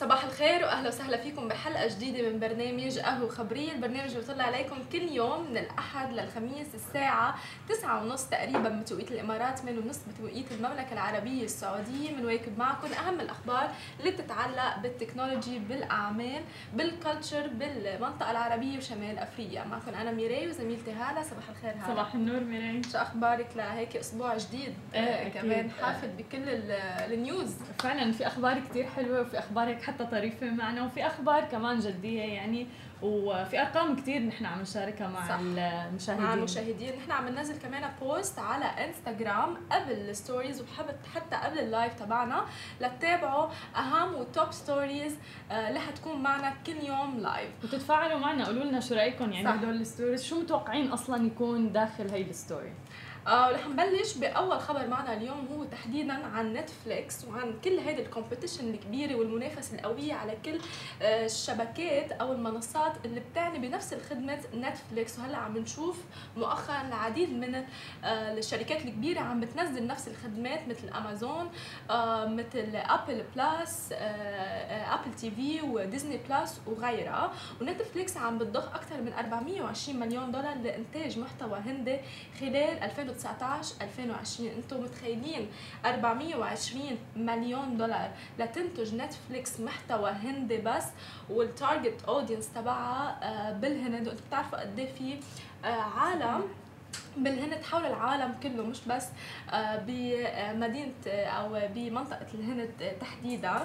صباح الخير وأهلا وسهلا فيكم بحلقة جديدة من برنامج قهوة خبرية، البرنامج اللي بيطلع عليكم كل يوم من الأحد للخميس الساعة 9:30 تقريبا بتوقيت الإمارات 8:30 بتوقيت المملكة العربية السعودية. بنواكب معكم أهم الأخبار اللي بتتعلق بال technology بالأعمال بال culture بالمنطقة العربية وشمال أفريقيا، معكم أنا ميراي وزميلتي هالة. صباح الخير هالة. صباح النور ميراي. شو أخبارك لهيك أسبوع جديد؟ إيه، كمان. حافل بكل ال- ال news. فعلا في أخبار كتير حلوة وفي أخبار حتى طريفة معنا وفي أخبار كمان جدية يعني وفي أرقام كتير نحن عم نشاركها مع صح. المشاهدين. مع المشاهدين. نحن عم ننزل كمان post على انستغرام قبل ال stories وبحب حتى قبل ال live تبعنا لتتابعوا أهم و top stories اللي حتكون معنا كل يوم live وتتفاعلوا معنا قولوا لنا شو رايكم يعني. هدول ال stories شو متوقعين أصلا يكون داخل هي ال story آه ورح نبلش بأول خبر معنا اليوم هو تحديدا عن نتفليكس وعن كل هيدي ال competition الكبيرة والمنافسة القوية على كل آه الشبكات أو المنصات اللي بتعني بنفس الخدمة نتفليكس وهلأ عم نشوف مؤخرا العديد من آه الشركات الكبيرة عم بتنزل نفس الخدمات مثل امازون مثل ابل بلس ابل تي في وديزني بلس وغيرها. ونتفليكس عم بتضخ أكثر من 420 مليون دولار لإنتاج محتوى هندي خلال 2019 2020 أنتم متخيلين 420 مليون دولار لتنتج نتفليكس محتوى هندي بس وال target audience تبعها آه، بالهند. وأنتم بتعرفوا قد إيه في آه، عالم بالهند حول العالم كله مش بس آه، بمدينة آه، أو بمنطقة الهند تحديدا.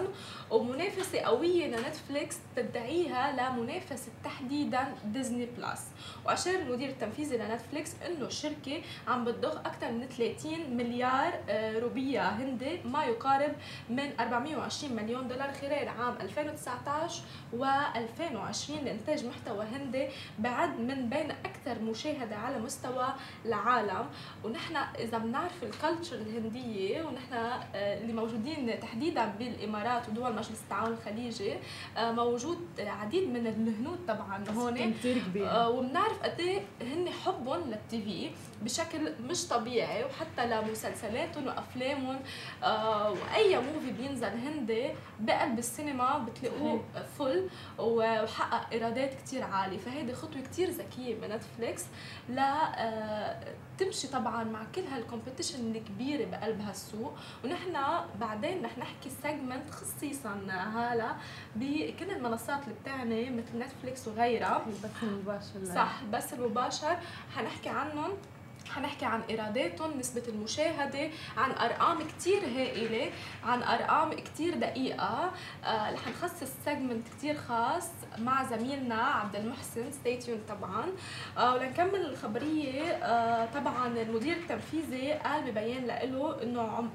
ومنافسة قوية لنتفليكس تدعيها لمنافسة تحديدا ديزني بلس وأشار المدير التنفيذي لنتفليكس إنه الشركة عم بتضخ أكثر من 30 مليار آه، روبية هندي ما يقارب من 420 مليون دولار خلال عام 2019 و2020 لإنتاج محتوى هندي بعد من بين أكثر مشاهدة على مستوى العالم ونحن إذا بنعرف الكالتشر الهندية ونحن آه، اللي موجودين تحديدا بالإمارات ودول مجلس التعاون الخليجي آه، موجود عديد من الهنود طبعا هون. كبير. آه، وبنعرف قد إيه هن حبهم للتي في بشكل مش طبيعي وحتى لمسلسلاتهم وأفلامهم وأي movie بينزل هندي بقلب السينما بتلاقوه full وحقق إيرادات كتير عالية. فهيدي خطوة كتير ذكية من نتفليكس آه، تمشي طبعا مع كل هال competition الكبيرة بقلب هالسوق. ونحن بعدين رح نحكي segment خصيصا هلا بكل المنصات اللي بتعني مثل نتفليكس وغيرها. البث المباشر صح بث المباشر. حنحكي عنهم. حنحكي عن ايراداتهم نسبة المشاهدة عن أرقام كتير هائلة عن أرقام كتير دقيقة. آه رح نخصص segment كتير خاص مع زميلنا عبد المحسن. stay tuned طبعا. آه ولنكمل الخبرية. آه طبعا المدير التنفيذي قال ببيان له إنه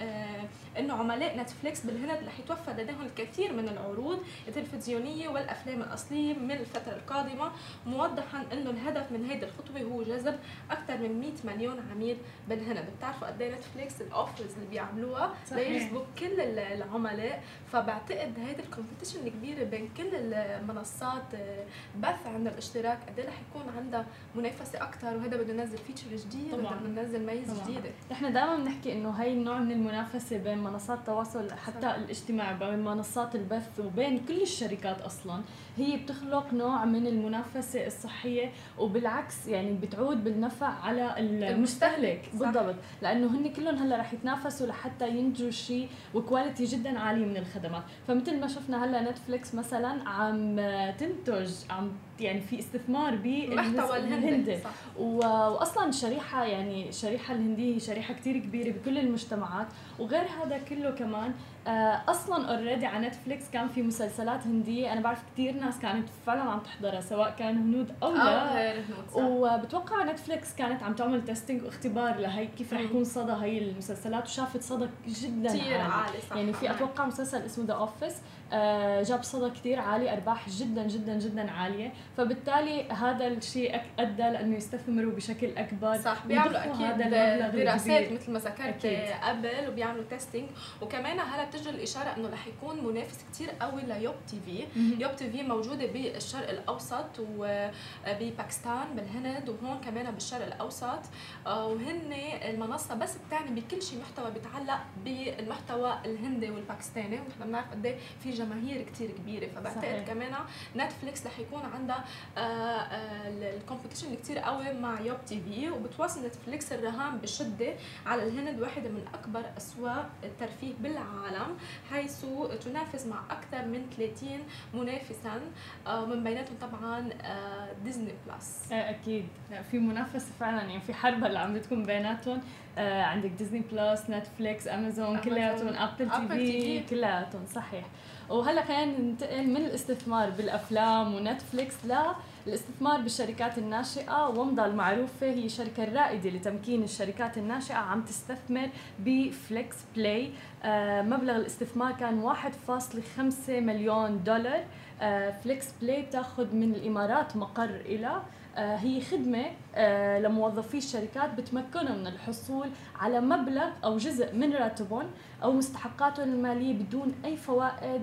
إنه عملاء نتفليكس بالهند رح يتوفر لديهم الكثير من العروض التلفزيونية والأفلام الأصلية من الفترة القادمة موضحا إنه الهدف من هيدي الخطوة هو جذب أكثر من 100 مليون عميل بالهند بتعرفوا قد إيه نتفليكس ال offers اللي بيعملوها صحيح. ليجذبوا كل ال- العملاء فبعتقد هيدي ال competition الكبيرة بين كل المنصات آه، بث عند الاشتراك قد إيه رح يكون عندها منافسة أكثر وهذا بده ينزل feature جديد طبعاً. بده ينزل ميزة طبعاً. جديدة نحن دائما بنحكي إنه هي النوع من المنافسة بين منصات التواصل حتى صح. الاجتماعي بين منصات البث وبين كل الشركات أصلا هي بتخلق نوع من المنافسة الصحية وبالعكس يعني بتعود بالنفع على المستهلك. بالضبط. لأنه هن كلهم هلأ رح يتنافسوا لحتى ينتجوا شيء وكواليتي جدا عاليه من الخدمات. فمثل ما شفنا هلأ نتفليكس مثلا عم تنتج عم يعني في استثمار محتوى الهندي صح. و- واصلا الشريحه يعني الشريحه الهنديه هي شريحة كتير كبيرة بكل المجتمعات. وغير هذا كله كمان آه، أصلا already على نتفليكس كان في مسلسلات هندية. أنا بعرف كتير ناس كانت فعلا عم تحضرها سواء كانوا هنود أو لا. صح. وبتوقع نتفليكس كانت عم تعمل testing واختبار لهي كيف رح. يكون صدى هي المسلسلات وشافت صدى جدا كثير عالي. عالي صح. يعني في أتوقع مسلسل اسمه The Office جاب صدى كتير عالي أرباح جدا جدا جدا عالية فبالتالي هذا الشيء أدى لأنه يستثمروا بشكل أكبر صح بيعملوا أكيد دراسات. مثل ما ذكرت. قبل وبيعملوا testing وكمان هلا بتجي الإشارة إنه رح يكون منافس كتير قوي ليوب تي في. يوب تي في موجودة بالشرق الأوسط وباكستان بالهند وهون كمان بالشرق الأوسط آه، وهن المنصة بس بتعني بكل شيء محتوى بيتعلق بالمحتوى الهندي والباكستاني ونحن بنعرف قد إيه في جماهير كتير كبيرة. فبعتقد. كمان نتفليكس رح يكون عندها ال competition كتير قوي مع يوب تي في وبتواصل نتفليكس الرهان بشدة على الهند واحدة من أكبر اسواق الترفيه بالعالم حيث تنافس مع أكثر من 30 منافسا آه، من بيناتهم طبعا آه، ديزني بلس آه، أكيد. في منافسة فعلا. يعني في حرب هلأ عم بتكون بيناتهم. آه عندك ديزني بلس نتفليكس امازون كلياتهم ابل تي في. كلياتهم. صحيح. وهلا خلينا ننتقل من الاستثمار بالأفلام ونتفليكس للاستثمار بالشركات الناشئة. ومضة المعروفة هي الشركة الرائده لتمكين الشركات الناشئة عم تستثمر بفليكس باي. آه مبلغ الاستثمار كان 1.5 مليون دولار. آه فليكس باي بتاخذ من الإمارات مقر إلها. آه، هي خدمة لموظفي الشركات بتمكنهم من الحصول على مبلغ أو جزء من راتبهم. أو مستحقاتهم المالية بدون أي فوائد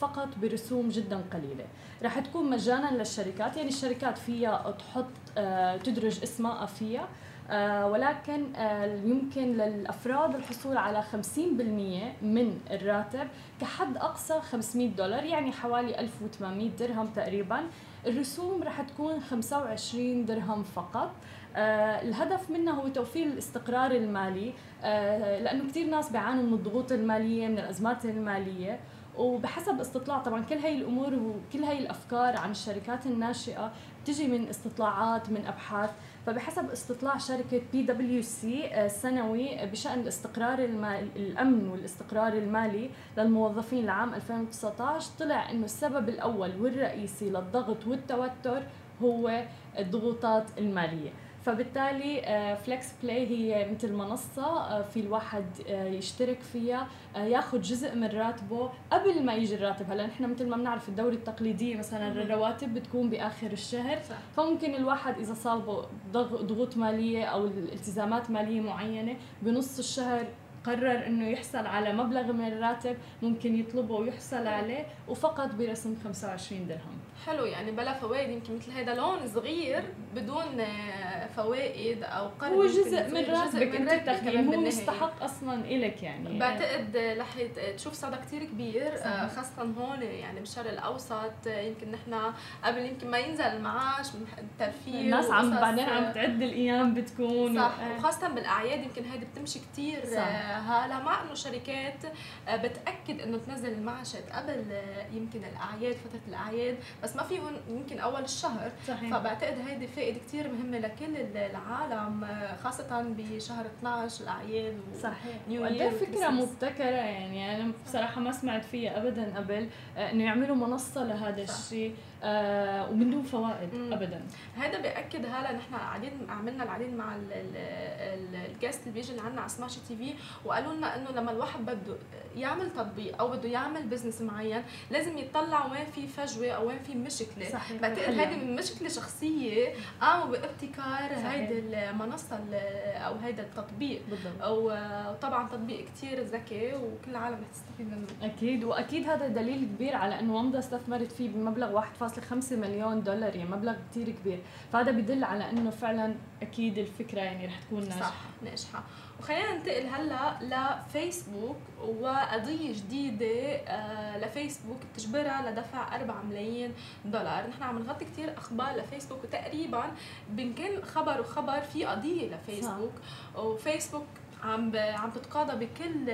فقط برسوم جدا قليلة. رح تكون مجانا للشركات يعني الشركات فيها تحط آه، تدرج اسمها فيها آه، ولكن آه، يمكن للأفراد الحصول على 50% من الراتب كحد أقصى 500 دولار يعني حوالي 1800 درهم تقريبا. الرسوم رح تكون 25 درهم فقط. الهدف منها هو توفير الاستقرار المالي آه لأنه كثير ناس بيعانوا من الضغوط المالية من الأزمات المالية. وبحسب استطلاع طبعا كل هاي الأمور وكل هاي الأفكار عن الشركات الناشئة بتجي من استطلاعات من أبحاث. فبحسب استطلاع شركة بي دبليو سي السنوي بشأن الاستقرار المالي الأمن والاستقرار المالي للموظفين لعام 2019 طلع إنه السبب الأول والرئيسي للضغط والتوتر هو الضغوطات المالية. فبالتالي Flexpay هي مثل منصة آه، في الواحد آه، يشترك فيها آه، ياخذ جزء من راتبه قبل ما يجي الراتب هلا نحن مثل ما بنعرف الدورة التقليدية مثلا. الرواتب بتكون بآخر الشهر صح فممكن الواحد صابه ضغ- ضغوط مالية أو التزامات مالية معينة بنص الشهر قرر إنه يحصل على مبلغ من الراتب ممكن يطلبه ويحصل عليه وفقط برسم 25 درهم حلو يعني بلا فوائد يمكن مثل هذا لون صغير بدون آه، فوائد أو قرض هو جزء من راتبك أنت تاخذيه كمان هو. مستحق أصلا إلك يعني بعتقد رح يت- تشوف صدى كتير كبير صحيح. آه، خاصة هون يعني بالشرق الأوسط آه، يمكن نحن قبل يمكن ما ينزل المعاش الترفيه الناس عم بعدين آه، عم تعد الأيام بتكون صح و- وخاصة بالأعياد يمكن هيدي بتمشي كتير صح. هلا مع إنه شركات آه، بتأكد إنه تنزل المعاشات قبل آه، يمكن الأعياد فترة الأعياد بس ما فيهم يمكن أول الشهر صحيح فبعتقد هيدي فائدة كتير مهمة لكل العالم آه، خاصة بشهر 12 الأعياد و... صحيح وقد إيه فكرة. مبتكرة يعني أنا بصراحة ما سمعت فيها ابدا قبل إنه يعملوا منصة لهذا. الشيء آه ومن دون فوائد مم. ابدا هذا بيأكد هلا نحن قاعدين عملنا العديد مع ال- ال- ال- ال guest اللي بيجي لعنا على Smashi TV وقالوا لنا إنه لما الواحد بده يعمل تطبيق أو بده يعمل بزنس معين لازم يطلع وين في فجوة أو وين في مشكلة صحيح بعتقد. هذه مشكلة شخصية قاموا بابتكار صحيح. هيدي المنصه ال- أو هيدا التطبيق بالضبط وطبعا تطبيق كتير ذكي وكل العالم رح تستفيد منه أكيد وأكيد هذا دليل كبير على إنه ومضة استثمرت فيه بمبلغ 1.5 مليون دولار يعني مبلغ كثير كبير. فهذا بدل على إنه فعلا أكيد الفكرة يعني رح تكون ناجحة. صح ناجحة. وخلينا ننتقل هلأ لفيسبوك وقضية جديدة آه، لفيسبوك بتجبرها لدفع 4 ملايين دولار. نحن عم نغطي كثير أخبار لفيسبوك وتقريبا بين كل خبر وخبر في قضية لفيسبوك. وفيسبوك عم. عم تتقاضى بكل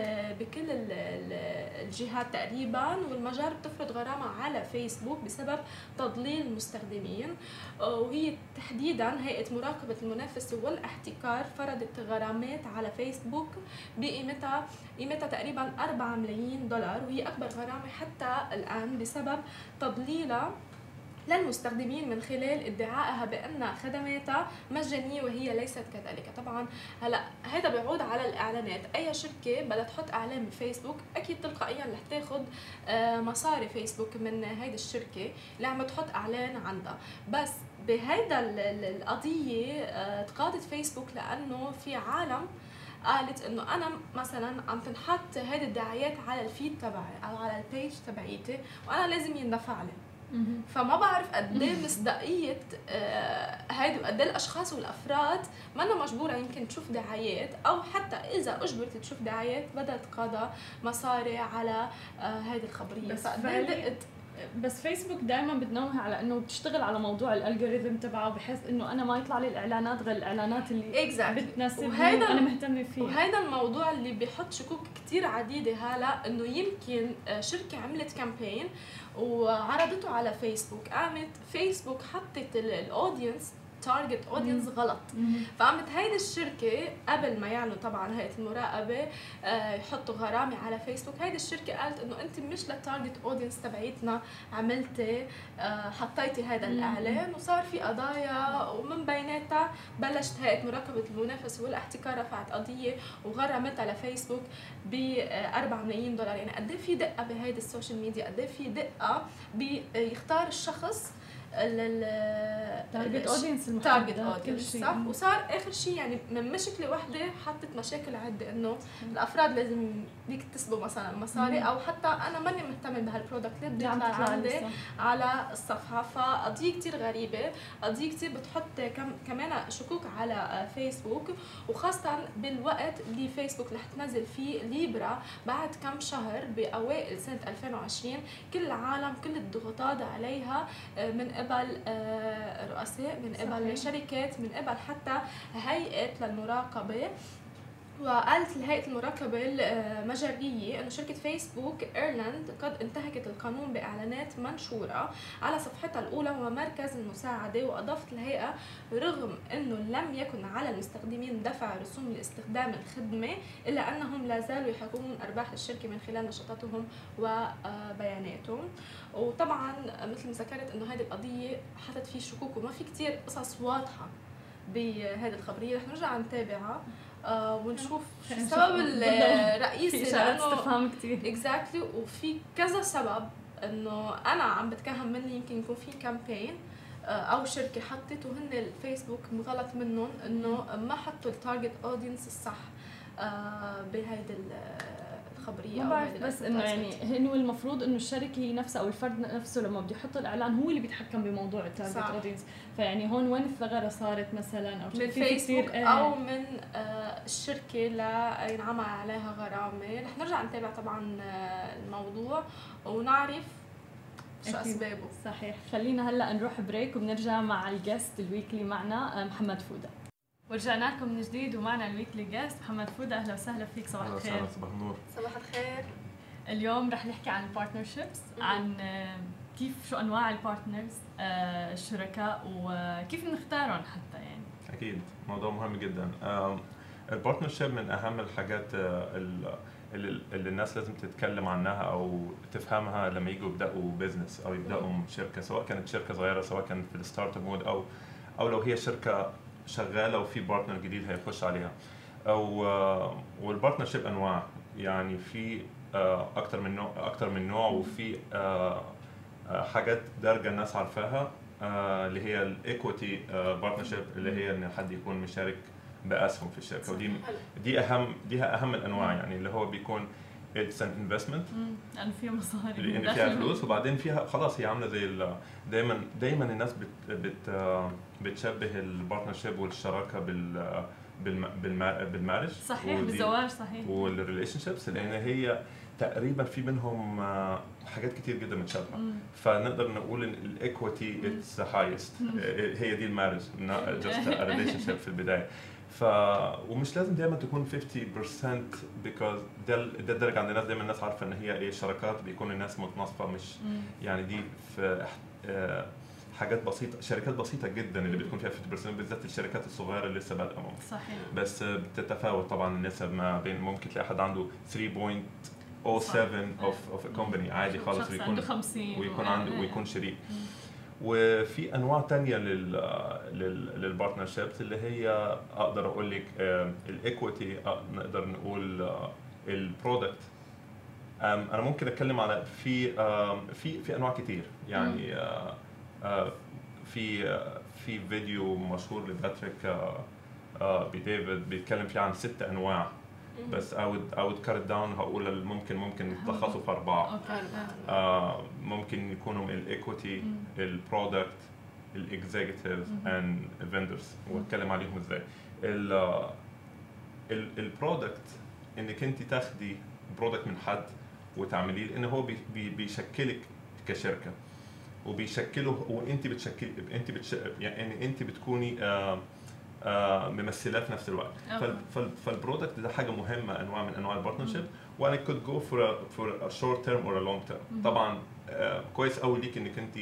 بكل ال- ال- الجهات تقريبا والمجار بتفرض غرامة على فيسبوك بسبب تضليل المستخدمين وهي تحديدا هيئة مراقبة المنافسه والاحتكار فرضت غرامات على فيسبوك بقيمتها قيمتها تقريبا 4 ملايين دولار وهي أكبر غرامة حتى الآن بسبب تضليلها للمستخدمين من خلال ادعائها بأن خدماتها مجانية وهي ليست كذلك. طبعا هلا هذا بيعود على الإعلانات. أي شركة بدها تحط إعلان بفيسبوك أكيد تلقائيا رح تاخذ آه، مصاري فيسبوك من هيدي الشركة اللي عم تحط إعلان عندها. بس بهيدا ال- ال- القضية آه، تقاضت فيسبوك لأنه في عالم قالت إنه أنا مثلا عم تنحط هيدي الدعايات على الفيد تبعي أو على البيج تبعيتي وأنا لازم يندفع لي. فما بعرف قد إيه مصداقية آه، هيدي وقد إيه الأشخاص والأفراد ما أنا مجبورة يمكن تشوف دعايات أو حتى إذا أجبرت تشوف دعايات بدها تقاضى مصاري على آه، هيدي الخبرية. فقد إيه بس فيسبوك دائما بتنوه على إنه بتشتغل على موضوع ال algorithm تبعه بحيث إنه أنا ما يطلع لي الإعلانات غير الإعلانات اللي Exactly. بتناسبني وهيدا- وأنا مهتمة فيها وهذا الموضوع اللي بيحط شكوك كتير عديدة هلا إنه يمكن آه، شركة عملت campaign وعرضته على فيسبوك قامت فيسبوك حطت ال audience target audience غلط. فقامت هيدي الشركة قبل ما يعلنوا طبعا هيئة المراقبة آه، يحطوا غرامة على فيسبوك. هيدي الشركة قالت إنه أنت مش لل target audience تبعيتنا عملتي آه، حطيتي هذا. الإعلان وصار في قضايا ومن بيناتها بلشت هيئة مراقبة المنافسة والإحتكار رفعت قضية وغرمتها لفيسبوك ب 4 ملايين دولار. يعني قد إيه في دقة بهيدي ال social media؟ قد إيه في دقة بيختار الشخص target audience target المحدد كل audience صح؟ وصار آخر شيء يعني من مشكلة واحدة حطت مشاكل عدة إنه الأفراد لازم يكتسبوا مثلا مصاري. أو حتى أنا ماني مهتمة بهالبرودكت ليه بدي تطلع عندي. على الصفحة؟ فقضية كتير غريبة قضية كتير بتحط كم كمان شكوك على فيسبوك وخاصة بالوقت اللي فيسبوك رح تنزل فيه ليبرا بعد كم شهر بأوائل سنة 2020 كل العالم كل الضغوطات عليها آه، من قبل آه، رؤساء من قبل. شركات من قبل حتى هيئة للمراقبة وقالت هيئة المراقبة المجرية أن شركة فيسبوك إيرلاند قد انتهكت القانون بإعلانات منشورة على صفحتها الأولى ومركز المساعدة وأضافت الهيئة رغم أنه لم يكن على المستخدمين دفع رسوم لاستخدام الخدمة إلا أنهم لا زالوا يحققون أرباح الشركة من خلال نشاطاتهم وبياناتهم. وطبعا مثل ما ذكرت أنه هذه القضية حطت فيه شكوك وما في كتير قصص واضحة بهذه الخبرية. رح نرجع نتابعها. آه ونشوف السبب. الرئيسي في اشارات استفهام كثير exactly وفي كذا سبب إنه أنا عم بتكهن مني يمكن يكون في campaign أو شركة حطت وهن الفيسبوك غلط منهم إنه ما حطوا ال target audience الصح آه، بهيدي الخبريه ما بعرف بس إنه يعني. انه المفروض إنه الشركة هي نفسها أو الفرد نفسه لما بده يحط الإعلان هو اللي بيتحكم بموضوع ال target. audience فيعني هون وين الثغرة صارت مثلا أو من في فيسبوك كتير- إيه. أو من آه، الشركة لينعمل عليها غرامة رح نرجع نتابع طبعا آه، الموضوع ونعرف شو. أسبابه صحيح خلينا هلأ نروح break وبنرجع مع ال guest ال weekly معنا آه، محمد فوده ورجعنا لكم من جديد ومعنا ال weekly guest محمد فوده أهلا وسهلا فيك. صباح أهلا الخير. وسهلا صباح النور. صباح الخير. اليوم رح نحكي عن ال partnerships. عن كيف شو أنواع ال partners آه، الشركاء وكيف نختارهم حتى يعني. أكيد. موضوع مهم جدا. ال partnership من أهم الحاجات آه، ال- اللي, اللي الناس لازم تتكلم عنها أو تفهمها لما يجوا يبدأوا business أو يبدأوا شركة سواء كانت شركة صغيرة سواء كانت في ال startup mode أو أو لو هي شركة شغالة وفي partner جديد هيخش عليها. أو آه، وال partnership أنواع. يعني في آه، أكتر من نوع أكتر من نوع وفي آه، حاجات دارجة الناس عارفاها اللي هي ال equity partnership اللي هي إن حد يكون مشارك بأسهم في الشركة. ودي. دي أهم دي أهم الأنواع. يعني اللي هو بيكون it's an investment لأنه فيها مصاري. فيها. فلوس وبعدين فيها خلاص هي عاملة زي دايما دايما الناس بت بت بتشبه ال partnership والشراكة بال بالم- بالما- بال marriage صحيح بالزواج صحيح. وال relationships لأن هي تقريبا في بينهم آه، حاجات كتير جدا متشابهة. فنقدر نقول إن ال equity at its highest هي دي ال marriage just relationship في البداية. ف ومش لازم دايما تكون 50% because ده ده الدارجة عند الناس دايما الناس عارفة إن هي إيه شراكات بيكون الناس متناصفه مش. يعني دي في آه، حاجات بسيطة شركات بسيطة جدا اللي بتكون فيها 50% بالذات الشركات الصغيرة اللي لسه بادئة صحيح بس بتتفاوت طبعا النسب ما بين ممكن تلاقي حد عنده 3.07 of of company عادي خالص ويكون عنده 50 ويكون عنده. ويكون شريك مم. وفي أنواع تانية لل لل لل partnerships اللي هي أقدر أقول لك ال equity نقدر نقول ال product أنا ممكن أتكلم على في في في أنواع كتير. يعني آه، آه، في آه، في فيديو مشهور لباتريك آه، آه، بيت ديفيد بيتكلم فيه عن ست أنواع. بس I would I would cut it down. هقول ممكن ممكن يتلخصوا في أربعة. آه ممكن يكونوا ال equity. ال product ال executives مهم. and vendors واتكلم عليهم إزاي ال ال product إنك أنت تاخدي product من حد وتعمليه لأن هو بي بي بيشكلك كشركة وبيشكله وأنت بتشكل أنت بتش يعني أنت بتكوني آه آه ممثلاه في نفس الوقت. فال فال فال product ده حاجة مهمة أنواع من أنواع ال partnership وأنا كنت go for for short term or long term. طبعا كويس قوي ليك إنك أنت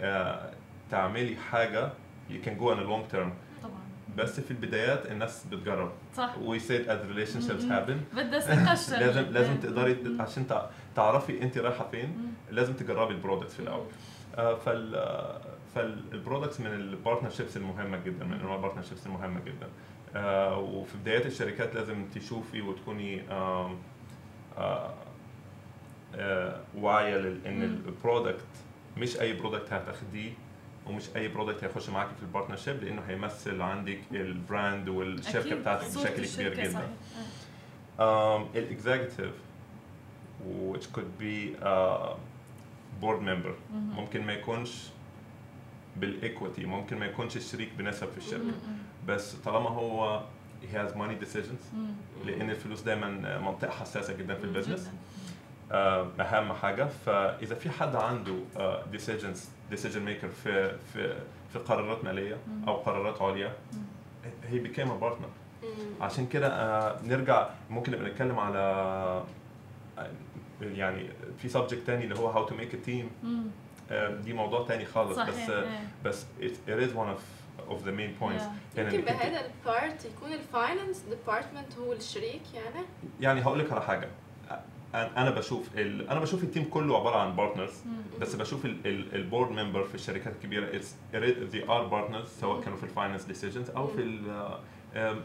آه تعملي حاجة you can go on a long term طبعا بس في البدايات الناس بتجرب صح we said as relationships مم. happen بدها ثقه. لازم لازم. تقدري. عشان تع- تعرفي أنت رايحة فين. لازم تجربي ال product في الأول آه، فال آه، فال products من ال partnerships المهمة جدا من أنواع ال partnerships المهمة جدا آه، وفي بدايات الشركات لازم تشوفي وتكوني آه، آه، واعية لل- إن مم. ال product مش أي product هتاخديه ومش أي product هيخش معاكي في ال partnership لأنه هيمثل عندك ال brand والشركة. بتاعتك بشكل كبير جدا um, ال executive which could be a board member. ممكن ما يكونش بال equity ممكن ما يكونش الشريك بنسب في الشركة. بس طالما هو he has money decisions. لأن الفلوس دايما منطقة حساسة جدا في ال business. آه، أهم حاجة فإذا في حد عنده آه، decisions decision maker في في في قرارات مالية. أو قرارات عليا a partner مم. عشان كده آه، نرجع ممكن نبقى نتكلم على آه، يعني في subject تاني اللي هو how to make a team مم. آه، دي موضوع تاني خالص صحيح بس إيه. بس it, it is one of of the main points Yeah. يعني يمكن بهذا ال part يكون ال finance department هو الشريك يعني يعني هقول لك على حاجة أنا أنا بشوف ال... أنا بشوف ال team كله عبارة عن partners. بس بشوف ال board member في الشركات الكبيرة they are partners سواء كانوا في ال finance decisions أو في ال uh, um,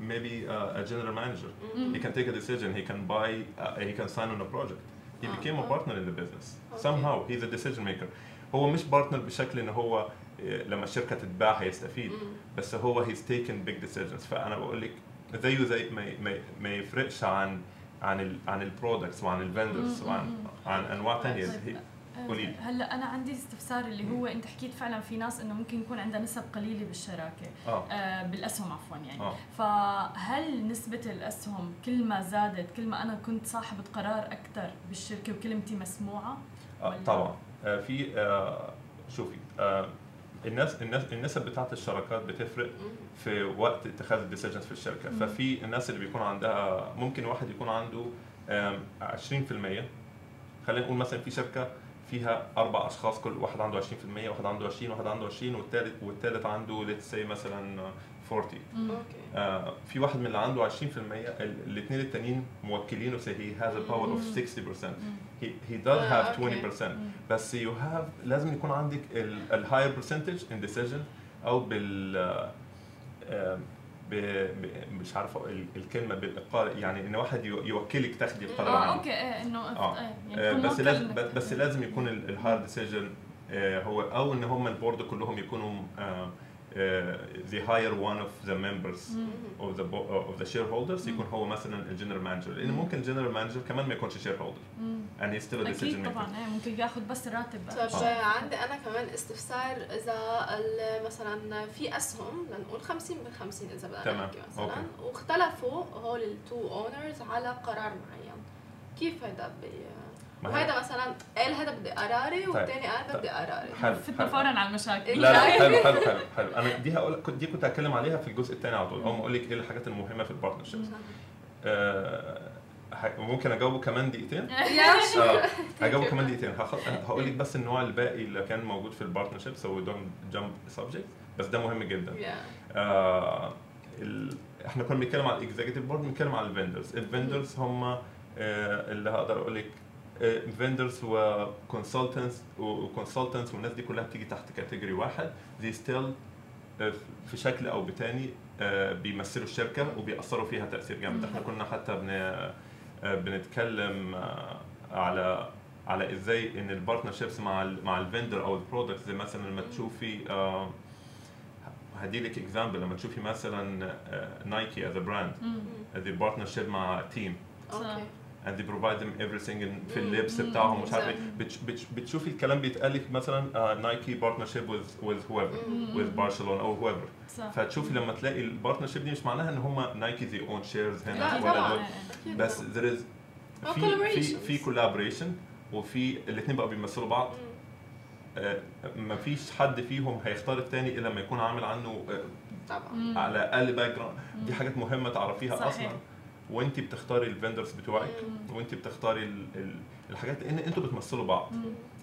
maybe uh, a general manager. he can take a decision he can buy uh, he can sign on a project. He آه. became a آه. partner in the business. somehow he's a decision maker. هو مش partner بشكل إن هو آه، لما الشركة تتباع هيستفيد. بس هو he's taken big decisions. فأنا بقول لك زيه زي ما, ما يفرقش عن عن ال عن ال products وعن ال vendors وعن. عن أنواع ثانية طيب. آه، قولي لي. هلأ أنا عندي استفسار اللي هو أنت حكيت فعلا في ناس إنه ممكن يكون عندها نسب قليلة بالشراكة آه آه بالأسهم عفوا يعني آه فهل نسبة الأسهم كل ما زادت كل ما أنا كنت صاحبة قرار أكثر بالشركة وكلمتي مسموعة؟ آه، طبعا آه، في آه، شوفي آه، الناس الناس النسب بتاعت الشراكات بتفرق. في وقت اتخاذ ال decisions في الشركة. ففي الناس اللي بيكون عندها ممكن واحد يكون عنده آم، 20% خلينا نقول مثلا في شركة فيها أربع أشخاص كل واحد عنده 20% واحد عنده 20 واحد عنده 20 والثالث والثالث عنده let's say مثلا 40 مم. أوكي آه، في واحد من اللي عنده 20% الاثنين التانيين موكلينه say he has a power of مم. 60% مم. he, he does آه، have أوكي. 20% مم. بس you have لازم يكون عندك ال higher percentage in decision أو بال آه، ب... مش عارف ال- الكلمة بالاقرار يعني إن واحد يو- يوكلك تاخدي القرار آه أوكي إيه إنه آه. آه، يعني بس لازم بس- لازم يكون ال higher decision هو أو إن هم ال board كلهم يكونوا آه، آه، the higher one of the members مم. of the bo- of the shareholders. يكون هو مثلا ال general manager لأن مم. ممكن ال general manager كمان ما يكونش shareholder and he's still a decision أكيد maker طبعا إيه ممكن ياخذ بس راتب بقى. طب آه. عندي أنا كمان استفسار إذا مثلا في أسهم لنقول 50 من 50 إذا بدنا تمام. نحكي مثلا أوكي. واختلفوا هول ال two owners على قرار معين كيف هيدا بي وهيدا مثلا قال هذا بدي قراري والثاني قال طيب. بدي قراري. حلو فتنا حلو. فورا على المشاكل. لا لا حلو حلو حلو حلو. أنا دي هقول كنت دي كنت هتكلم عليها في الجزء الثاني على طول. اول ما أقول لك إيه الحاجات المهمة في ال partnership آه ممكن أجاوبه كمان دقيقتين؟ آه هجاوبه كمان دقيقتين. هقول لك بس النوع الباقي اللي كان موجود في ال partnership so don't jump subject بس ده مهم جدا. آه ال... إحنا كنا بنتكلم على ال executive board بنتكلم على ال vendors ال vendors هم آه اللي هقدر أقول لك vendors و consultants و consultants والناس دي كلها بتيجي تحت category واحد. they still في شكل أو بتاني آه، بيمثلوا الشركة وبيأثروا فيها تأثير جامد. إحنا كنا حتى بن آه، بنتكلم آه، على على إزاي إن ال partnerships مع ال مع ال vendor أو ال product زي مثلا لما تشوفي آه، هدي لك example لما تشوفي مثلا نايكي as brand. هذه partnership مع team أوكي and they provide them everything in في مم. اللبس. بتاعهم مش عارف. إيه. بتش بتش بتشوفي الكلام بيتقال لك مثلا نايكي partnership with with whoever مم. with برشلونه أو whoever فتشوفي لما تلاقي ال partnership دي مش معناها إن هم نايكي they own shares هنا. ولا دول. بس there is أو في في. في collaboration وفي الاثنين بقوا بيمثلوا بعض مم. آه، ما فيش حد فيهم هيختار الثاني إلا لما يكون عامل عنه آه، طبعا. على الأقل background دي. حاجات مهمة تعرفيها صحيح. أصلا وانت بتختاري ال vendors بتوعك. وانت بتختاري ال- ال- الحاجات لأن أنتوا بتمثلوا بعض.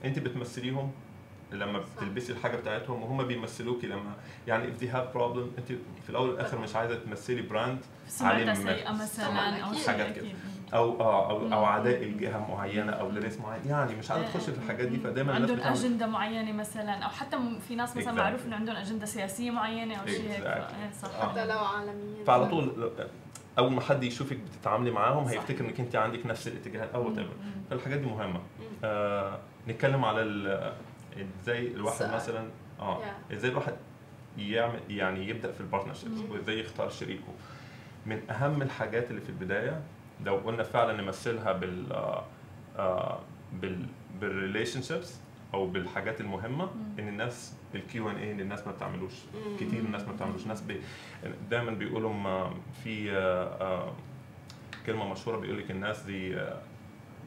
انت بتمثليهم لما. بتلبسي الحاجة بتاعتهم وهم بيمثلوكي لما يعني if they have problem انت في الأول والآخر مش عايزة تمثلي براند عليه مم. مثلا أو حاجات كده. أو آه أو. أو عداء لجهه معينة أو لناس معين يعني مش عايزة تخش في الحاجات دي فدايما الناس عندهم بتعمل أجندة معينة مثلا أو حتى في ناس مثلا Exactly. معروف انه عندهم أجندة سياسية معينة أو شيء هيك Exactly. إيه صح. حتى لو عالميين فعلى طول أول ما حد يشوفك بتتعاملي معاهم. هيفتكر إنك أنت عندك نفس الاتجاهات أو مم. فالحاجات دي مهمة. آه نتكلم على إزاي الواحد. مثلا آه Yeah. إزاي الواحد يعمل يعني يبدأ في ال partnership. وإزاي يختار شريكه من أهم الحاجات اللي في البداية لو قلنا فعلا نمثلها بال آه، آه، بال بال relationships أو بالحاجات المهمة. إن الناس الكيو إن اي إن الناس ما بتعملوش. كتير الناس ما بتعملوش ناس بي دايما بيقولوا في آه، آه، كلمة مشهورة بيقول لك الناس دي آه،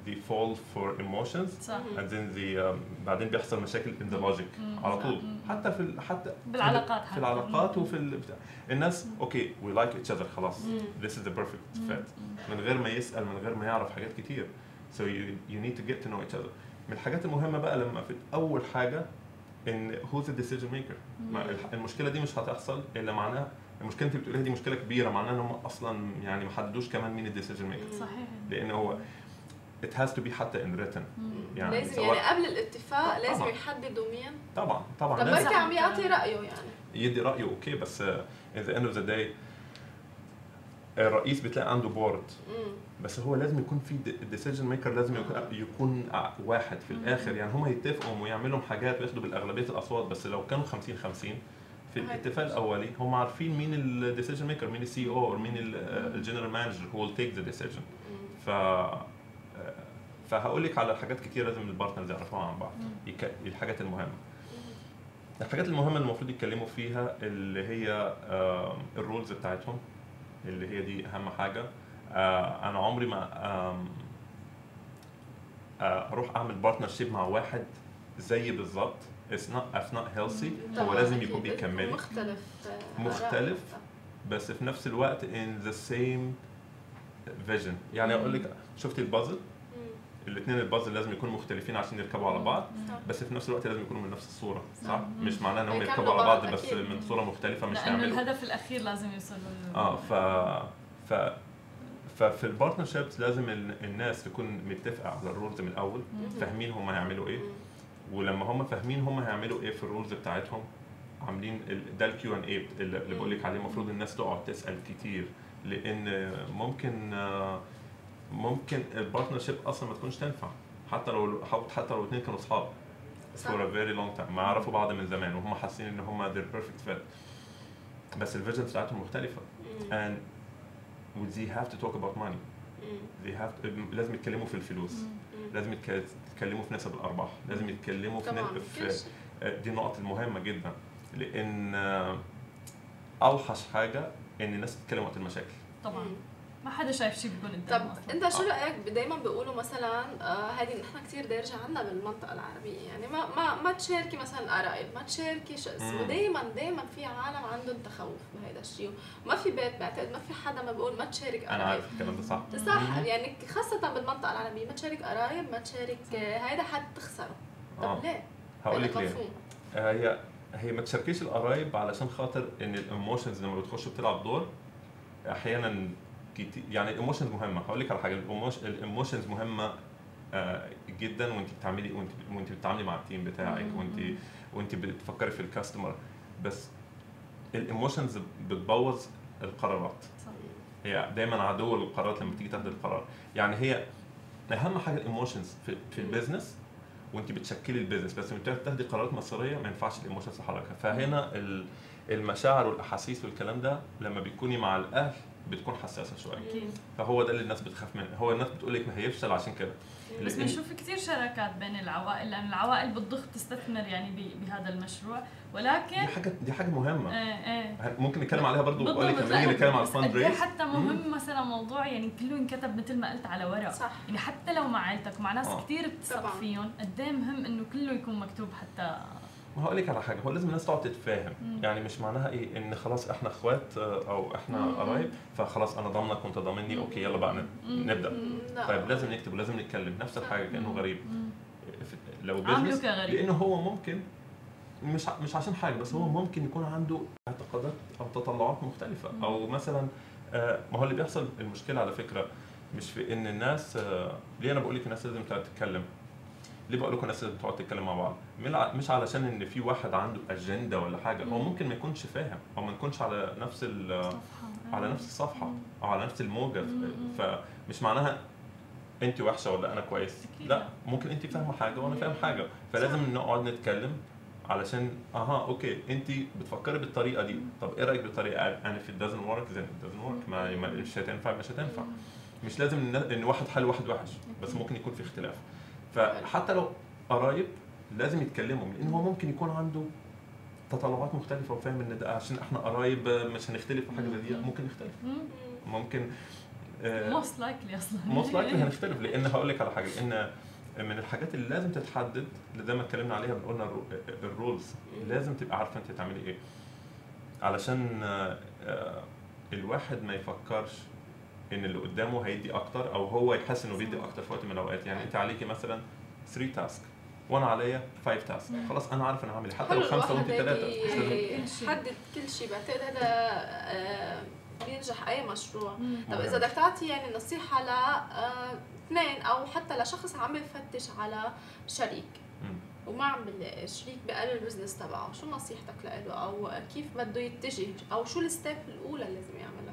they fall for emotions صح and then um, بعدين بيحصل مشاكل in the logic مم. على. طول مم. حتى في ال- حتى بالعلاقات في. العلاقات مم. وفي ال... الناس okay we like each other خلاص this is the perfect مم. fit من غير ما يسأل من غير ما يعرف حاجات كتير so you, you need to get to know each other من الحاجات المهمة بقى لما في أول حاجة إن who's the decision maker ما مم. الح- المشكلة دي مش هتحصل إلا معناها المشكلة أنت بتقوليها دي مشكلة كبيرة معناها إن هم أصلا يعني ما حددوش كمان مين ال decision maker. صحيح لأن هو it has to be حتى in written مم. يعني لازم سواء- يعني قبل الاتفاق لازم طبعاً. يحددوا مين طبعا طبعا طب لازم بركي عم يعطي رأيه يعني يدي رأيه okay بس in the end of the day الرئيس بتلاقي عنده board مم. بس هو لازم يكون في decision maker لازم يكون, واحد في الآخر. يعني هم يتفقوا ويعملوا حاجات وياخدوا بالأغلبية الأصوات بس لو كانوا 50 50 في هاي. الاتفاق الأولي هم عارفين مين ال decision maker مين ال COO مين ال general manager هو with the decision. مم. ف فهقول لك على حاجات كتير لازم ال partners يعرفوها عن بعض. الحاجات المهمة. الحاجات المهمة اللي المفروض يتكلموا فيها اللي هي ال roles بتاعتهم اللي هي دي أهم حاجة. آه، أنا عمري ما آه، أروح أعمل partnership مع واحد زيي بالظبط it's not it's not healthy هو لازم. يكون بيكمل مختلف آه، مختلف. آراء. بس في نفس الوقت in the same vision يعني أقول لك شفتي البازل. الاثنين البازل لازم يكونوا مختلفين عشان يركبوا على بعض صح. بس في نفس الوقت لازم يكونوا من نفس الصورة صح مم. مش معناه انهم يكملوا يركبوا على بعض بس. من صورة مختلفة مش لأنه هيعملوا الهدف الأخير لازم يوصلوا له. آه ف ف ففي ال partnerships لازم ال- الناس تكون متفقة على ال roles من الأول. فاهمين هم هيعملوا إيه. ولما هم فاهمين هم هيعملوا إيه في ال roles بتاعتهم عاملين ده ال Q and A اللي بقول لك عليه. المفروض الناس تقعد تسأل كتير لأن ممكن ممكن ال partnership أصلا ما تكونش تنفع. حتى لو حتى لو الاثنين كانوا أصحاب صح. for a very long time ما عرفوا بعض من زمان وهم حاسين إن هم they're perfect fit. بس ال visions بتاعتهم مختلفة. and they have to talk about money? they have to, لازم يتكلموا في الفلوس. لازم يتك- يتكلموا في نسب الارباح لازم يتكلموا في, طبعا ن- كل في شيء. دي النقط المهمة جدا. لأن آه، أوحش حاجة إن الناس تتكلم وقت المشاكل. طبعا. ما حدا شايف شيء بيكون طب قدامه أصلا. انت شو رأيك؟ دائما بيقولوا مثلا آه هذه نحن كثير دارجه عنا بالمنطقة العربية. يعني ما ما ما تشاركي مثلا قرايب ما تشاركي شو اسمه. دائما دائما في عالم عندهم تخوف بهذا الشيء. وما في بيت بعتقد ما في حدا ما بيقول ما تشارك أنا قرايب عارف الكلام ده صح. صح. مم. يعني خاصة بالمنطقة العربية ما تشارك قرايب ما تشارك آه، هيدا حتخسره آه طب ليه؟ هقول لك ليه. مفهوم. آه، هي هي ما تشاركيش القرايب علشان خاطر إن ال emotions لما بتخش بتلعب دور أحيانا كتير يعني ال emotions مهمة. هقول لك على حاجة. ال emotions مهمة آه، جدا. وانت بتعملي وانت وانت بتتعاملي مع ال team بتاعك. وانت وانت بتفكري في ال customer بس ال emotions بتبوظ القرارات. صح. هي دايما عدو للقرارات لما تيجي تاخد القرار. يعني هي أهم حاجة ال emotions في, في ال business وانت بتشكلي ال business بس لما بتاخدي قرارات مصيرية ما ينفعش ال emotions تحركها فهنا ال المشاعر والأحاسيس والكلام ده لما بتكوني مع الأهل بتكون حساسة شوية أكيد فهو ده اللي الناس بتخاف منه. هو الناس بتقول لك ما هيفشل عشان كده. بس بنشوف كثير شراكات بين العوائل لأن العوائل بتضخ تستثمر يعني ب- بهذا المشروع. دي ولكن حاجة دي حاجة مهمة. إيه إيه ممكن نتكلم عليها برضو بالضبط. وقالك لما نيجي نتكلم على إيه raise حتى مهم مثلا موضوع يعني كله ينكتب مثل ما قلت على ورق صح. يعني حتى لو مع عائلتك ومع ناس آه. كثير بتثق. فيهم قد إيه مهم إنه كله يكون مكتوب حتى ما هقول لك على حاجة هو لازم الناس تقعد تتفاهم. يعني مش معناها إيه إن خلاص إحنا إخوات آه، أو إحنا. قرايب فخلاص أنا ضامنك وأنت ضامني okay يلا بقى. نبدأ. طيب لازم نكتب ولازم نتكلم نفس الحاجة كأنه. غريب مم. لو كغريب لأنه هو ممكن مش مش عشان حاجة بس هو ممكن يكون عنده اعتقادات أو تطلعات مختلفة. أو مثلا آه، ما هو اللي بيحصل المشكلة على فكرة مش في إن الناس آه، ليه أنا بقول لك الناس لازم تتكلم ليه بقول لكم الناس لازم تقعد تتكلم مع بعض؟ مش علشان إن في واحد عنده أجندة ولا حاجة. هو مم. ممكن ما يكونش فاهم. أو ما نكونش على نفس. على نفس الصفحة. أو على نفس الموجة. فمش معناها أنت وحشة ولا أنا كويس. لا. ممكن أنت فاهمة حاجة وأنا فاهم حاجة. فلازم نقعد نتكلم علشان أها أوكي أنت بتفكري بالطريقة دي. طب إيه رأيك بالطريقة؟ أنا في doesn't work then it doesn't work. ما مش هتنفع مش هتنفع. مش لازم ان إن واحد حل واحد وحش. بس ممكن يكون في اختلاف. فحتى لو قرايب لازم يتكلموا لأن هو ممكن يكون عنده تطلعات مختلفة وفاهم إن ده عشان إحنا قرايب مش هنختلف في حاجة زي دي ممكن نختلف مم. ممكن آه، most likely أصلا. most likely هنختلف لأن هقول لك على حاجة إن من الحاجات اللي لازم تتحدد اللي زي ما اتكلمنا عليها قلنا ال roles لازم تبقى عارفه أنت تعملي إيه. علشان آه، آه، الواحد ما يفكرش ان اللي قدامه هيدي أكتر أو هو يحس انه بيدي أكتر في وقت من الاوقات. يعني انت عليكي مثلا 3 task وأنا عليا 5 task. خلاص أنا عارف أنا هعمل إيه. حتى لو خمسة وانت ثلاثة هيك مش لازم. يحدد كل شيء بعتقد هذا آه، بينجح أي مشروع. مم. طب إذا بدك تعطي يعني نصيحة ل آه، اثنين أو حتى لشخص عم يفتش على شريك. مم. وما عم بيلاقي شريك بقلب ال business تبعه. شو نصيحتك له أو كيف بده يتجه؟ أو شو ال step الأولى اللي لازم يعملها؟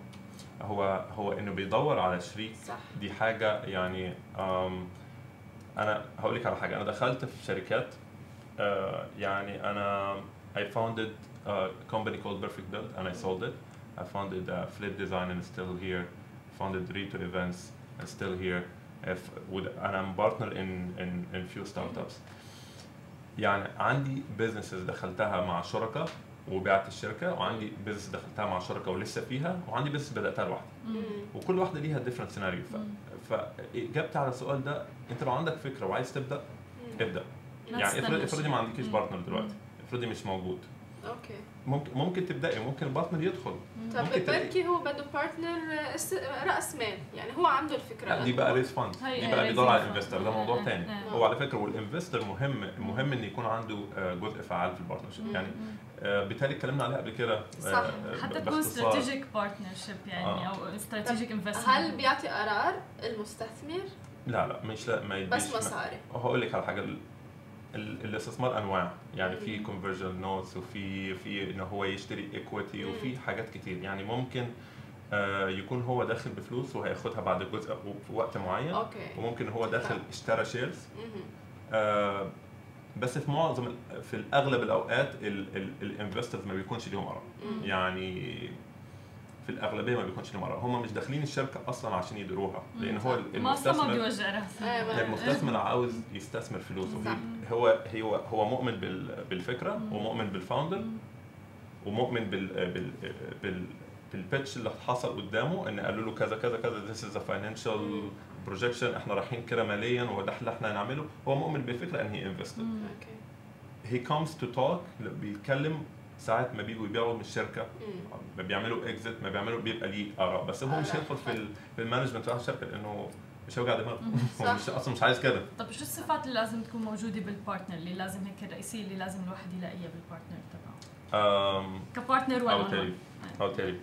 هو هو انه بيدور على شريك صح دي حاجة يعني أنا هقول لك على حاجة أنا دخلت في شركات آه، يعني أنا I founded a company called Perfect Build and I sold it. I founded uh, Flip Design and still here. Founded Rito Events and still here. If, with, and I'm partner in, in, in few startups. يعني عندي businesses دخلتها مع شركاء وبعت الشركة وعندي business دخلتها مع شركاء ولسه فيها وعندي business بدأتها لوحدي. وكل واحدة ليها ديفرنت سيناريو. فاجابتي على السؤال ده أنت لو عندك فكرة وعايز تبدأ ابدأ يعني افرضي. افرضي ما عندكيش. partner دلوقتي. افرضي مش موجود okay ممكن ممكن تبدأي ممكن ال partner يدخل. طب بركي هو بده partner رأس مال يعني هو عنده الفكرة لا دي بقى raise fund دي بقى بيدور على. ال investor ده موضوع آه، تاني آه. هو على فكرة وال investor مهم مهم إن يكون عنده آه، جزء فعال في ال partnership مم. يعني. آه، بالتالي اتكلمنا عليها قبل كده آه، صح. آه، حتى تكون. strategic partnership يعني آه. أو strategic investment هل بيعطي قرار المستثمر لا لا مش لا ما يديش بس مصاري هقول لك على حاجة ال- ال- الاستثمار أنواع يعني في. conversion notes وفي في إن هو يشتري equity. وفي حاجات كتير يعني ممكن آه، يكون هو داخل بفلوس وهياخدها بعد جزء في وقت معين okay وممكن هو داخل. اشترى shares. آه، بس في معظم ال- في الأغلب الأوقات ال investors ما بيكونش ليهم آراء. يعني في الأغلبية ما بيكونش ليهم آراء. هم مش داخلين الشركة أصلا عشان يديروها لأن هو المستثمر بيوجع راسه أيوة. المستثمر عاوز يستثمر فلوسه. هو هو هو مؤمن بال- بالفكرة. ومؤمن بال founder ومؤمن بال بال بال بال pitch اللي حصل قدامه إن قالوا له كذا كذا كذا this is a financial projection إحنا رايحين كده ماليا وده اللي إحنا هنعمله. هو مؤمن بالفكرة ان هي invested. okay he comes to talk بيتكلم ساعات ما بيجوا يبيعوا من الشركة. ما بيعملوا exit ما بيعملوا بيبقى ليه آراء. بس هو مش آراء. هيدخل في ال- في ال management بتاع الشركة لأنه مش هيوجع دماغه. هو. مش أصلا مش عايز كده. طب شو الصفات اللي لازم تكون موجودة بال partner اللي لازم هيك الرئيسية اللي لازم الواحد يلاقيها بال partner تبعه. um, ك partner ولا I'll tell you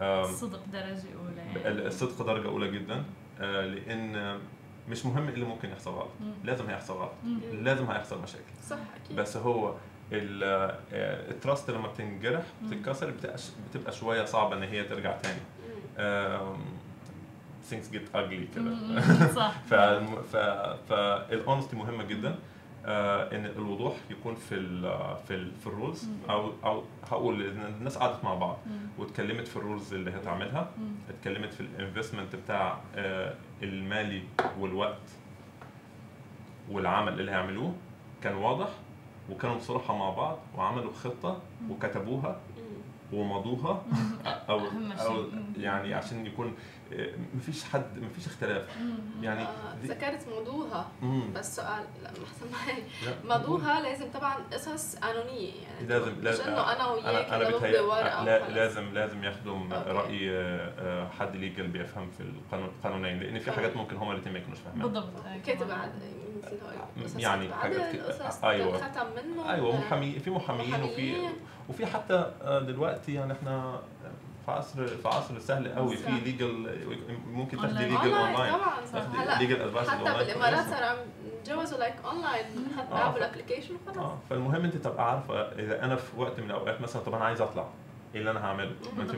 الصدق درجة أولى يعني. الصدق درجة أولى جدا uh, لأن مش مهم إيه اللي ممكن يحصل غلط. لازم هيحصل غلط. لازم هيحصل مشاكل. صح أكيد. بس هو ال trust لما بتنجرح. بتتكسر بتبقى شوية صعبة إن هي ترجع تاني. things get ugly كده. صح. فال honesty مهمة جدا. آه إن الوضوح يكون في ال في ال في ال rules. أو أو هقول إن الناس قعدت مع بعض. واتكلمت في ال rules اللي هتعملها. اتكلمت في ال investment بتاع آه، المالي والوقت والعمل اللي هيعملوه كان واضح وكانوا بصراحة مع بعض وعملوا خطة وكتبوها. ومضوها أو. أو يعني عشان يكون آه، مفيش حد مفيش اختلاف مم. يعني آه، ذكرت موضوعها. بس سؤال لا ما احسن معي موضوعها لازم طبعا قصص قانونيه يعني لازم مش لازم إنه أنا وياك أنا نضرب بتهيأ بورقه لا. لازم لازم ياخدوا okay. رأي آه، آه، حد legal بيفهم في القانون القانونين لأن في حاجات ممكن هما الاثنين ما يكونوش فاهمينها بالضبط آه، كاتب يعني حاجات كده. قصص أيوة. ختم منه أيوه محامي في محاميين وفي. وفي حتى آه، دلوقتي يعني إحنا في عصر في عصر سهل قوي. في. legal ممكن تاخدي online. legal online طبعا legal advice حتى بالإمارات صار عم تجوزوا like online حتى ف- ال application وخلاص. آه فالمهم أنت تبقى عارفة إذا أنا في وقت من الأوقات مثلا طب أنا عايز أطلع. إيه اللي أنا هعمله؟ ما أنت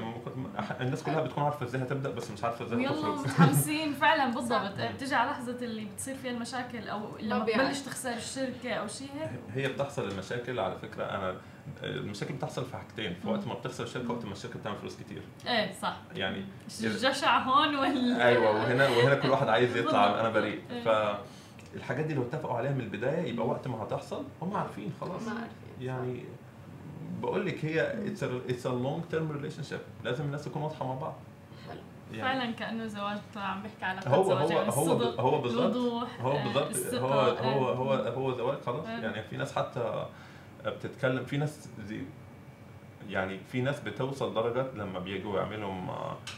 الناس كلها بتكون عارفة إزاي هتبدأ بس مش عارفة إزاي هتخرج. متحمسين. فعلا بالضبط. صح. بتجي على لحظة اللي بتصير فيها المشاكل أو لما طبيعي. تبلش تخسر الشركة أو شيء. هيك هي بتحصل المشاكل. على فكرة أنا المشاكل بتحصل في حاجتين في وقت ما بتخسر الشركة وقت ما الشركة بتعمل فلوس كتير. إيه صح. يعني الجشع هون ولا أيوه وهنا وهنا كل واحد عايز يطلع أنا بريء. إيه. فالحاجات دي لو اتفقوا عليها من البداية يبقى وقت ما هتحصل هم عارفين خلاص. ما عارفين يعني بقول لك هي it's it's a long term relationship لازم الناس تكون واضحة مع بعض. حلو. يعني فعلا كأنه زواج عم بحكي على هو هو يعني هو هو بالظبط الوضوح هو آه، بالظبط الثقة، هو آه. هو هو هو زواج خلاص. آه. يعني في ناس حتى بتتكلم في ناس زي يعني في ناس بتوصل درجة لما بيجوا يعملوا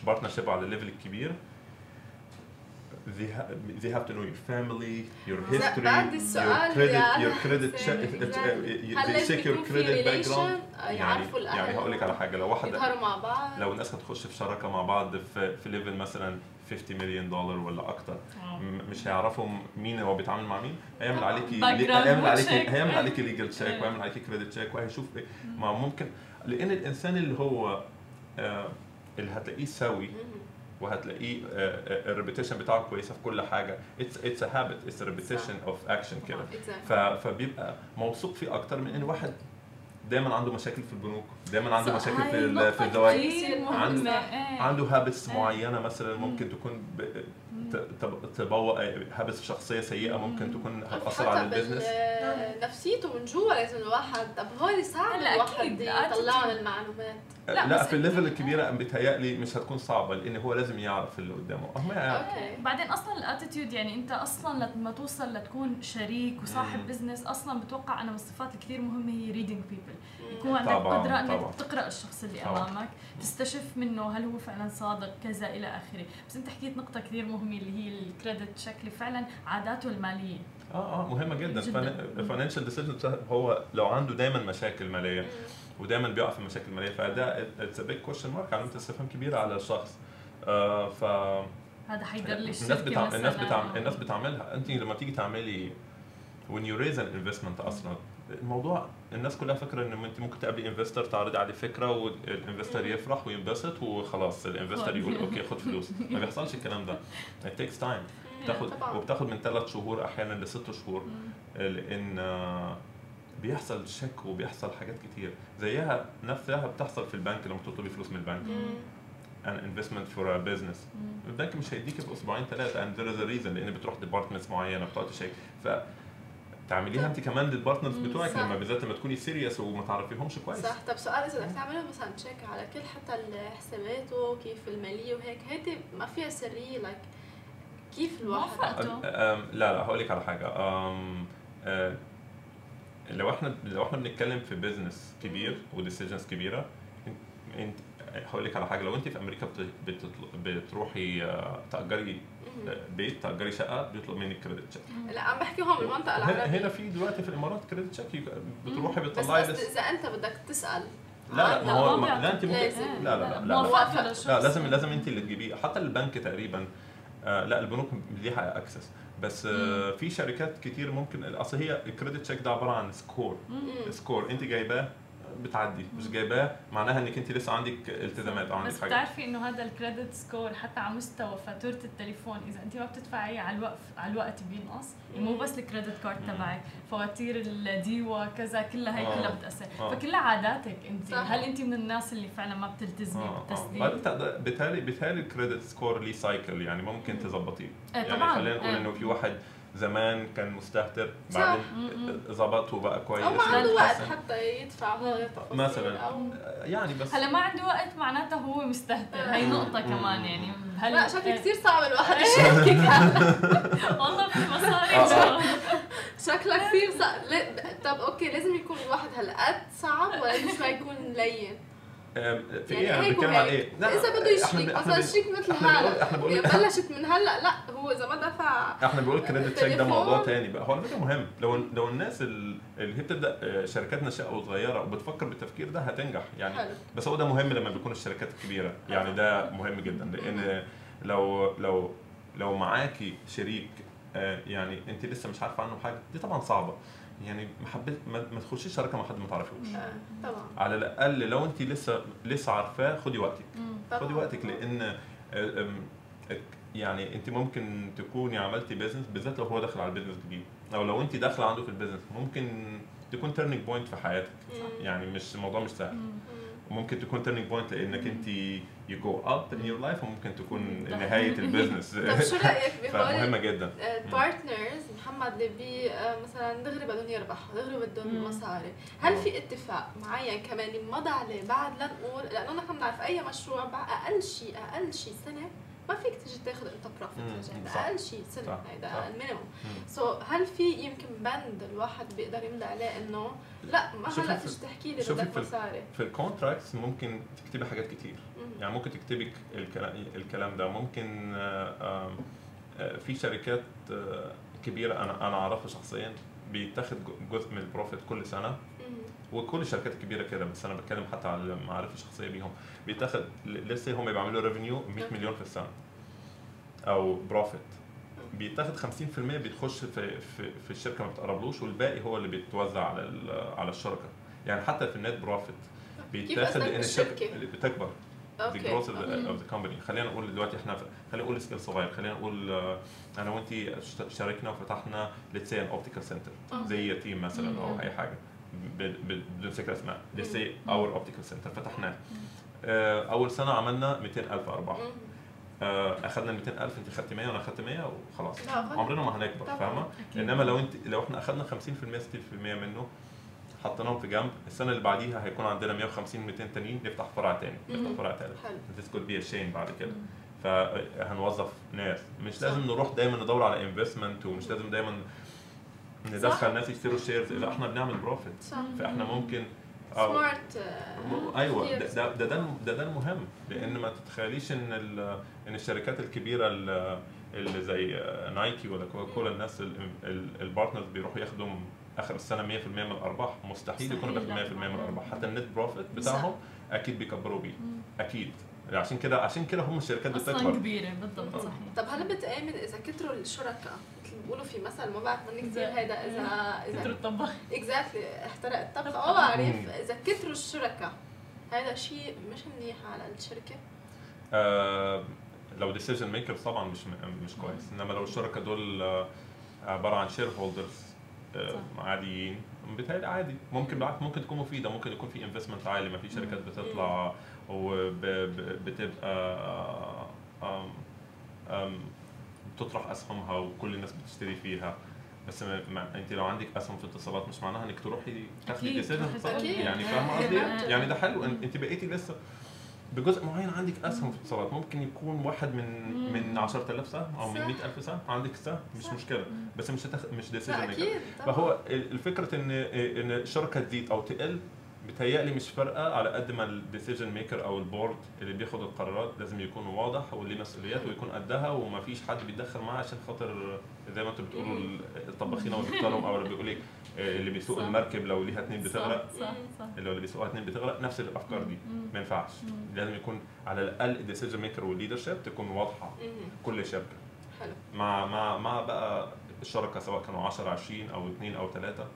partnership على ال level الكبير they ha- they have to know your family, your history, بعد your السؤال credit, your credit check, they check your credit background. آه، يعني يعني هقول لك على حاجة لو واحد يظهروا مع بعض. لو الناس هتخش في شراكة مع بعض في في level مثلا 50 مليون دولار ولا أكتر آه. مش هيعرفوا مين هو بيتعامل مع مين هيعمل عليكي Background هيعمل عليكي check. هيعمل عليكي legal check أيوة. ويعمل عليكي credit check وهيشوف إيه. ما ممكن لأن الإنسان اللي هو آه، اللي هتلاقيه سوي. وهتلاقيه ال reputation بتاعه كويسة في كل حاجة it's it's habit it's repetition of action كده فبيبقى موثوق فيه أكتر من إن واحد دايما عنده مشاكل في البنوك دايما عنده مشاكل في في الزواج كتير مهمة. عنده- إيه. عنده habits إيه. معينة مثلا ممكن تكون ب... ت- تب- تبوق habits شخصية سيئة ممكن تكون هتأثر على ال business بال- نفسيته من جوا لازم الواحد طب هول صعب هلا الواحد أكيد، يطلع. من المعلومات. لا، لا, بس في ال level الكبيره بيتهيألي مش هتكون صعبة لأن هو لازم يعرف اللي قدامه. أه ما يعرف. okay. بعدين أصلا ال attitude يعني أنت أصلا لما توصل لتكون شريك وصاحب. business أصلا بتوقع أنا من الصفات الكثير مهمة هي reading people يكون. عندك طبعاً، قدرة إنك طبعاً. تقرأ الشخص اللي طبعاً. أمامك تستشف منه هل هو فعلا صادق كذا إلى آخره بس أنت حكيت نقطة كثير مهمة اللي هي ال credit check فعلا عاداته المالية آه آه مهمة جدا. ال financial decision هو لو عنده دايما مشاكل مالية. ودايما بيقع في مشاكل مالية فده it's big question mark علامه استفهام كبيره على الشخص آه ف هذا حيدر لي الناس بتعمل الناس. بتعمل الناس بتعملها أنت لما تيجي تعملي when you raise an investment أصلا الموضوع الناس كلها فاكرة إن أنت ممكن تقابلي investor تعرضي عليه فكرة وال investor. يفرح وينبسط وخلاص ال investor يقول okay خد فلوس. ما بيحصلش الكلام ده. It takes time. بتاخد. وبتاخد من ثلاث شهور أحيانا لست شهور. لأن بيحصل check وبيحصل حاجات كتير. زيها نفسها بتحصل في البنك لما تطلبي فلوس من البنك. an investment for a business. البنك مش هيديك في أسبوعين ثلاثة and there is a reason لأن بتروح departments معينة بتقعد check ف تعمليها انت كمان لل partners بتوعك. لما بالذات لما تكوني serious وما تعرفيهمش كويس. صح. طب سؤال اذا بدك تعملها مثلا check على كل حتى حساباته كيف المالية وهيك هيدي ما فيها سريه like كيف الواحد؟ لا لا هقول لك على حاجة. أم أه، لو إحنا لو إحنا بنتكلم في business كبير و decisions كبيرة انت هقول لك على حاجة. لو أنت في أمريكا بتروحي أه، تأجري بيت تاجري شقة بيطلب منك credit check لا عم بحكي هون بالمنطقة هنا العربية. هنا في دلوقتي في الإمارات credit check بتروحي بس بتطلعي قصدي بس إذا أنت بدك تسأل. لا لا ما هو ما- طبعاً. لا أنت ممكن. لا لا لا لا, لا. لازم لازم أنت اللي تجيبيه. حتى البنك تقريبا آه لا البنوك ليها access بس آه في شركات كتير ممكن أصل هي ال credit check ده عبارة عن score. score أنت جايباه بتعدي مش جايباه معناها إنك أنت لسه عندك التزامات أو عندك بس حاجة بتعرفي إنه هذا ال credit score حتى على مستوى فاتورة التليفون إذا أنت ما بتدفعي على الوقت على الوقت بينقص مو بس ال credit card. تبعك فواتير الديوا كذا كلها هي آه. كلها بتأثر آه. فكلها عاداتك أنت صح. هل أنت من الناس اللي فعلا ما بتلتزمي آه آه بالتسديد؟ تقدر- بالتالي بالتالي ال credit score ليه cycle يعني ممكن مم. تظبطيه إيه يعني طبعاً، خلينا نقول إيه. إنه في واحد زمان كان مستهتر صح. بعدين مم. ظبط وبقى كويس أو ما عنده وقت. حتى يدفع مثلاً. أو يعني بس هلا ما عنده وقت معناته هو مستهتر هي مم. نقطة مم. كمان يعني هل لا شكلي إيه. كثير صعب الواحد يشاركك هلا والله في مصاري آه،. شكلها كثير صعب طب okay لازم يكون الواحد هالقد صعب ولا ليش ما يكون لين؟ في يعني إيه؟ أنا بتكلم عن. إيه؟ لا، إذا بده يشريك إحنا مثلا شريك مثل هذا إحنا يعني بلشت من هلا لا هو إذا ما دفع إحنا بنقول credit check ده. موضوع تاني بقى. هو على فكره مهم. لو لو الناس ال- اللي هي بتبدأ آه، شركات ناشئة وصغيره وبتفكر بالتفكير ده هتنجح. يعني حلو. بس هو ده مهم لما بيكون الشركات الكبيره يعني ده مهم جدا. لأن لو لو لو معاكي شريك آه، يعني أنت لسه مش عارفة عنه حاجة دي طبعا صعبة. يعني ما حبيت ما تخشيش شركة مع حد ما تعرفيهوش آه، طبعا. على الأقل لو انت لسه لسه عارفاه خدي وقتك. خدي وقتك لأن آه، يعني انت ممكن تكوني عملتي business بالذات لو هو داخل على ال business جديد. أو لو انت داخلة عنده في ال business ممكن تكون turning point في حياتك. يعني مش الموضوع مش سهل. مم. مم. ممكن تكون turning point لإنك أنت you go up in your life وممكن تكون. نهاية ال business طب شو رأيك فمهمة جدا ال partners محمد اللي بي آه، مثلا دغري بدهم يربحوا دغري بدهم. مصاري هل في اتفاق معين كمان مضى عليه بعد لا نقول لأنه نحن بنعرف أي مشروع أقل شيء أقل شيء سنة ما فيك تيجي تاخذ أنت. profit. أقل شيء سنة. هيدا. ال minimum. so هل في يمكن بند الواحد بيقدر يملى عليه إنه لا ما هلا تحكي لي بدك مصاري في ال contracts ممكن تكتبي حاجات كتير. مم. يعني ممكن تكتبي الكلام الكلام ده. ممكن آه، آه، في شركات آه، كبيرة أنا أنا أعرفها شخصيا بيتاخد جزء من ال profit كل سنة. وكل الشركات الكبيرة كده بس أنا بتكلم حتى على المعارف الشخصية بيهم. بيتاخد لسه هم بيعملوا revenue 100 مليون في السنة. أو profit بيتاخد 50% بيخش في في, في الشركة ما بتقربلوش والباقي هو اللي بيتوزع على على الشركة. يعني حتى في ال net profit بيتاخد الشركة؟ الشركة؟ اللي بتكبر the okay. growth of the, company. خلينا نقول دلوقتي إحنا خلينا نقول scale صغير. خلينا نقول آه، أنا وانت شاركنا وفتحنا say an optical center. آه. زي team مثلا أو مم. أي حاجة. بدون ذكر أسماء. say مم. our optical center. فتحناه. آه، أول سنة عملنا 200000 ارباح اخذنا ال 200000 أنت خدت 100 وأنا اخدت 100 وخلاص. عمرنا ما هنكبر. فاهمة. إنما لو انت لو إحنا اخذنا 50% 60% منه حطيناهم في جنب السنة اللي بعديها هيكون عندنا 150 200 تانيين نفتح فرع تاني نفتح. فرع تالت could be a chain بعد كده. فهنوظف ناس مش. لازم نروح دايما ندور على investment ومش لازم دايما. ندخل ناس يشتروا shares اذا إحنا بنعمل profit فإحنا ممكن smart م- أيوه ده ده ده, ده, ده, المهم لأن ما تتخيليش إن إن الشركات الكبيرة ال- اللي زي نايكي ولا كوكا كولا الناس ال- ال- ال partners بيروحوا ياخدوا آخر السنة 100% من الأرباح. مستحيل يكونوا بياخدوا 100% لا. من الأرباح. حتى ال net profit بتاعهم أكيد بيكبروا بيه. أكيد. عشان كده عشان كده هم الشركات أصلا بتكبر. كبيرة. بالضبط صحيح. طب هل بتآمن إذا كتروا الشركاء؟ مثل ما بيقولوا في مثل ما بعرف مني كثير إذا- هيدا اذا اذا الطباخ. exactly احترق الطبخ. ما بعرف. إذا كتروا الشركاء. هذا شيء مش منيح على الشركة؟ آه لو decision maker طبعا مش مش كويس. إنما لو الشركاء دول آه، عبارة عن shareholders صح. عاديين بيتهيألي عادي. ممكن بالعكس ممكن تكون مفيدة ممكن يكون في investment عالي ما في شركات بتطلع وبتبقى آم، بتطرح أسهمها وكل الناس بتشتري فيها. بس ما أنت لو عندك أسهم في اتصالات مش معناها إنك تروحي تاخدي decision. يعني فاهمة. قصدي؟ يعني ده حلو. أنت بقيتي لسه بجزء معين عندك أسهم في اتصالات ممكن يكون واحد من مم. من 10000 سهم أو من صح. 100000 سهم عندك سهم مش صح. مشكله بس مش هتخ... مش decision فهو الفكرة ان إن الشركة تزيد أو تقل بتهيألي مش فارقة على قد ما ال decision maker أو ال board اللي بياخد القرارات لازم يكون واضح وليه مسؤوليات ويكون قدها وما فيش حد بيتدخل معاه عشان خاطر زي ما أنتوا بتقولوا الطباخين أو الدكتور أو اللي بيقول لك اللي بيسوق. المركب لو ليها اتنين بتغرق صح صح. اللي اللي بيسوقها اتنين بتغرق نفس الأفكار دي. ما ينفعش. لازم يكون على الأقل ال decision maker وال leadership تكون واضحة. كل شركة حلو مع مع مع بقى الشركة سواء كانوا 10 20 أو 2 أو 3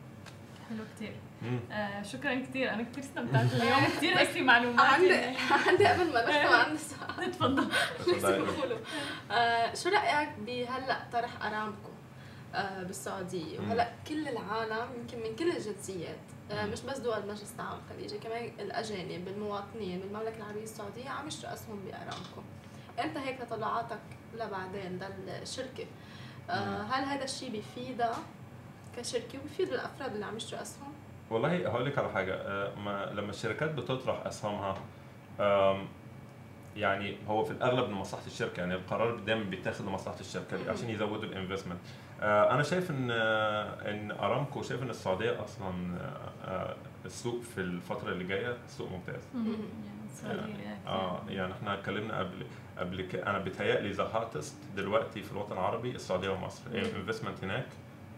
حلو كثير مم. آه شكرا كثير أنا كثير استمتعت اليوم. كثير في معلومات عندي. عندي قبل ما نختم عندي سؤال. تفضل لازم أقوله. آه، شو رأيك بهلأ طرح أرامكو؟ آه، بالسعودية. وهلأ كل العالم يمكن من كل الجنسيات آه، مش بس دول مجلس التعاون الخليجي كمان الأجانب المواطنين بالمملكة العربية السعودية عم يشتروا أسهم بأرامكو. انت هيك تطلعاتك لبعدين للشركة؟ آه، هل هذا الشيء بيفيدها كشركة؟ وبيفيد الأفراد اللي عم يشتروا أسهم؟ والله هقول لك على حاجة. آه، ما لما الشركات بتطرح اسهمها آم، يعني هو في الأغلب لمصلحه الشركة يعني القرار دايما بيتاخد لمصلحه الشركة مم. عشان يزودوا ال investment. أنا شايف إن آه، إن أرامكو شايف إن السعودية أصلا آه، آه، السوق في الفترة اللي جاية سوق ممتاز. يعني السعودية آه يعني إحنا اتكلمنا قبل قبل كده أنا بيتهيألي ذا hottest دلوقتي في الوطن العربي السعودية ومصر. ال investment هناك.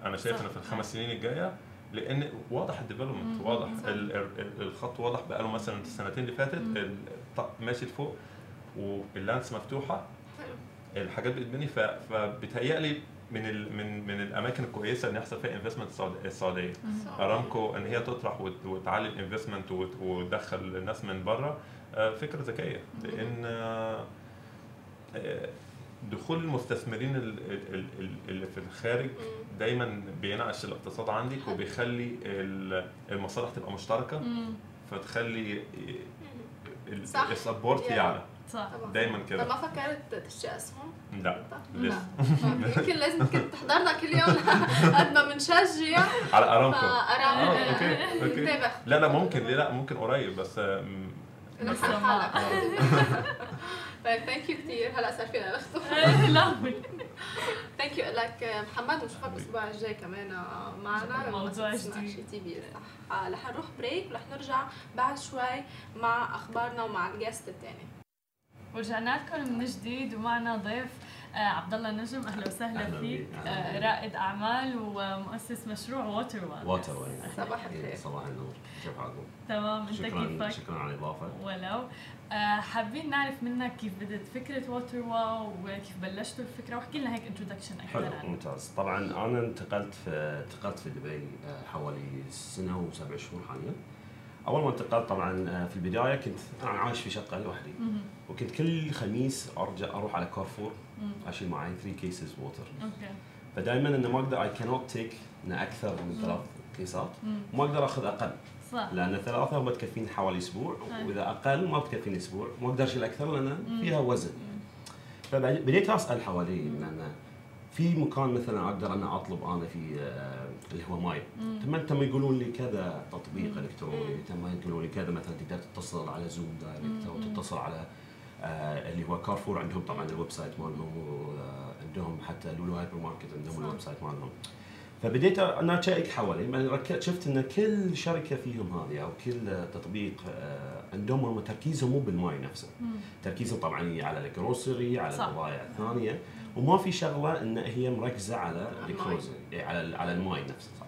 أنا شايف. إن في الخمس سنين الجاية لأن واضح ال development. واضح الخط واضح بقاله مثلا السنتين اللي فاتت ماشي لفوق وال lanes مفتوحة الحاجات بتتبني ف- فبيتهيألي من ال من من الأماكن الكويسة إن يحصل فيها investment السعودية. أرامكو إن هي تطرح وت- وتعلي ال investment وت- وتدخل الناس من بره آه، فكرة ذكية لأن آه، آه، دخول المستثمرين ال- ال- ال- اللي في الخارج. دايما بينعش الاقتصاد عندك وبيخلي ال- المصالح تبقى مشتركة. مم. فتخلي. ال support. يعلى. صح. دايما طب كده ما فكرت تشتري أسهم؟ لا. لسه. يمكن لازم كنت تحضرنا كل يوم. قد ما بنشجع. على أرامكو. فارامكو آه okay okay. لا لا ممكن ليه لا ممكن قريب بس آم، لسه آه. طيب thank you كثير هلا صار فينا نختم لا. thank you لك محمد ونشوفك الأسبوع الجاي كمان معنا. موضوع جديد. TV صح. آه، رح نروح break ورح نرجع بعد شوي مع أخبارنا ومع ال guest الثاني ورجعنا لكم من جديد ومعنا ضيف آه عبد الله نجم. أهلا وسهلا أهلا فيك. آه. رائد أعمال ومؤسس مشروع Water One Water صباح الخير. صباح النور. كيف حالكم؟ تمام. أنت شكرا كيفك؟ شكرا على الاستضافة. ولو. آه حابين نعرف منك كيف بدت فكرة Water One وكيف بلشتوا الفكرة؟ واحكي لنا هيك introduction أكثر حلو ممتاز. طبعا أنا انتقلت في انتقلت في دبي آه، حوالي سنة وسبع شهور حاليا. أول ما انتقلت طبعا آه، في البداية كنت أنا عايش في شقة لوحدي. وكنت كل خميس ارجع أروح على كارفور. أشيل معي 3 cases water okay. فدائما إنه ما أقدر اي كانوت تيك أكثر من ثلاث cases. وما أقدر أخذ أقل. صح لأن ثلاثة ما تكفيني حوالي أسبوع. وإذا أقل ما بتكفيني أسبوع ما أقدر اشيل أكثر لأن. فيها وزن. فبديت أسأل حوالي لأن في مكان مثلا أقدر أنا أطلب أنا في آه، اللي هو ماي. ثم تم يقولون لي كذا تطبيق. إلكتروني تم يقولون لي كذا مثلا تقدر تتصل على زوم direct أو. تتصل على آه، اللي هو كارفور عندهم طبعا ال website مالهم وعندهم حتى لولو هايبر ماركت عندهم. ال website مالهم فبديت أنا أشيك حوالي بعدين ركزت شفت إن كل شركة فيهم هذه أو كل تطبيق آه، عندهم هم تركيزهم مو بالماي نفسه. تركيزهم طبعا على ال grocery على. البضائع الثانية. وما في شغلة إن هي مركزة على ال grocery يعني على على الماي نفسه صح.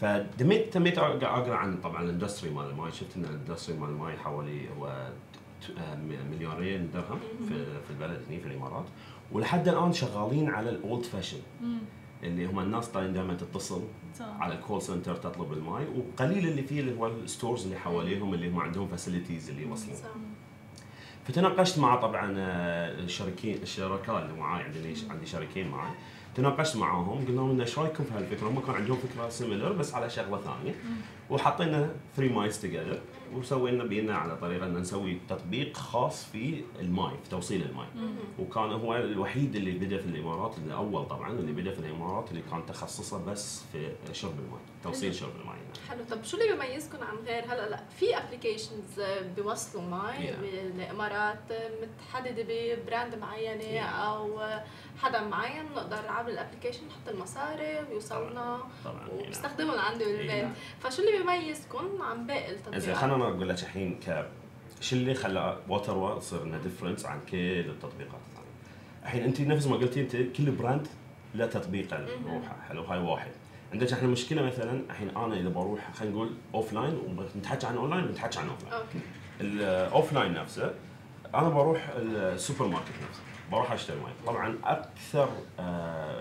فتميت تميت أقرأ عن طبعا ال industry مال الماي. شفت إن ال industry مال الماي حوالي هو آه، مليونين درهم في في البلد هنا في الإمارات. ولحد الآن شغالين على ال old fashion. اللي هم الناس طالعين دائما تتصل صح. على ال call center تطلب الماي وقليل اللي فيه اللي هو ال stores اللي حواليهم اللي هم عندهم facilities اللي يوصلون. فتناقشت مع طبعا آه، الشركين الشركاء اللي معاي عندي عندي شريكين معاي. تناقشت معاهم قلنا لهم إيش رأيكم في هالفكرة؟ هم كان عندهم فكرة similar بس على شغلة ثانية. وحطينا 3 minds together وسوينا بينا على طريقة إن نسوي تطبيق خاص في الماي في توصيل الماي وكان هو الوحيد اللي بدأ في الإمارات الأول طبعا اللي بدأ في الإمارات اللي كان تخصصه بس في شرب الماء توصيل شرب الماء حلو طب شو اللي بيميزكم عن غير هلا لا في applications بيوصلوا ماي Yeah. بالامارات متحددة ب brand معينة Yeah. أو حدا معين بنقدر عبر ال application نحط المصاري ويوصلنا طبعا وبستخدمهم عندي Yeah. بالبيت فشو اللي بيميزكم عن باقي التطبيقات؟ خلينا أقول لك الحين ك شو اللي خلى Water One تصير انه difference عن كل التطبيقات الثانية. الحين أنت نفس ما قلتي أنت كل brand له تطبيقه لروحه حلو هاي واحد. عندك إحنا مشكلة مثلا الحين أنا إذا بروح خلينا نقول offline ونتحكى عن اون لاين ونتحكى عن offline. okay ال offline نفسه أنا بروح السوبر ماركت نفسه بروح أشتري ماي طبعا أكثر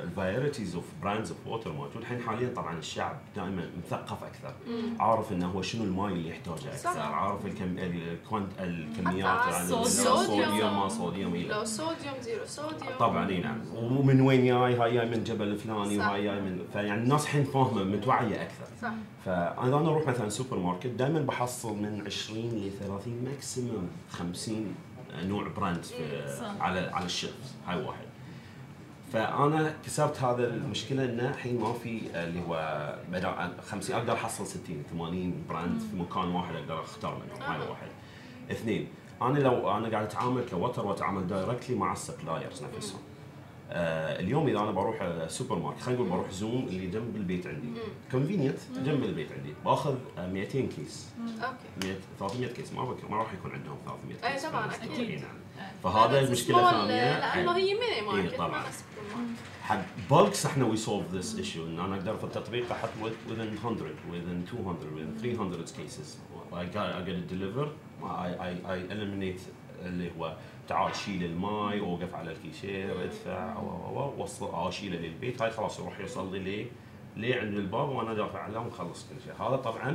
ال varieties of brands of water موجود. الحين حاليا طبعا الشعب دائما مثقف أكثر. عارف إنه هو شنو الماي اللي يحتاجه أكثر؟ صح. عارف الكم الكميات يعني. الصوديوم ما صوديوم low صوديوم zero صوديوم. طبعا إي نعم. ومن وين جاي؟ هاي جاي من جبل الفلاني. وهاي جاي من فيعني الناس الحين فاهمة متوعية أكثر. صح. فأنا أنا أروح مثلا سوبر ماركت دائما بحصل من 20 ل 30 maximum 50 نوع brand صح. على على ال shelf هاي واحد. فأنا كسرت هذا المشكلة إنه الحين ما في اللي هو بدل 50 أقدر أحصل 60 80 brand في مكان واحد أقدر أختار منهم. هاي. واحد. اثنين أنا لو أنا قاعد أتعامل ك Water وأتعامل directly مع ال suppliers نفسهم. اليوم إذا أنا بروح السوبر ماركت خلينا نقول بروح زوم اللي جنب البيت عندي. convenient جنب البيت عندي. باخذ آه، 200 case. okay. 100 300 case. ما ما راح يكون عندهم 300 أي case. طبعاً، في أكيد. إي نعم. فهذا بس المشكلة الثانية. لأنه هي mini market إيه، طبعاً. ما سوبر ماركت حق بولكس إحنا we solve this issue إن أنا أقدر في التطبيق أحط within 100 within 200 within 300 cases. I got I get it delivered. I I I eliminate اللي هو تعال شيل الماي أوقف على الكيشير أدفع و و و وصل أو اشيله للبيت. هاي خلاص يروح يوصل لي ليه عند الباب وأنا دافع عليه ونخلص كل شيء. هذا طبعا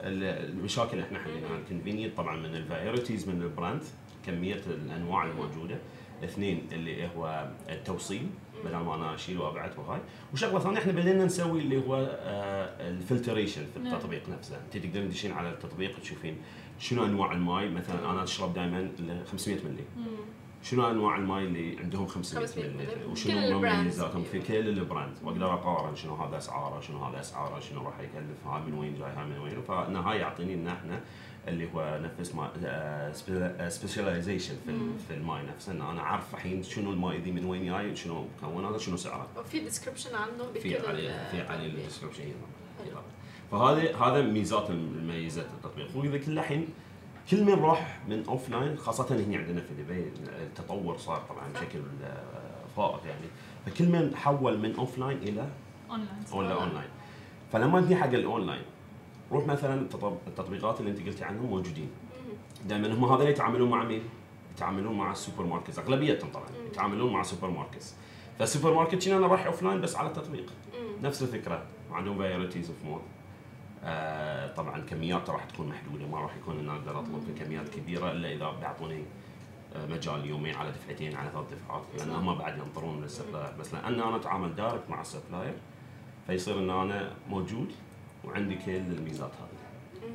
ال- المشاكل إحنا حليناها ال convenient طبعا من ال varieties من ال brand كمية الأنواع الموجودة. اثنين اللي هو التوصيل بدل ما أنا أشيل وابعت وهاي. وشغلة ثانية إحنا بدينا نسوي اللي هو ال filtration في نعم. التطبيق نفسه. أنت تقدرين تدشين على التطبيق تشوفين شنو أنواع الماي؟ مثلا أنا أشرب دائما 500 ملي شنو أنواع الماي اللي عندهم 500 500 ملي. وشنو. مميزاتهم؟ في كل ال brand وأقدر أقارن شنو هذا أسعاره شنو هذا أسعاره شنو راح يكلف هاي من وين جاي هاي من وين. فان هاي يعطيني إن إحنا اللي هو نفس ما specialization في ال- في الماي نفسه. إن أنا أعرف الحين شنو الماي ذي من وين جاي شنو مكوناته شنو سعره. وفي description عنه بكل في عليه في عليه. ال description حلو. فهذا هذا ميزات المميزات التطبيق. وإذا كل الحين كل من راح من offline خاصة هنا عندنا في دبي التطور صار طبعا بشكل آه، فائق يعني. فكل من حول من offline إلى online online فلما تجي حق الاونلاين روح مثلا التطب- التطبيقات اللي أنت قلتي عنهم موجودين. دائما هم هذول يتعاملون مع مين؟ يتعاملون مع ال supermarkets أغلبيتهم طبعا يتعاملون مع ال supermarkets فالسوبر ماركت أنا راح offline بس على التطبيق. نفس الفكرة عندهم varieties of آه طبعا كميات راح تكون محدودة ما راح يكون ان أقدر أطلب كميات كبيرة إلا إذا بيعطوني آه، مجال يومين على دفعتين على ثلاث دفعات لأن هم بعد ينطرون من ال supplier. بس لأن أنا أتعامل direct مع ال supplier فيصير إن أنا موجود وعندي كل الميزات هذه.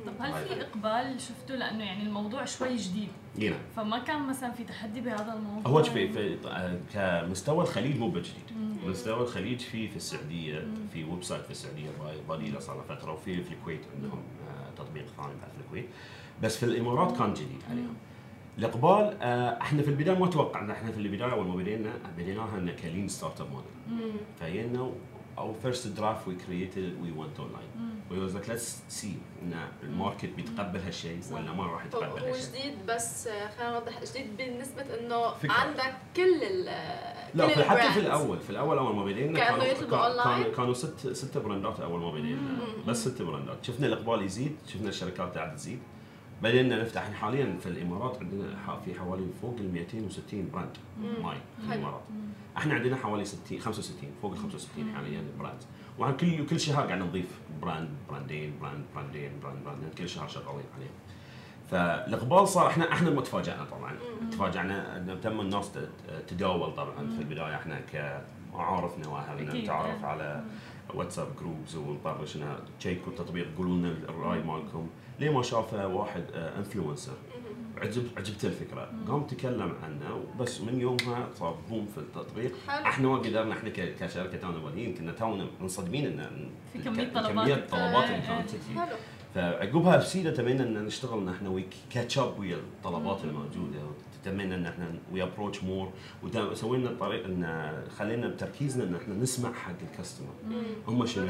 طب هل في إقبال شفتوا لأنه يعني الموضوع شوي جديد. إي نعم. فما كان مثلا في تحدي بهذا الموضوع؟ هو شوفي في كمستوى الخليج مو بجديد. مستوى الخليج في في السعودية في website في السعودية بادي له صار فترة وفي في الكويت عندهم آه، تطبيق ثاني بعد في الكويت. بس في الإمارات كان جديد عليهم. الإقبال آه، إحنا في البداية ما توقعنا. إحنا في البداية اول ما بدينا بديناها إن ك lean startup model فجينا our first draft we created we went online we was like let's see إن الماركت بيتقبل هالشيء ولا ما راح يتقبل هو هالشيء. جديد بس خلينا نوضح جديد بالنسبة إنه فكرة. عندك كل ال لا كل في حتى في. الأول في الأول أول ما بدينا كانوا كانوا يطلبوا أونلاين؟ كانوا ست ست براندات أول ما بدينا. بس ست براندات. شفنا الإقبال يزيد شفنا الشركات قاعدة تزيد. بدينا نفتح حاليا في الإمارات عندنا في حوالي فوق ال 260 brand ماي في. الإمارات. إحنا عندنا حوالي 60 65 فوق ال 65 حاليا brand. وعن كل كل شهر قاعد نضيف brand براندين brand براندين brand براندين. كل شهر شغالين عليهم فالإقبال صار إحنا إحنا ما تفاجئنا طبعا. تفاجئنا إن تم الناس تداول طبعا في البداية. إحنا كمعارفنا وأهلنا. نتعرف على واتساب groups ونطرش تشيكوا التطبيق قولوا لنا الرأي مالكم. ليه ما شافه واحد influencer عجب عجبته الفكرة. قام تكلم عنه بس من يومها صار boom في التطبيق. حلو. إحنا ما قدرنا إحنا كشركة أنا بادين كنا تونا منصدمين ان في الك- طلبات. كمية. طلبات اللي إيه، كانت إيه. تجي. حلو. فعقبها بسيده تمينا إن نشتغل ان إحنا we catch up ويا الطلبات الموجودة. وتمينا إن إحنا we approach more وسوينا الطريق إن خلينا بتركيزنا إن إحنا نسمع حق ال customer. هم شنو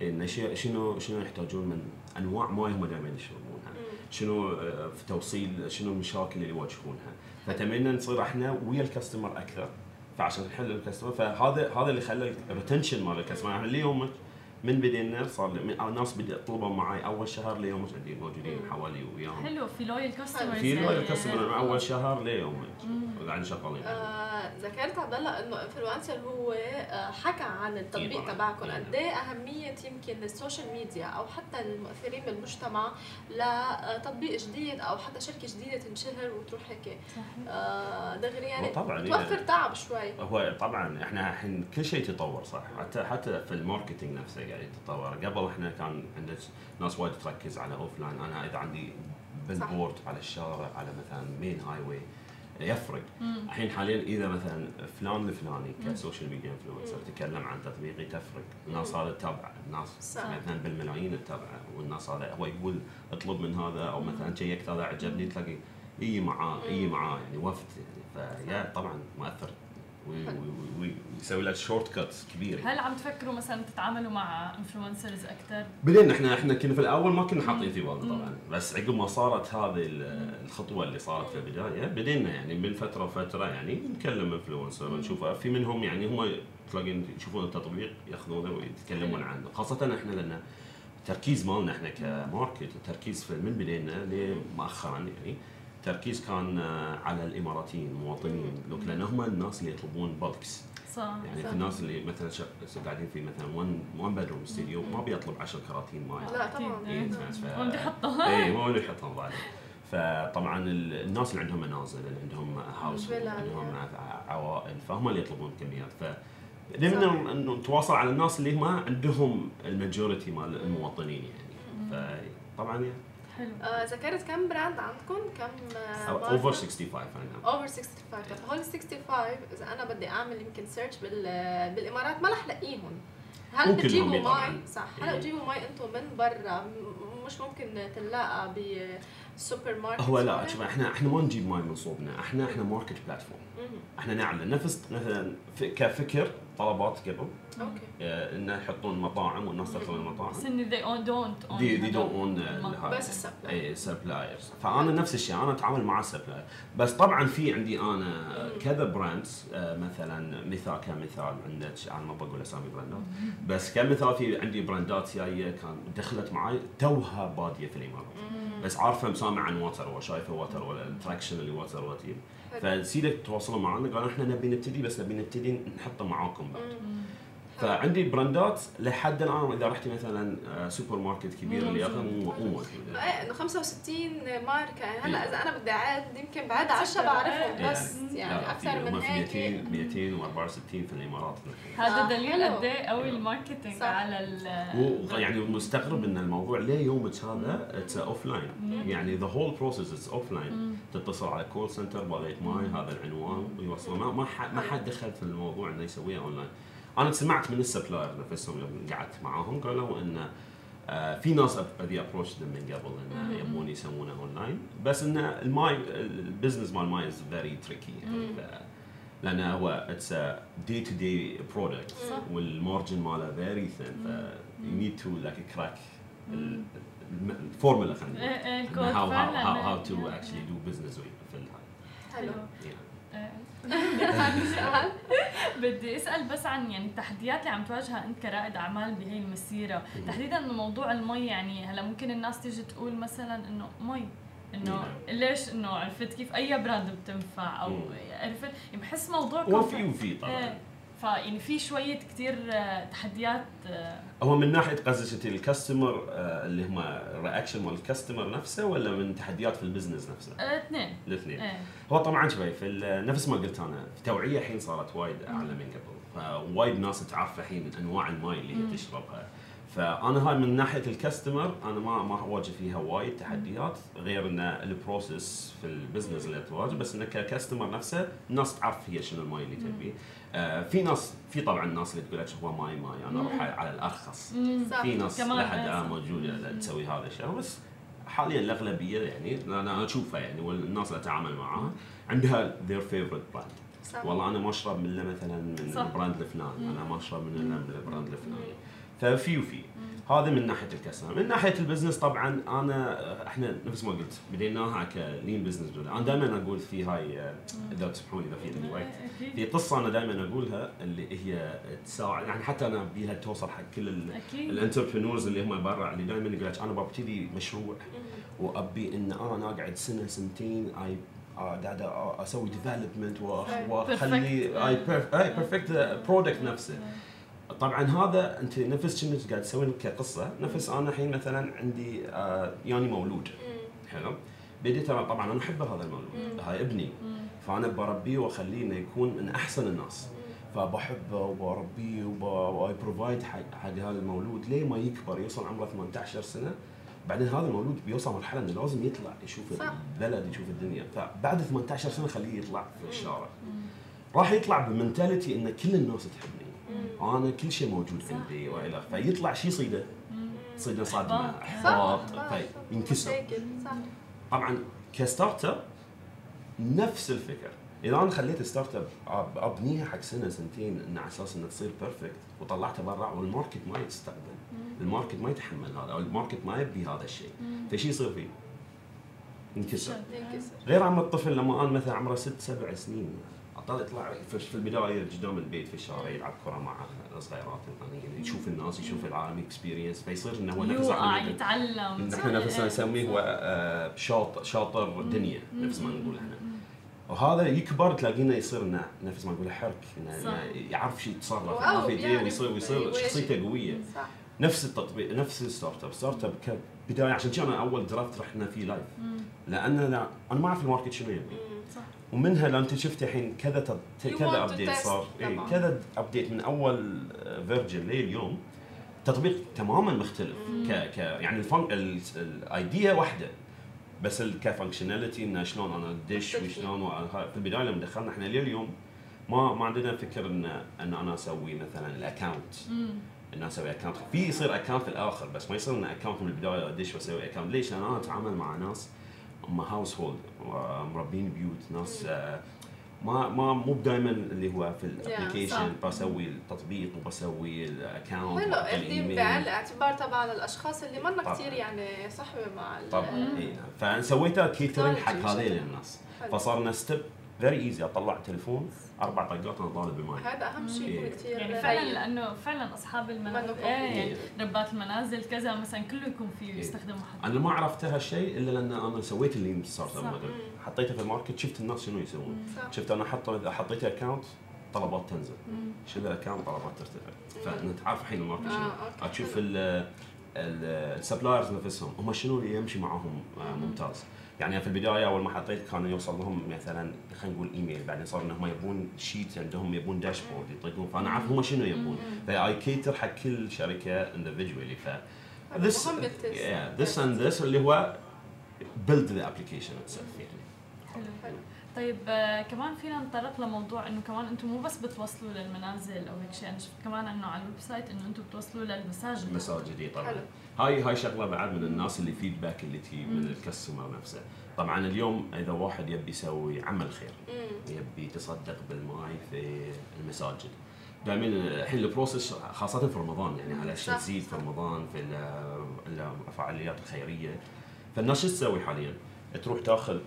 يبون شنو شنو يحتاجون من أنواع ماي هم دائما يشربونها شنو آه، في توصيل شنو المشاكل اللي يواجهونها. فتمنى نصير إحنا ويا ال customer أكثر فعشان نحل ال customer فهذا هذا اللي خلى ال retention مال ال customer يعني اليوم من بدينا صار لي الناس بدأت طلبوا معي. أول شهر ليوم عندي موجودين. حوالي وياهم. حلو في loyal customers في loyal customer من أول شهر ليوم. قاعدين شغالين. آه، ذكرت عبد الله إنه influencer هو آه، حكى عن التطبيق. تبعكم. قد إيه أهمية يمكن ال social media أو حتى المؤثرين بالمجتمع لتطبيق جديد أو حتى شركة جديدة تنشهر وتروح هيك. صحيح. آه، دغري يعني يعني- تعب شوي. هو طبعا إحنا الحين كل شيء تطور صح. حتى حتى في ال marketing نفسه قاعد يتطور قبل إحنا كان عندنا ناس وايد تركز على offline أنا إذا عندي billboard على الشارع على مثلا main highway يفرق. الحين حاليا إذا مثلا فلان الفلاني ك social media influencer تكلم عن تطبيقي تفرق. الناس هذا تتابعه الناس. مثلا بالملايين تتابعه والناس هذا هو يقول اطلب من هذا أو مثلا شيكت هذا عجبني تلاقي يجي معاه يجي معاه يعني وفد. يعني فيا طبعا مؤثر. ويسوي له shortcuts كبيرة. هل عم تفكروا مثلا تتعاملوا مع influencers أكثر؟ بعدين إحنا إحنا كنا في الأول ما كنا حاطين في بالنا. طبعا. بس عقب ما صارت هذه ال- الخطوة اللي صارت في البداية بدينا يعني من فترة وفتره يعني نكلم influencer ونشوف في منهم يعني هم تلاقين يشوفون التطبيق يأخذونه ويتكلمون عنه. خاصة إحنا لأن التركيز مالنا إحنا ك market التركيز في من بدينا مؤخرا يعني التركيز كان آه، على الإماراتيين المواطنين. لأن هم الناس اللي يطلبون بالكس صح يعني صح. في الناس اللي مثلا قاعدين في مثلا 1 1 bedroom studio ما بيطلب 10 كراتين ماي. لا طبعا؟ اي ما اللي يحطهم بعدين فطبعا ال- الناس اللي عندهم منازل اللي عندهم house. عندهم ع- عوائل فهم اللي يطلبون كميات. ف قدرنا انه نتواصل على الناس اللي ما عندهم ال majority مال المواطنين يعني. فطبعا يعني. حلو. آه، ذكرت كم brand عندكم؟ كم اوفر 65 أنا over 65 طب هول 65 إذا أنا بدي أعمل يمكن search بال بالإمارات ما رح لاقيهم هل ممكن بتجيبوا. مي؟ صح. هلا إيه. بتجيبوا مي أنتم من برا مش ممكن تنلاقى بالسوبر ماركت هو لا شوف إحنا إحنا ما نجيب ماي من صوبنا. إحنا إحنا market platform. إحنا نعلن نفس مثلا كفكر طلبات قبل okay. آه، إنه يحطون مطاعم والناس تدخل المطاعم. بس انه they own- don't own دي دي don't هذول own الم- بس ال supplier. اي suppliers فأنا نفس الشيء أنا أتعامل مع ال supplier بس طبعا في عندي أنا كذا brands آه، مثلا مثال كمثال عندك أنا ما بقول أسامي brand ات بس كمثال في عندي brand ات جاية كان دخلت معي توها بادية في الإمارات. بس عارفة مسامع عن water وشايفه water ولا ال traction اللي water وتجيب حلو. فسيدك تواصلوا معنا قالوا إحنا نبي نبتدي بس نبي نبتدي نحطه معاكم بعد. فعندي brand ات لحد الآن اذا رحتي مثلا آه، سوبر ماركت كبير اللي. مو مو موجوده إيه إنه 65 ماركه يعني هلأ إيه. إذا أنا بدي أعد يمكن بعد 10 بعرفهم إيه. بس يعني لا، أكثر من هيك. 200 264 في الإمارات. هذا آه، دليل. قد إيه قوي ال marketing. على ال يعني مستغرب إن الموضوع ليه يومك هذا it's offline يعني the whole process it's offline تتصل على call center بغيت ماي هذا العنوان ويوصلون ما ما حد ما حد دخل في الموضوع إنه يسويها اونلاين أنا سمعت من ال supplier نفسهم يوم قعدت معاهم قالوا انه آه، في ناس already approached من قبل انه يبون يسوونه اونلاين بس انه الماي ال business مال ماي is very tricky لأن هو it's day to day product. وال margin ماله very thin ف you need to like crack ال formula خلينا إيه، إيه، نقول. to يعني- actually do business with في الهاي. حلو. بدي أسأل بس عن يعني التحديات اللي عم تواجهها أنت كرائد أعمال بهي المسيرة تحديدا موضوع المي يعني هلا ممكن الناس تيجي تقول مثلا إنه مي إنه. ليش إنه عرفت كيف أي brand بتنفع أو. عرفت يعني بحس موضوع وفي وفي طبعا إيه. فيعني في شوية كثير تحديات آه، هو من ناحية قصدك ال customer آه، اللي هم reaction مال ال customer نفسه ولا من تحديات في ال business نفسه؟ آه، اثنين. الاثنين. إيه. هو طبعا شوي في نفس ما قلت أنا التوعيه الحين صارت وايد أعلى من قبل. فوايد ناس تعرف الحين أنواع الماي اللي هي تشربها. فأنا هاي من ناحية ال customer أنا ما ما أواجه فيها وايد تحديات غير إن ال process في ال business اللي تواجه بس انك customer نفسه الناس تعرف هي شنو الماي اللي تبي آه في ناس في طبعا الناس اللي تقول لك هو ماي ماي أنا أروح على الأرخص. في ناس لحد الان. موجوده تسوي هذا الشيء. بس حاليا الأغلبية يعني أنا أشوفها يعني والناس اللي أتعامل معاها عندها favorite brand. صح. والله أنا ما أشرب من مثلا من. ال brand الفلاني أنا ما أشرب من ال brand الفلاني. ففي وفي. هذا من ناحية ال customer. من ناحية ال business طبعا أنا إحنا نفس ما قلت بديناها clean business أنا دائما أقول في هاي آه، إذا تسمحون إذا في وقت في قصة أنا دائما أقولها اللي هي تساعد يعني حتى أنا بيها توصل حق كل ال entrepreneurs اللي هم برا اللي دائما يقول لك أنا ببتدي مشروع وأبي إن أنا اقعد سنة سنتين اي قاعد أسوي development وأخلي a perfect product نفسه. طبعا هذا أنت نفس كنت قاعد تسوي كقصة. نفس أنا الحين مثلا عندي آه يعني مولود. حلو؟ بديت طبعا أنا أحب هذا المولود. هاي ابني. فأنا بربيه وأخليه إنه يكون من أحسن الناس. فبحبه وبربيه و I provide حق حق هذا المولود. ليه ما يكبر؟ يوصل عمره 18 سنة. بعدين هذا المولود بيوصل مرحلة إنه لازم يطلع يشوف. البلد يشوف الدنيا. فبعد 18 سنة خليه يطلع في الشارع. راح يطلع ب mentality إن كل الناس تحبني أنا كل شيء موجود صح. عندي وإلى فيطلع شيء يصيده يصيده صدمه إحباط. أحباط. فينكسر مشاكل صح. طبعا ك startup نفس الفكرة إذا أنا خليت startup أبنيها حق سنة سنتين إن على أساس إنها تصير perfect وطلعتها برا وال market ما يستقبل ال market ما يتحمل هذا أو ال market ما يبي هذا الشيء. فشي يصير فيه؟ ينكسر. ينكسر. غير عن الطفل لما أنا مثلا عمره ست سبع سنين. اطلع يطلع في البداية قدام البيت في الشارع يلعب كرة مع الصغيرات يعني يشوف الناس يشوف العالم experience فيصير إنه هو نفس يوقع إحنا يتعلم. نحن نفسنا نسميه هو آه، شاطر شاطر دنيا نفس ما نقول إحنا. وهذا يكبر تلاقينا يصير إنه نفس ما نقول حرك إنه يعرف شيء يتصرف يعرف يدير يعني ويصير ويصير. شخصيته قوية. صح. نفس التطبيق نفس ال startup. startup كبداية عشان كذا أنا أول draft رحنا فيه live لأن أنا أنا ما أعرف ال market شنو يبي. صح. ومنها لو انت شفت الحين كذا. You كذا ابديت صار إيه. كذا ابديت من أول version لليوم تطبيق تماما مختلف ك ك يعني الفن... ال- ال idea واحدة بس ال- ك functionality انه شلون أنا أدش مختلفين. وشلون في البداية لما دخلنا إحنا لليوم ما ما عندنا فكر ان إن أنا أسوي مثلا ال account إن أسوي account في يصير account في الآخر بس ما يصير إن account من البداية أدش وأسوي account ليش؟ لأن أنا أتعامل مع ناس هم household مربين بيوت ناس آه، ما ما مو دائما اللي هو في ال application صح. بسوي التطبيق وبسوي ال account حلو الإيميل. بعين الاعتبار طبعا الأشخاص اللي منا طبعاً. كثير يعني صحبة مع طبعا اي فانا سويتها catering حق هذيل. الناس. فصارنا step very easy أطلع تليفون أربع طقات أنا طالب الماي هذا أهم شيء يكون إيه. كثير يعني فعلا لأنه فعلا أصحاب المنازل إيه يعني. ربات المنازل كذا مثلا كله يكون فيه إيه. يستخدموا حد أنا ما عرفت هالشيء إلا لأن أنا سويت اللي. app model حطيته في ال market شفت الناس شنو يسوون. شفت أنا حط اذا حطيت account طلبات تنزل. شيل ال account طلبات ترتفع. فانت تعرف الحين ال market آه، شنو. تشوف ال suppliers نفسهم هم شنو اللي يمشي معاهم آه، ممتاز. يعني في البداية أول ما حطيت كانوا يوصل لهم مثلا خلينا نقول إيميل بعدين صار إنهم يبون sheet عندهم يبون dashboard يطقون. فأنا عارف هم شنو يبون. فاي cater حق كل شركة individually. ف this yeah, this and this اللي هو build the application itself. يعني حلو حلو. طيب آه كمان فينا نتطرق لموضوع إنه كمان أنتم مو بس بتوصلوا للمنازل أو هيك شيء أنا شفت كمان إنه على ال website إنه أنتم بتوصلوا للمساجد المساجد طبعا حلو. هاي هاي شغلة بعد من الناس اللي feedback اللي تجي من ال customer نفسه طبعا اليوم إذا واحد يبي يسوي عمل خير مم. يبي يتصدق بالماي في المساجد دائما الحين ال process خاصة في رمضان يعني على صح، تزيد في. رمضان في ال- الفعاليات الخيرية فالناس شو تسوي حاليا؟ تروح تأخذ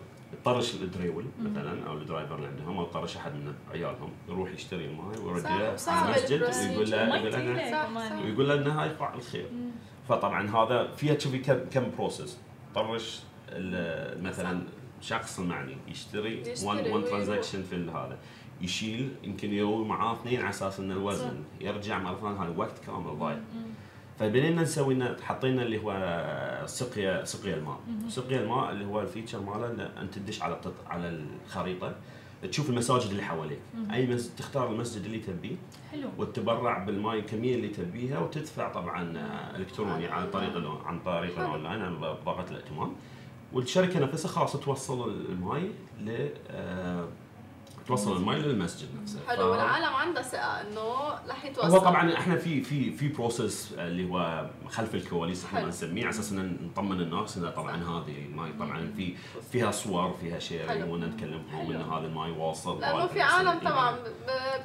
تطرش الدريول مثلا أو ال driver اللي عندهم أو تطرش أحد من عيالهم يروح يشتري الماي على صعب المسجد. ويقول له يقول له. ويقول له انها هاي فاعل خير. فطبعا هذا فيها تشوفي كم كم process طرش ال- مثلا شخص المعني يشتري يشتري one one ويروح. transaction في هذا. يشيل يمكن يو معاه اثنين على أساس ان الوزن يرجع مرة ثانية هذا وقت كامل ضايع. فبدينا نسوي حطينا اللي هو سقيا سقيا الماء. سقيا الماء اللي هو ال feature ماله إن أنت تدش على. على الخريطة تشوف المساجد اللي حواليك. أي مسجد تختار المسجد اللي تبيه حلو. وتتبرع بالماي الكمية اللي تبيها وتدفع طبعا آه، إلكتروني عن طريق ال- عن طريق الأونلاين عن بطاقه الائتمان. والشركة نفسها خلاص توصل الماي ل آه، توصل المي للمسجد نفسه. حلو ف- والعالم عندها ثقة إنه رح يتوصل. هو طبعا إحنا في في في process اللي هو خلف الكواليس إحنا. نسميه على أساس ان نطمن الناس إنه طبعا هذه الماي طبعا في فيها صور فيها sharing حلو. ونتكلمهم ان هذا الماي واصل لأنه في عالم إلى- طبعا.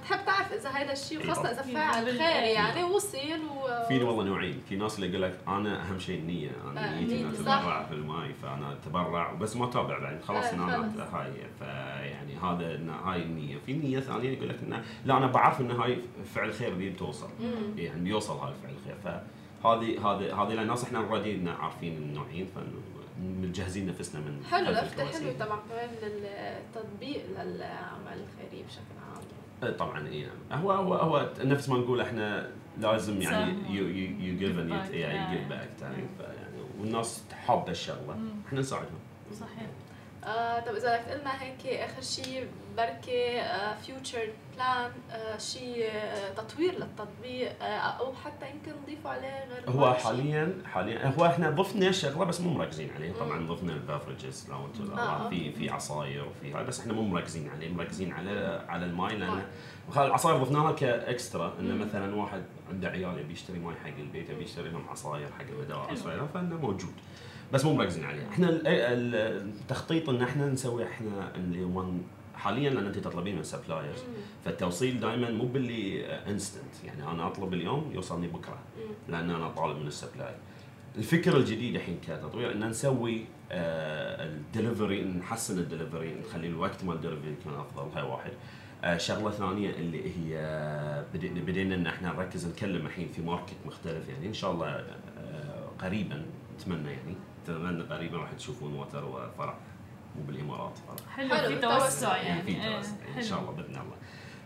بتحب تعرف إذا هذا الشيء إيه. وخاصه إذا. فاعل خير إيه. يعني وصل و في والله نوعين. في ناس اللي يقول لك أنا أهم شيء النية أنا آه، نيتي اني أتبرع في الماي فأنا أتبرع بس ما أتابع بعدين خلاص آه، ان أنا. هاي فيعني هذا إن هاي النية في نية ثانية يقول لك إنه لا أنا بعرف إن هاي فعل خير دي بتوصل. يعني بيوصل هاي فعل الخير فهذه هذه هذه الناس إحنا already عارفين النوعين فمجهزين نفسنا من حلو. حلوة طبعا كمان للتطبيق للعمل الخيري بشكل عام إيه طبعا اي نعم هو هو هو نفس ما نقول إحنا لازم يعني. you you give and. يعني. give back يعني والناس حابه الشغلة. إحنا نساعدهم صحيح آه طب إذا بدك لنا هيك آخر شيء بركي future plan شيء آه تطوير للتطبيق آه أو حتى يمكن نضيفوا عليه غير هو. حاليا حاليا هو إحنا ضفنا شغلة بس مو مركزين عليه طبعا. ضفنا ال beverages لو أنتم آه. في في عصاير وفي بس إحنا مو مركزين عليه مركزين على على الماي لأن. وخل- العصاير ضفناها ك extra انه. مثلا واحد عنده عيال يبي يشتري ماي حق البيت يبي يشتري لهم عصاير حق المدارس فإنه موجود بس مو مركزين عليه إحنا ال- ال- التخطيط إن إحنا نسوي إحنا اللي حاليا لأن أنت تطلبين من suppliers. فالتوصيل دائما مو باللي instant يعني أنا أطلب اليوم يوصلني بكرة. لأن أنا طالب من ال supply الفكرة الجديدة الحين كتطوير إن نسوي الدليفري نحسن الدليفري نخلي الوقت مال الدليفري يكون أفضل. هاي واحد. آه، شغلة ثانية اللي هي بدينا بدينا إن إحنا نركز نتكلم الحين في ماركت مختلف يعني. إن شاء الله آه، قريبا نتمنى يعني. نتمنى قريبا راح تشوفون وتر وفرع مو بالامارات فرع حلو حلو، في توسع يعني، في إيه، توسع إن. شاء الله بإذن الله.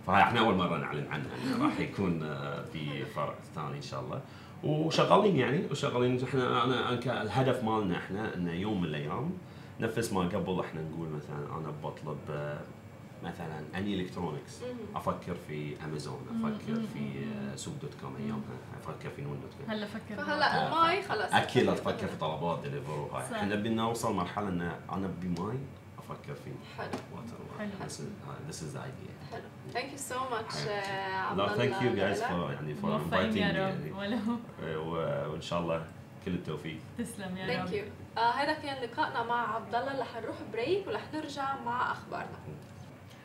فهاي إحنا أول مرة نعلن عنها. راح يكون آه، في فرع ثاني إن شاء الله. وشغالين يعني وشغالين. إحنا أنا الهدف مالنا إحنا إنه يوم من الأيام نفس ما قبل إحنا نقول مثلا أنا بطلب آه، مثلا اني الكترونكس. أفكر في امازون أفكر في آه، سوق دوت كوم ايامها أفكر في نون دوت كوم هلا فكر. فهلا الماي خلص. أكيد أفكر في طلبات ديليفر وهاي. إحنا بدنا نوصل مرحلة إن أنا بماي أفكر في حلو. واتر حلو. This is this is the idea. حلو. ثانك يو سو ماتش عبد الله ثانك يو جايز. فور يعني فور موفقين انفايتنج يا يعني و- وإن شاء الله كل التوفيق. تسلم يا thank رب. you هذا كان لقائنا مع عبد الله رح نروح break ورح نرجع مع أخبارنا.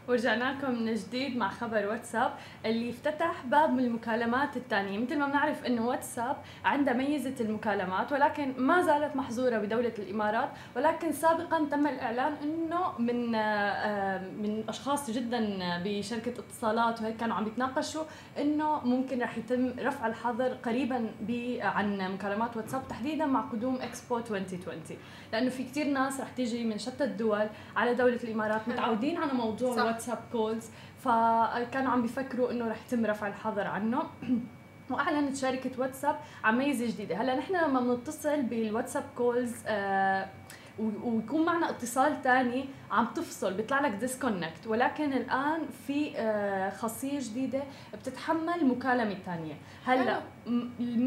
ورجعنا لكم من جديد مع خبر واتساب اللي افتتح باب من المكالمات الثانية مثل ما بنعرف إنه واتساب عندها ميزة المكالمات ولكن ما زالت محظورة بدولة الإمارات ولكن سابقا تم الإعلان إنه من آه، من أشخاص جدا بشركة اتصالات وهيك كانوا عم يتناقشوا إنه ممكن رح يتم رفع الحظر قريبا عن مكالمات واتساب تحديدا مع قدوم إكسبو 2020 لأنه في كثير ناس رح تيجي من شتى الدول على دولة الإمارات متعودين على موضوع صح. واتساب calls فكانوا عم بيفكروا إنه رح يتم رفع الحظر عنه واعلنت شركه واتساب عن ميزة جديدة هلأ نحن لما بنتصل بالواتساب calls آه ويكون معنا اتصال تاني عم تفصل بيطلع لك disconnect ولكن الآن في آه خاصيه جديدة بتتحمل مكالمة ثانية هلأ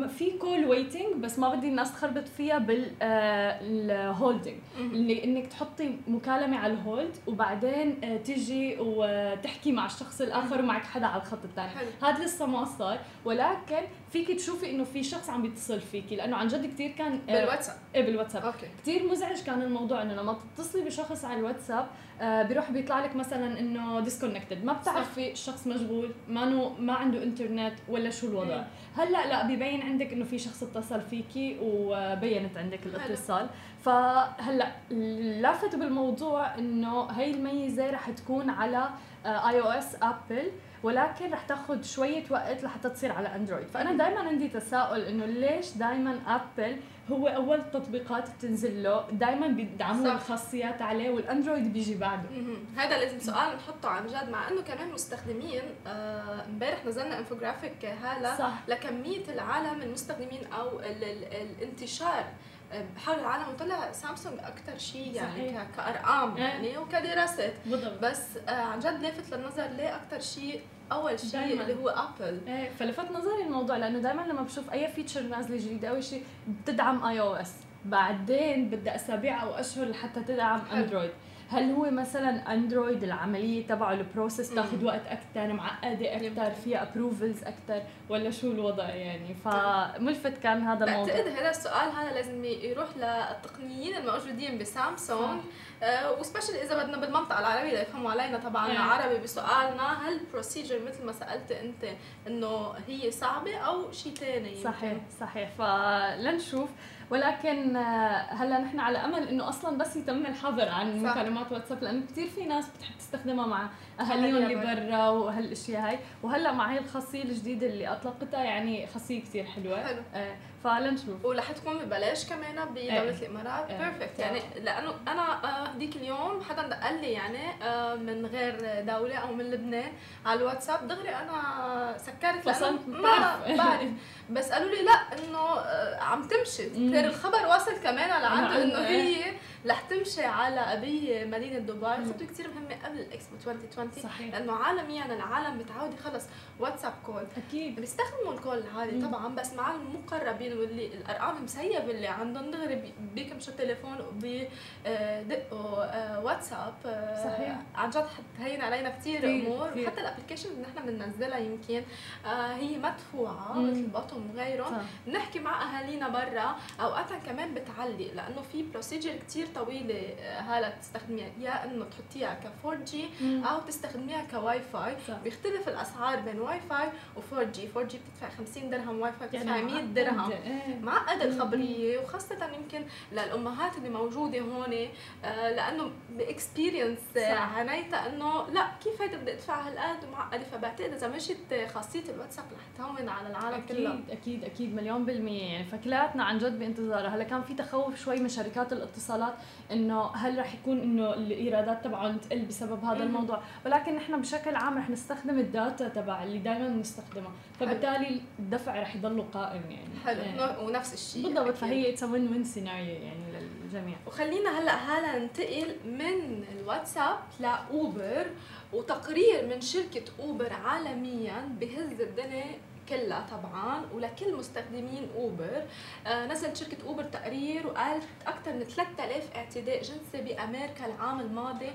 في call waiting بس ما بدي الناس تخربط فيها بال holding اللي إنك تحطي مكالمة على ال hold وبعدين آه، تيجي وتحكي مع الشخص الآخر ومعك حدا على الخط الثاني. هذا لسه ما صار. ولكن فيك تشوفي إنه في شخص عم بيتصل فيكي. لأنه عن جد كثير كان آه، بالواتساب. إيه بالواتساب. كثير مزعج كان الموضوع إنه لما تتصلي بشخص على الواتساب آه بيروح بيطلع لك مثلا إنه disconnected ما بتعرفي الشخص مشغول مانو ما عنده انترنت ولا شو الوضع مم. هلأ لا ببين عندك إنه في شخص اتصل فيكي وبينت عندك. الاتصال فهلأ اللافت بالموضوع إنه هي الميزة رح تكون على iOS Apple ولكن رح تاخذ شوية وقت لحتى تصير على اندرويد فأنا. دائما عندي تساؤل إنه ليش دائما Apple هو أول تطبيقات بتنزل له دائما بيدعموا. الخاصيات عليه والأندرويد بيجي بعده. هذا لازم سؤال نحطه عن جد مع إنه كمان مستخدمين آه، امبارح نزلنا انفوجرافيك هلا صح لكمية العالم المستخدمين أو ال ال الانتشار آه، بحول العالم وطلع سامسونج أكثر شيء يعني صحيح. كأرقام إيه. يعني وكدراسات بالضبط بس آه، عن جد لافت للنظر ليه أكثر شيء أول شيء دايماً. اللي هو Apple إيه فلفت نظري الموضوع لأنه دائما لما بشوف أي feature نازلة جديدة أول شيء بتدعم iOS بعدين بدها أسابيع أو أشهر لحتى تدعم حلو. اندرويد هل هو مثلا اندرويد العملية تبعه ال process تاخذ وقت أكثر معقدة أكثر فيها approvals أكثر ولا شو الوضع يعني؟ فملفت كان هذا الموضوع. بعتقد هذا السؤال هذا لازم يروح للتقنيين الموجودين بسامسونج. آه و specially إذا بدنا بالمنطقة العربية يفهموا علينا طبعا إيه. عربي بسؤالنا هل ال procedure مثل ما سألت أنت إنه هي صعبة أو شيء ثاني صحيح صحيح. فلنشوف ولكن آه، هلا نحن على أمل إنه أصلا بس يتم الحظر عن. مكالمات واتساب لأنه كثير في ناس بتحب تستخدمها مع اهاليهم اللي برا وهالأشياء هاي. وهلأ مع هي الخاصيه الجديدة اللي أطلقتها يعني خاصيه كثير حلوة. حلو. آه، فلنشوف ورح تكون ببلاش كمان بدولة إيه. الإمارات. إيه. بيرفكت يعني لأنه أنا آه، هديك اليوم حدا دق لي يعني آه، من غير دولة أو من لبنان على الواتساب دغري أنا سكرت لأنه ما بعرف. بس قالوا لي لأ إنه آه، عم تمشي. الخبر وصل كمان لعنده إنه عنده، هي رح تمشي على ابي مدينة دبي. خطوة كثير مهمة قبل الإكسبو 2020 صحيح. لأنه عالميا العالم متعود يخلص واتساب كول أكيد بيستخدموا الكول مم. طبعا بس مع المقربين واللي الأرقام مسيبة اللي عندهم دغري بي- بيكمشوا التليفون وبيدقوا آه، واتساب آه، صحيح. عن جد حتهين علينا كثير أمور كتير. وحتى الأبلكيشن اللي نحن بننزلها يمكن آه، هي مدفوعة. مثل بوتيم وغيرهم صح. نحكي مع أهالينا برا اوقات كمان بتعلق لأنه في procedure كثير طويلة آه، هلا تستخدميها يا إنه تحطيها ك 4 جي. أو تستخدميها كواي فاي صح. بيختلف الأسعار بين واي فاي و 4 جي 4 جي بتدفع 50 درهم واي فاي بتدفع 100 معقد. درهم إيه. معقد مم. الخبرية وخاصة يمكن للأمهات اللي موجودة هون آه، لأنه ب experience صح. عانيتها إنه لا كيف هيدا بدي ادفع هالقد ومعقده فبعتقد إذا مشيت خاصيه الواتساب رح تهون على العالم كله أكيد أكيد أكيد مليون بالمية يعني فكلياتنا عن جد بانتظارها هلا كان في تخوف شوي من شركات الاتصالات إنه هل رح يكون إنه الإيرادات تبعهم تقل بسبب هذا. الموضوع ولكن نحن بشكل عام رح نستخدم ال data تبع اللي دائما بنستخدمها فبالتالي الدفع رح يضل قائم يعني. حلو. إيه. ونفس الشيء بالضبط. فهي it's win win scenario يعني للجميع. وخلينا هلأ هلا ننتقل من الواتساب لاوبر وتقرير من شركة اوبر عالميا بهز الدنيا. كلها طبعا ولكل مستخدمين أوبر آه نزلت شركة أوبر تقرير وقالت أكثر من 3000 اعتداء جنسي بأمريكا العام الماضي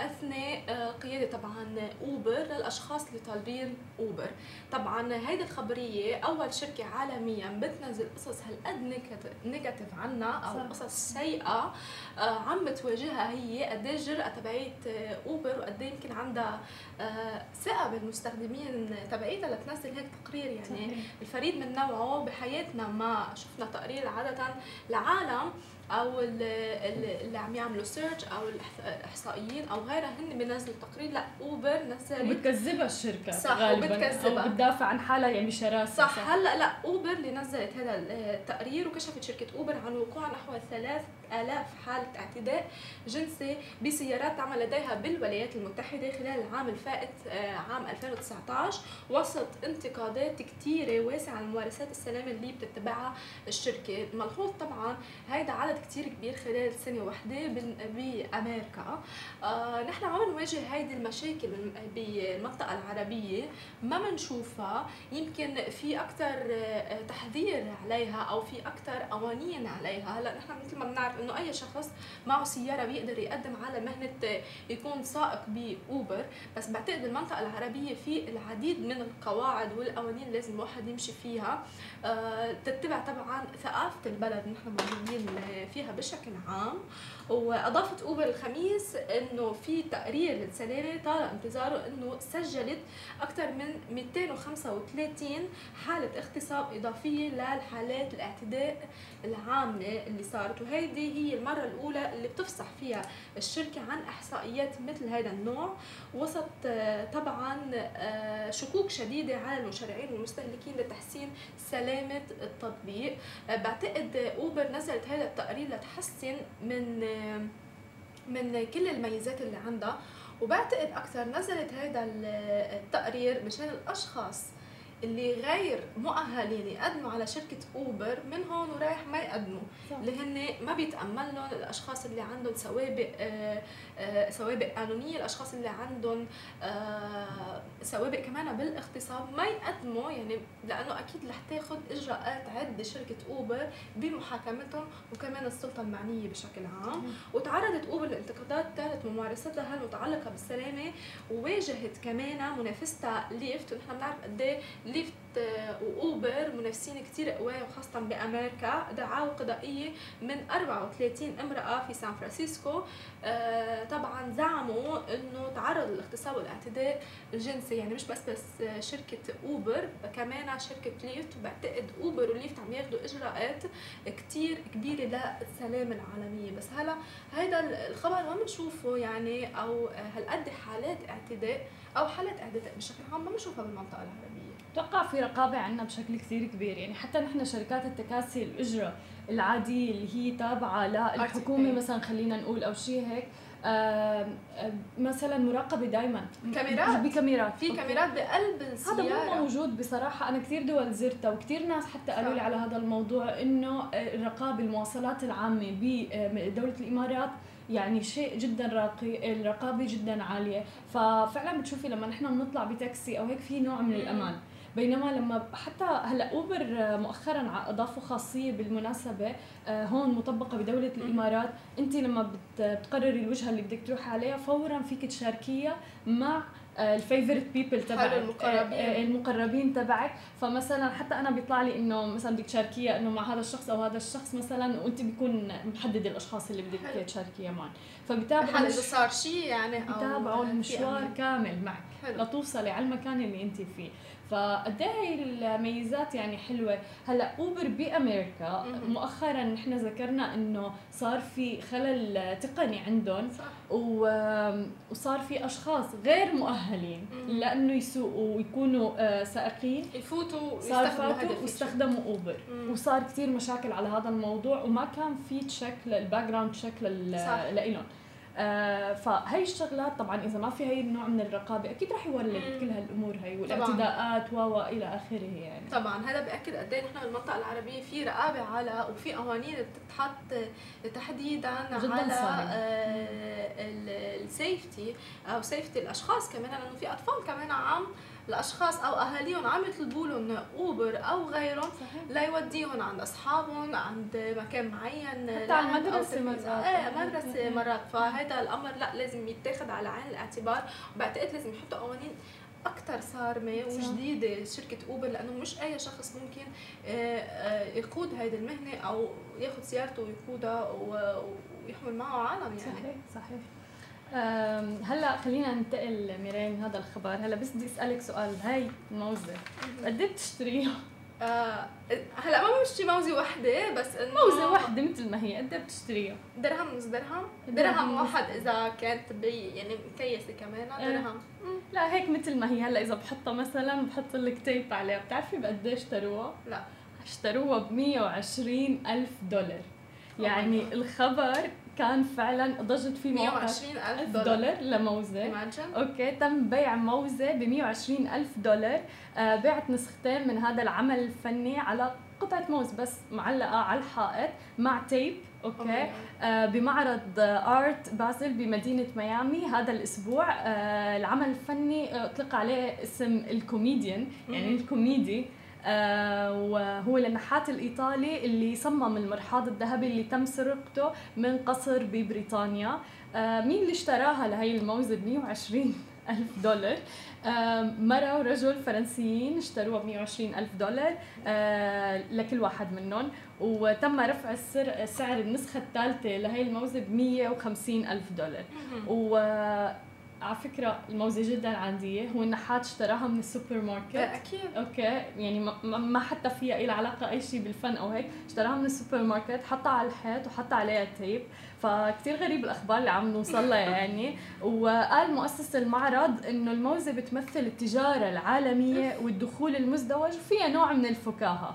أثناء آه قيادة طبعا أوبر للأشخاص اللي طالبين أوبر طبعا هيدي الخبرية أول شركة عالميا بتنزل قصص هالقد negative- عنا أو. قصص سيئة آه، عم بتواجهها هي قد إيه الجرأة تبعيت آه، أوبر وقد إيه يمكن عندها آه، ثقة بالمستخدمين. تبعيتها لتنزل هيك تقرير يعني؟ صحيح. الفريد من نوعه بحياتنا ما شفنا تقرير عادة لعالم أو ال- ال- اللي عم يعملوا search أو الإحصائيين أو غيرها. هن بينزلوا تقرير لا اوبر نزلت وبتكذبها الشركة صح، غالبا وبتكذبها. أو بتدافع عن حالها يعني بشراسة صح. هلأ لا اوبر اللي نزلت هذا التقرير وكشفت شركة اوبر عن وقوع نحو 3000 حالة اعتداء جنسي بسيارات تعمل لديها بالولايات المتحدة خلال العام الفائت آه، عام 2019 وسط انتقادات كثيره واسعة على ممارسات السلامة اللي بتتبعها الشركة. ملحوظ طبعا هيدا عدد كثير كبير خلال سنة واحدة بال- بأمريكا. آه نحن عم نواجه هيدي المشاكل بالمنطقة العربية ما بنشوفها يمكن في أكثر تحذير عليها أو في أكثر قوانين عليها. هلأ نحن مثل ما بنعرف إنه أي شخص معه سيارة بيقدر يقدم على مهنة آه، يكون سائق بأوبر. بس بعتقد المنطقة العربية في العديد من القواعد والقوانين لازم الواحد يمشي فيها. آه، تتبع طبعا ثقافة البلد. نحن موجودين فيها بشكل عام. وأضافت أوبر الخميس إنه في تقرير للسلامه طال انتظاره إنه سجلت أكثر من 235 حالة اغتصاب إضافية للحالات الاعتداء العامة اللي صارت. وهيدي هي المرة الأولى اللي بتفصح فيها الشركة عن إحصائيات مثل هذا النوع. وسط آه، طبعا آه، شكوك شديدة على المشرعين والمستهلكين لتحسين سلامة التطبيق. آه، بعتقد أوبر نزلت هذا التقرير لتحسن من من كل الميزات اللي عندها وبعتقد أكثر نزلت هذا التقرير مشان الأشخاص اللي غير مؤهلين يقدموا على شركة اوبر من هون ورايح ما يقدموا. اللي هن ما بيتامل لهم الأشخاص اللي عندهم سوابق آه، سوابق قانونيه الأشخاص اللي عندهم آه، سوابق كمان بالاغتصاب ما يقدموا يعني لأنه أكيد رح تاخذ إجراءات عدة شركة أوبر بمحاكمتهم وكمان السلطة المعنية بشكل عام. وتعرضت أوبر لانتقادات طالت ممارستها المتعلقة بالسلامة وواجهت كمان منافستها ليفت. ونحن بنعرف قد إيه ليفت وأوبر منافسين كثير قوي وخاصة بأمريكا. دعاوى قضائية من 34 امرأة في سان فرانسيسكو. آه، طبعا زعموا إنه تعرض للاغتصاب والاعتداء الجنسي. يعني مش بس بس شركة أوبر كمان شركة ليفت. بعتقد أوبر وليفت عم ياخذوا إجراءات كثير كبيرة للسلامه العالمية. بس هلا هيدا الخبر ما بنشوفه يعني أو هالقد حالات اعتداء أو حالات اعتداء بشكل عام ما بنشوفها بالمنطقة العربية. أتوقع في رقابة عندنا بشكل كثير كبير يعني حتى نحن شركات التكاسي الأجرة العادية اللي هي تابعة للحكومة RTP. مثلا خلينا نقول أو شيء هيك آم، آم، مثلا مراقبة دائما كاميرات. بكاميرات في. كاميرات بقلب هذا السيارة مو موجود بصراحة أنا كثير دول زرتها وكثير ناس حتى قالوا لي. على هذا الموضوع إنه الرقابة المواصلات العامة بدولة الإمارات يعني شيء جدا راقي الرقابة جدا عالية ففعلا بتشوفي لما نحن بنطلع بتاكسي أو هيك في نوع من مم. بينما لما حتى هلا اوبر مؤخرا ع- اضافوا خاصية بالمناسبة آه، هون مطبقة بدولة الإمارات. انت لما بت- بتقرري الوجهة اللي بدك تروحي عليها فورا فيك تشاركيها مع ال favorite people تبعك المقربين. آه، آه، المقربين تبعك. فمثلا حتى أنا بيطلع لي إنه مثلا بدك تشاركيها إنه مع هذا الشخص أو هذا الشخص مثلا وأنت بيكون محدد الأشخاص اللي بدك. تشاركيها معهم فبتابعوا إذا صار شيء يعني بتابعوا المشوار. كامل معك. حلو. لتوصلي على المكان اللي أنت فيه. فقد إيه هي الميزات يعني حلوة هلا اوبر بأمريكا. مؤخرا نحن ذكرنا إنه صار في خلل تقني عندهم صح و- وصار في أشخاص غير مؤهلين. لأنه يسوقوا ويكونوا آه، سائقين يفوتوا صار فاتوا. واستخدموا اوبر مم. وصار كثير مشاكل على هذا الموضوع وما كان في check لل background check. لإلهم فهي الشغلات طبعا إذا ما في هي النوع من الرقابة أكيد رح يولد. كل هالأمور هي. والاعتداءات و إلى آخره يعني طبعا هذا بأكد قد إيه نحن بالمنطقة العربية في رقابة على وفي قوانين بتتحط تحديدا على صارمة. السيفتي أو سيفتي الأشخاص كمان لأنه في أطفال كمان عم الاشخاص أو أهاليهم عم يطلبوا لهم أوبر أو غيرهم ليوديهم عند أصحابهم عند مكان معين حتى على تلفزيون. مرات. إيه مدرسة. مرات فهذا الأمر لا لازم يتاخذ على عين الاعتبار وبعتقد لازم يحطوا قوانين أكثر صارمة. وجديدة شركة أوبر لأنه مش أي شخص ممكن آه، آه، يقود هيدي المهنة أو ياخذ سيارته ويقودها ويحمل معه عالم يعني صحيح صحيح هلا خلينا ننتقل ميرين هذا الخبر. هلا بس بدي أسألك سؤال هاي الموزه قد إيه بتشتريها؟ آه، هلا ما بمشي موزة وحدة بس إنه موزة واحدة مثل ما هي قد إيه بتشتريها؟ درهم نص درهم. درهم واحد إذا كانت بي يعني مكيسة كمان إيه. درهم. لا هيك مثل ما هي. هلا إذا بحطها مثلا بحط لك tape عليها. بتعرفي بقد إيه اشتروها؟ لا. اشتروها ب 120 ألف دولار. Oh يعني. الخبر كان فعلا ضجت فيه مواقع. 120 ألف دولار, دولار لموزة okay تم بيع موزة ب 120 ألف دولار. آه بعت نسختين من هذا العمل الفني على قطعة موز بس معلقة على الحائط مع tape Oh okay God. آه بمعرض ارت بازل بمدينة ميامي هذا الأسبوع. آه العمل الفني آه، أطلق عليه اسم الكوميديان. يعني مم. الكوميدي. وهو النحات الإيطالي اللي صمم المرحاض الذهبي اللي تم سرقته من قصر ببريطانيا. آه مين اللي اشتراها لهي الموزة؟ ب 120 ألف دولار. آه مرة ورجل فرنسيين اشتروها ب 120 ألف دولار آه لكل واحد منهم. وتم رفع السر سعر النسخة الثالثة لهي الموزة ب 150 ألف دولار. و على فكرة الموزة جدا عادية هو النحات اشتراها من السوبر ماركت أكيد. okay. يعني ما- حتى فيها إلى علاقة أي شيء بالفن أو هيك. اشتراها من السوبر ماركت حطها على الحيط وحط عليها tape فكتير غريب الأخبار اللي عم نوصل لها يعني. وقال مؤسس المعرض إنه الموزة بتمثل التجارة العالمية والدخول المزدوج وفيها نوع من الفكاهة.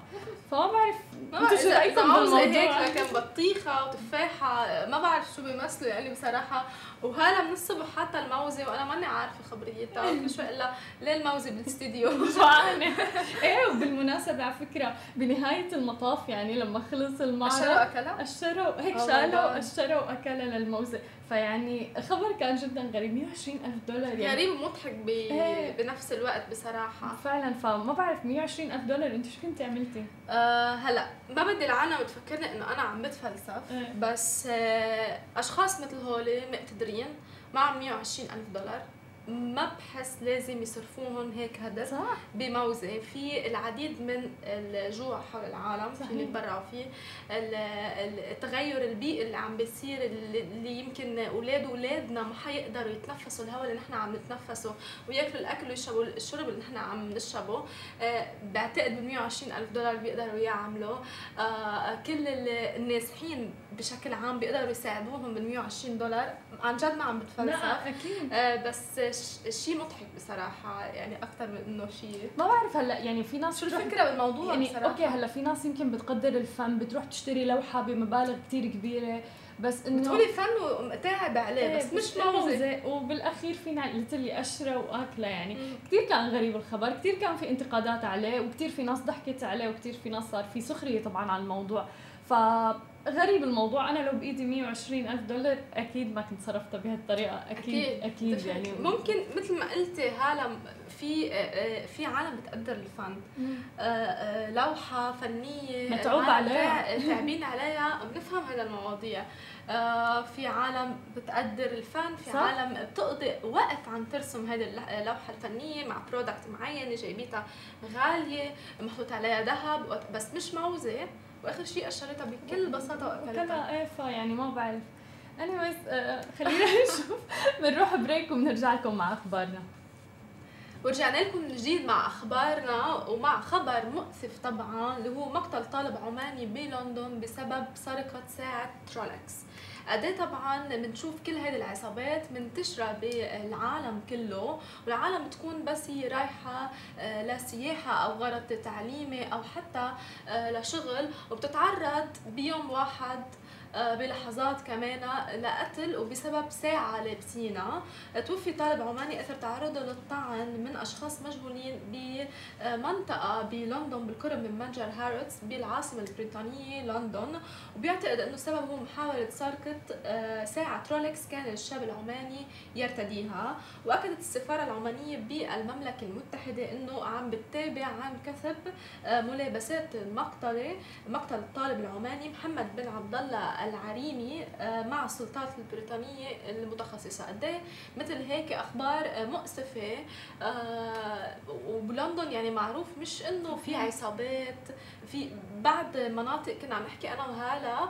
فما بعرف أنتوا بعرف شو رايكم موزة هيك بالموضوع؟ لكن بطيخة وتفاحة ما بعرف شو بيمثلوا يعني بصراحة. وهلا من الصبح حتى الموزة وأنا ماني عارفة خبريتها مش إلا ليه الموزه بالاستديو جوعانة إيه وبالمناسبة على فكرة بنهاية المطاف يعني لما خلص المعرض اشروا أكلها؟ اشتروا هيك شالوا. اشتروا أكلها للموزة. فيعني خبر كان جدا غريب 120 ألف دولار يعني غريب ومضحك ب... إيه. بنفس الوقت بصراحة فعلا فما بعرف 120 ألف دولار أنت شو كنتي عملتي؟ أه هلا ما بدي العالم تفكرني إنه أنا عم بتفلسف إيه. بس أه أشخاص مثل هولي مقتدرين معهم 120 ألف دولار ما بحس لازم يصرفوهم هيك هدر صح. بموزة في العديد من الجوع حول العالم صحيح. فينا نتبرعوا فيه ال- ال- التغير البيئي اللي عم بيصير اللي يمكن أولاد اولادنا ما حيقدروا يتنفسوا الهواء اللي نحن عم نتنفسه ويأكلوا الأكل ويشربوا الشرب اللي نحن عم نشربه آه، بعتقد ب 120 ألف دولار بيقدروا يعملوا. آه، كل ال- النازحين بشكل عام بيقدروا يساعدوهم بال 120 دولار. عن جد ما عم بتفلسف. لا أكيد. آه، بس شيء مضحك بصراحة يعني أكثر من إنه شيء ما بعرف هلأ يعني في ناس شو الفكرة بالموضوع يعني بصراحة؟ أوكي هلأ في ناس يمكن بتقدر الفن بتروح تشتري لوحة بمبالغ كتير كبيرة بس إنه بتقولي فن ومتاعب عليه بس إيه، مش موزة وبالأخير فينا ليتلي اشرى وآكلة يعني. كثير كان غريب الخبر كثير كان في انتقادات عليه وكثير في ناس ضحكت عليه وكثير في ناس صار في سخرية طبعا على الموضوع فغريب الموضوع. أنا لو بإيدي 120 ألف دولار أكيد ما كنت صرفتها بهالطريقة. أكيد أكيد, أكيد يعني. ممكن مثل ما قلتي هالا في في عالم بتقدر الفن. آه، آه، لوحة فنية متعوب عليها. تعبين عليها. بنفهم هذا المواضيع. آه، في عالم بتقدر الفن في صح. عالم بتقضي وقت عم ترسم هذه الل- اللوحة الفنية مع product معين جايبيتها غالية محطوط عليها ذهب بس مش موزة. وآخر شيء اشتريتها بكل بساطة واكلتها وكذا إيه فيعني ما بعرف. Anyways آه خلينا نشوف. بنروح break وبنرجع لكم مع أخبارنا. ورجعنا لكم من جديد مع أخبارنا ومع خبر مؤسف طبعا اللي هو مقتل طالب عماني بلندن بسبب سرقة ساعة رولكس قد طبعا بنشوف كل هذه العصابات منتشرة بالعالم كله والعالم بتكون بس هي رايحة آه، لسياحه أو غرض تعليمي أو حتى آه، لشغل وبتتعرض بيوم واحد بلحظات كمان لقتل وبسبب ساعة لابسينها توفي طالب عماني أثر تعرضه للطعن من أشخاص مجهولين بمنطقه بلندن بالقرب من متجر هارودز بالعاصمة البريطانية لندن وبيعتقد إنه السبب هو محاولة سرقة آه، ساعة رولكس كان الشاب العماني يرتديها وأكدت السفارة العمانية بالمملكة المتحدة إنه عم بتتابع عن آه، ملابسات المقتله مقتل الطالب العماني محمد بن عبد الله العريمي آه، مع السلطات البريطانية المتخصصة. قد إيه مثل هيك أخبار آه، مؤسفة آه، وبلندن يعني معروف مش إنه في عصابات في بعض مناطق كنا عم نحكي أنا وهالا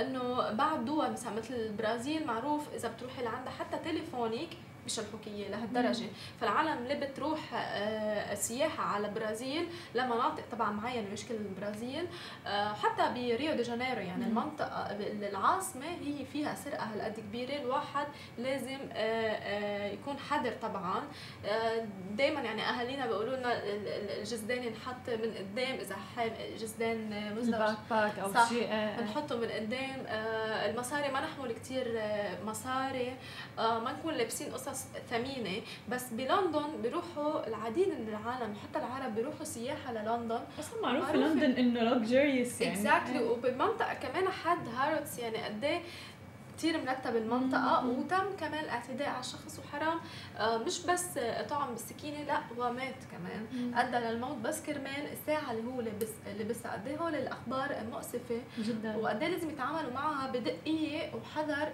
إنه بعض دول مثلا مثل البرازيل معروف إذا بتروحي لعندها حتى تليفونك بيشلحوك اياه لهالدرجة. فالعالم اللي بتروح آه، سياحه على البرازيل لمناطق طبعا معينة مش كل البرازيل. آه، حتى بريو دي جانيرو يعني مم. المنطقة العاصمة هي فيها سرقة هالقد كبيرة. الواحد لازم آه، يكون حذر طبعا. دائما يعني أهالينا بيقولوا لنا ال- ال- الجزدان ينحط من قدام إذا حام جزدان مزدوج. bag أو. شيء. بنحطه من قدام. المصاري ما نحمل كتير آه، مصاري. ما نكون لابسين قصص ثمينة بس بلندن بيروحوا العديد من العالم حتى العرب بيروحوا سياحة للندن أصلا معروف في. لندن إنه luxurious يعني exactly إيه. وبالمنطقه كمان حد هارودز يعني قد إيه كثير مرتب المنطقة مم. وتم كمان الاعتداء على الشخص وحرام. آه، مش بس طعن بالسكينة لا ومات كمان. أدى للموت بس كرمال الساعة اللي هو لبس لبسها قد إيه هول الأخبار مؤسفة جدا. وقد إيه لازم يتعاملوا معها بدقية وحذر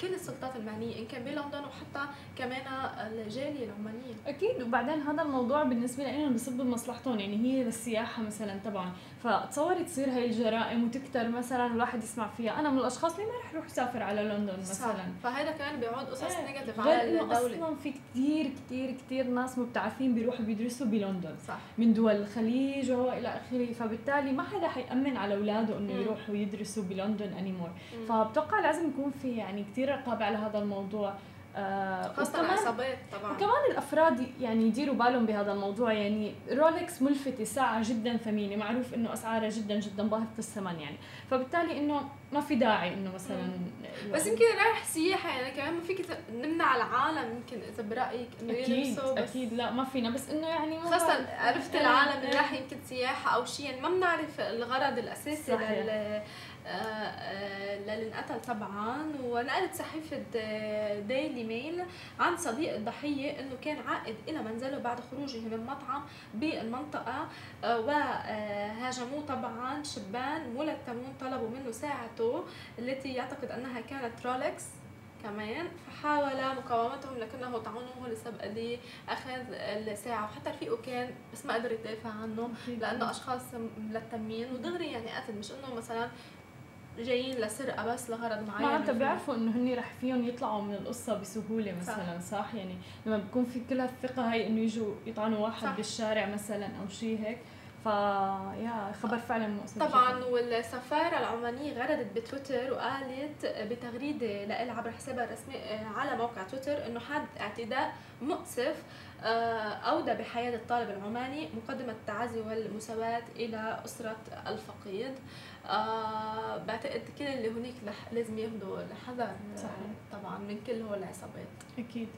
كل السلطات المعنية إن كان بلندن وحتى كمان الجالية العمانية. أكيد. وبعدين هذا الموضوع بالنسبة لنا بصب بمصلحتهم يعني هي للسياحه مثلا طبعا فتصوري تصير هاي الجرائم وتكتر مثلا الواحد يسمع فيها أنا من الأشخاص اللي ما رح أروح اسافر على لندن مثلا صح. فهذا كمان بيعود قصص إيه. negative على الدولة أصلا في كثير كثير كثير ناس مبتعثين بيروحوا بيدرسوا بلندن صح من دول الخليج وإلى آخره فبالتالي ما حدا حيأمن على أولاده إنه. يروحوا يدرسوا بلندن anymore. فبتوقع لازم يكون في يعني كثير رقابة على هذا الموضوع آه خاصة وكمان طبعا وكمان الأفراد يعني يديروا بالهم بهذا الموضوع يعني رولكس ملفتة ساعة جدا ثمينة معروف إنه أسعارها جدا جدا باهظة الثمن يعني فبالتالي إنه ما في داعي إنه مثلا بس يمكن رايح سياحة يعني كمان ما فيك نمنع العالم يمكن إذا برأيك إنه أكيد يلبسوا بس أكيد لا ما فينا بس إنه يعني خاصة بعرف. عرفت إيه، العالم اللي إيه. راح يمكن سياحة أو شيء يعني ما بنعرف الغرض الأساسي صحيح. لل للي انقتل طبعا. ونقلت صحيفة ديلي ميل عن صديق الضحية إنه كان عائد إلى منزله بعد خروجه من مطعم بالمنطقة. آه، وهاجموه طبعا شبان ملثمون طلبوا منه ساعته التي يعتقد أنها كانت رولكس كمان. فحاول مقاومتهم لكنه طعنوه لسبب لاخذ الساعة. وحتى رفيقه كان بس ما قدر يدافع عنه. لأنه أشخاص ملتمين. ودغري يعني قتل مش إنه مثلا جايين لسرقة بس لغرض معين معناتها بيعرفوا انه هن رح فيهم يطلعوا من القصة بسهولة. مثلا صح, صح؟ يعني لما بكون في كل هالثقه هاي انه يجوا يطعنوا واحد صح. بالشارع مثلا أو شيء هيك ف يا خبر فعلا مؤسف طبعا جداً. والسفارة العمانية غردت بتويتر وقالت بتغريدة لها عبر حسابها الرسمي على موقع تويتر إنه حد اعتداء مؤسف أودى بحياة الطالب العماني مقدمة التعازي والمساواة إلى أسرة الفقيد. آه، بعتقد كل اللي هناك لح- لازم ياخذوا الحذر آه، صحيح. طبعا من كل هول العصابات. أكيد.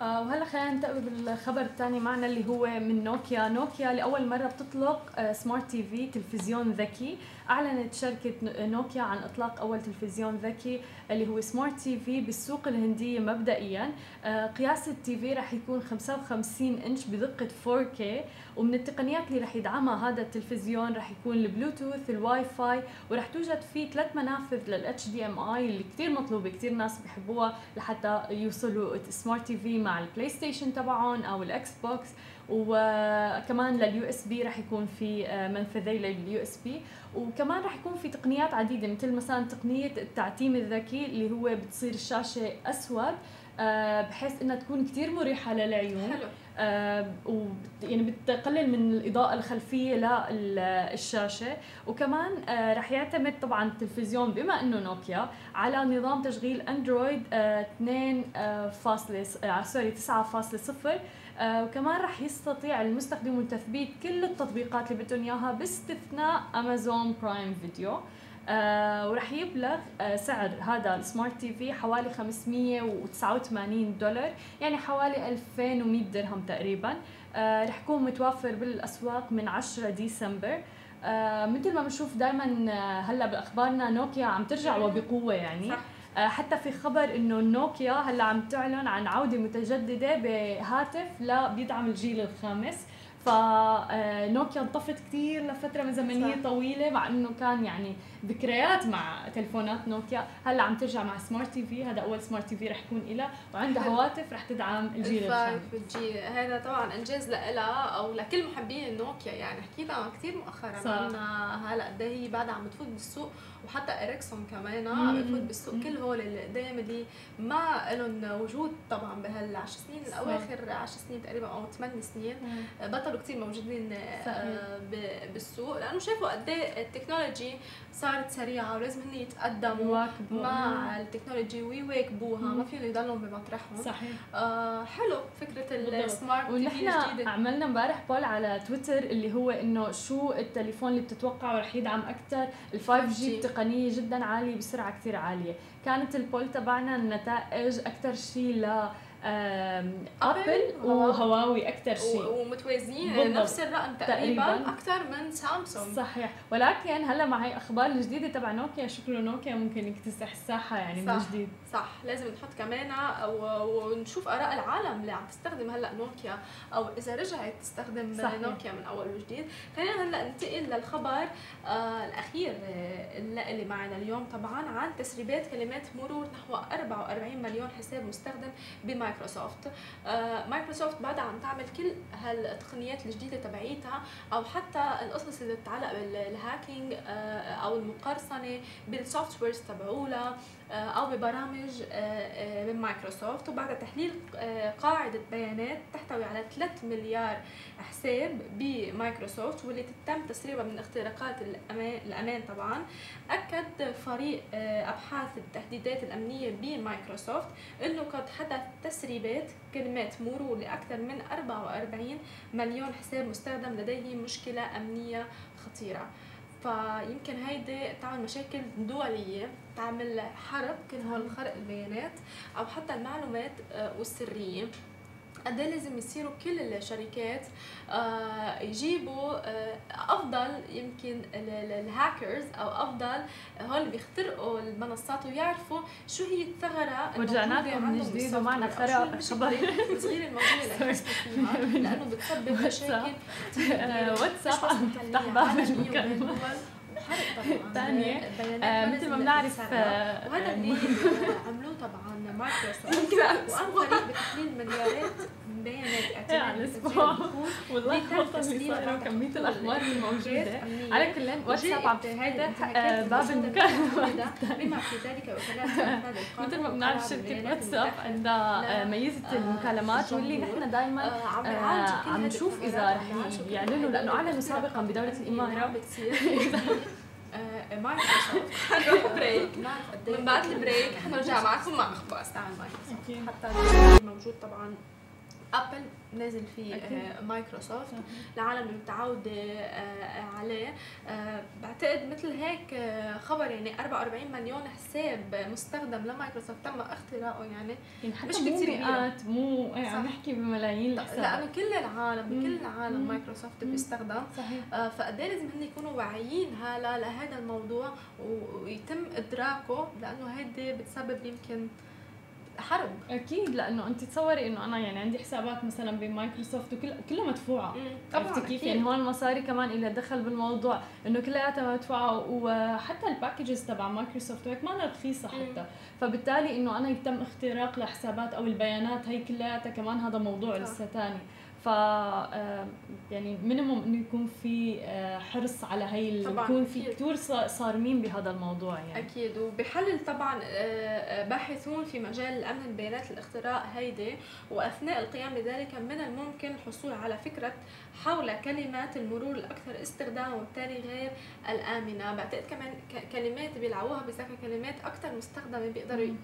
آه وهلأ خلينا ننتقل بالخبر الثاني معنا اللي هو من نوكيا، نوكيا لأول مرة بتطلق آه smart TV تلفزيون ذكي، أعلنت شركة ن- نوكيا عن إطلاق أول تلفزيون ذكي اللي هو smart TV بالسوق الهنديه مبدئيا، آه قياس ال TV رح يكون 55 إنش بدقة 4K ومن التقنيات اللي رح يدعمها هذا التلفزيون رح يكون ال Bluetooth، ال Wi-Fi ورح توجد فيه ثلاث منافذ HDMI اللي كثير مطلوبة كثير ناس بحبوها لحتى يوصلوا smart TV مع ال PlayStation تبعهم أو ال Xbox وكمان لل USB رح يكون في آه، منفذي لل USB. وكمان رح يكون في تقنيات عديدة مثل مثلا تقنية التعتيم الذكي اللي هو بتصير الشاشة أسود آه، بحيث إنها تكون كثير مريحة للعيون. حلو. آه، يعني بتقلل من الإضاءة الخلفية للشاشه وكمان آه، رح يعتمد طبعا التلفزيون بما إنه نوكيا على نظام تشغيل أندرويد آه، 2 آه، فاصلة sorry 9.0 آه، وكمان رح يستطيع المستخدمون تثبيت كل التطبيقات اللي بدهم إياها باستثناء Amazon Prime Video آه ورح يبلغ آه سعر هذا ال smart TV حوالي 589 دولار يعني حوالي 2100 درهم تقريبا. آه رح يكون متوفر بالأسواق من 10 ديسمبر. آه مثل ما بنشوف دائما آه هلأ بأخبارنا نوكيا عم ترجع وبقوة يعني. صح. آه حتى في خبر إنه نوكيا هلا عم تعلن عن عودة متجددة بهاتف لا بيدعم الجيل الخامس فنوكيا انطفت كثير لفترة زمنية صح. طويلة مع إنه كان يعني ذكريات مع تلفونات نوكيا هلا عم ترجع مع smart TV هذا أول smart TV رح يكون لها وعندها. هواتف رح تدعم الجيل الخامس 5 جي هذا طبعا إنجاز لها أو لكل محبين النوكيا يعني حكينا كثير مؤخرا صح. عنها هلا قد إيه هي بعدها عم بتفوت بالسوق وحتى إريكسون كمان عم مم. بتفوت بالسوق. كل هول اللي قدام اللي ما لهم وجود طبعا بهالعشر سنين. الأواخر 10 سنين تقريبا أو 8 سنين بطلوا كثير موجودين آه، بالسوق لأنه شافوا قد إيه ال technology صارت سريعة ولازم هن يتقدموا. مع ال technology ويواكبوها. ما فيهم يضلوا بمطرحهم. صحيح. آه حلو فكرة. ال smart ونحن عملنا امبارح poll على تويتر اللي هو إنه شو التليفون اللي بتتوقعه رح يدعم أكثر ال 5 5G. G. بتقنية جدا عالية بسرعة كثير عالية. كانت ال poll تبعنا النتائج أكثر شيء ل أبل وهواوي. أكثر شيء و- ومتوازيين. نفس الرقم تقريبا, تقريباً. أكثر من سامسونج صحيح ولكن هلا مع هي أخبار الجديده تبع نوكيا شكله نوكيا ممكن يكتسح الساحة يعني من صح. جديد صح لازم نحط كمان ونشوف آراء العالم اللي عم تستخدم هلأ نوكيا أو إذا رجعت تستخدم صحيح. نوكيا من أول وجديد. خلينا هلأ ننتقل للخبر آه الأخير آه، اللي معنا اليوم طبعا عن تسريبات كلمات مرور نحو 44 مليون حساب مستخدم بمايكروسوفت. آه مايكروسوفت بعدها عم تعمل كل هالتقنيات الجديدة تبعيتها أو حتى القصص اللي بتتعلق بال hacking آه، أو المقرصنة بال softwares تبعولها. آه، أو ببرامج آه، آه، من مايكروسوفت. وبعد تحليل آه، قاعدة بيانات تحتوي على 3 مليار حساب بمايكروسوفت واللي تم تسريبها من اختراقات الأمان طبعا. أكد فريق أبحاث التهديدات الأمنية بمايكروسوفت إنه قد حدث تسريبات كلمات مرور لأكثر من 44 مليون حساب مستخدم لديه مشكلة أمنية خطيرة. فيمكن هيدي تعمل مشاكل دولية. تعمل حرب كل هول خرق البيانات أو حتى المعلومات آه، والسرية. قد إيه لازم يصيروا كل الشركات آه، يجيبوا آه، أفضل يمكن ال- ال- الهاكرز أو أفضل هول اللي بيخترقوا المنصات ويعرفوا شو هي الثغرة ورجعنا لكم من جديد ومعنا خرا- المشكلة؟ الصغيره الموجوده لأنه بتسبب مشاكل. واتساب. بس البيانات آه، مثل ما بنعرف. آه، وهذا يعني اللي عملوه طبعا مايكروسوفت وقام فريق بتحليل مليارات بيانات على. تسجيل الدخول والله تحت كمية كل الأخبار الموجودة. على كل واتساب عم الانتهاكات آه، باب المكالمة. بما في ذلك مثل ما بنعرف شركة واتساب عندها ميزة المكالمات واللي. نحن دائما عم نشوف عم رح يعلنوا أعلنوا الاختراقات سابقا بدولة الأمنية حنروح بريك من بعد البريك حنرجع معكم مع أخبار مايكروسوفت. حتى موجود طبعا. أبل نازل فيه. آه، مايكروسوفت العالم اللي متعودة آه، عليه آه، بعتقد مثل هيك آه، خبر يعني 44 مليون حساب مستخدم لمايكروسوفت تم اختراقه يعني يعني حتى مش مو كبيرة. مئات مو إيه، عم. نحكي بملايين الحسابات لأنه كل العالم. بكل العالم مم. مايكروسوفت مم. بيستخدم صحيح آه، فقد إيه لازم هن يكونوا واعيين هلا لهذا الموضوع ويتم إدراكه لأنه هيدي بتسبب يمكن حرب. أكيد لأنه أنت تصوري إنه أنا يعني عندي حسابات مثلا بمايكروسوفت وكل كلها مدفوعة. عرفتي كيف؟ يعني هون المصاري كمان إلها دخل بالموضوع إنه كلياتها مدفوعة وحتى ال packages تبع مايكروسوفت وهيك ما رخيصة حتى. فبالتالي إنه أنا يتم اختراق لحسابات أو البيانات هي كلياتها كمان هذا موضوع. لسه ثاني ف آه، يعني مينيموم إنه يكون في آه، حرص على هي يكون في. كثير صارمين بهذا الموضوع يعني. أكيد. وبحلل طبعا آه، باحثون في مجال الأمن البيانات الاختراق هيدي وأثناء القيام بذلك من الممكن الحصول على فكرة حول كلمات المرور الأكثر استخداما وبالتالي غير الآمنة. بعتقد كمان كلمات بيلعبوها بذكاء كلمات أكثر مستخدمة بيقدروا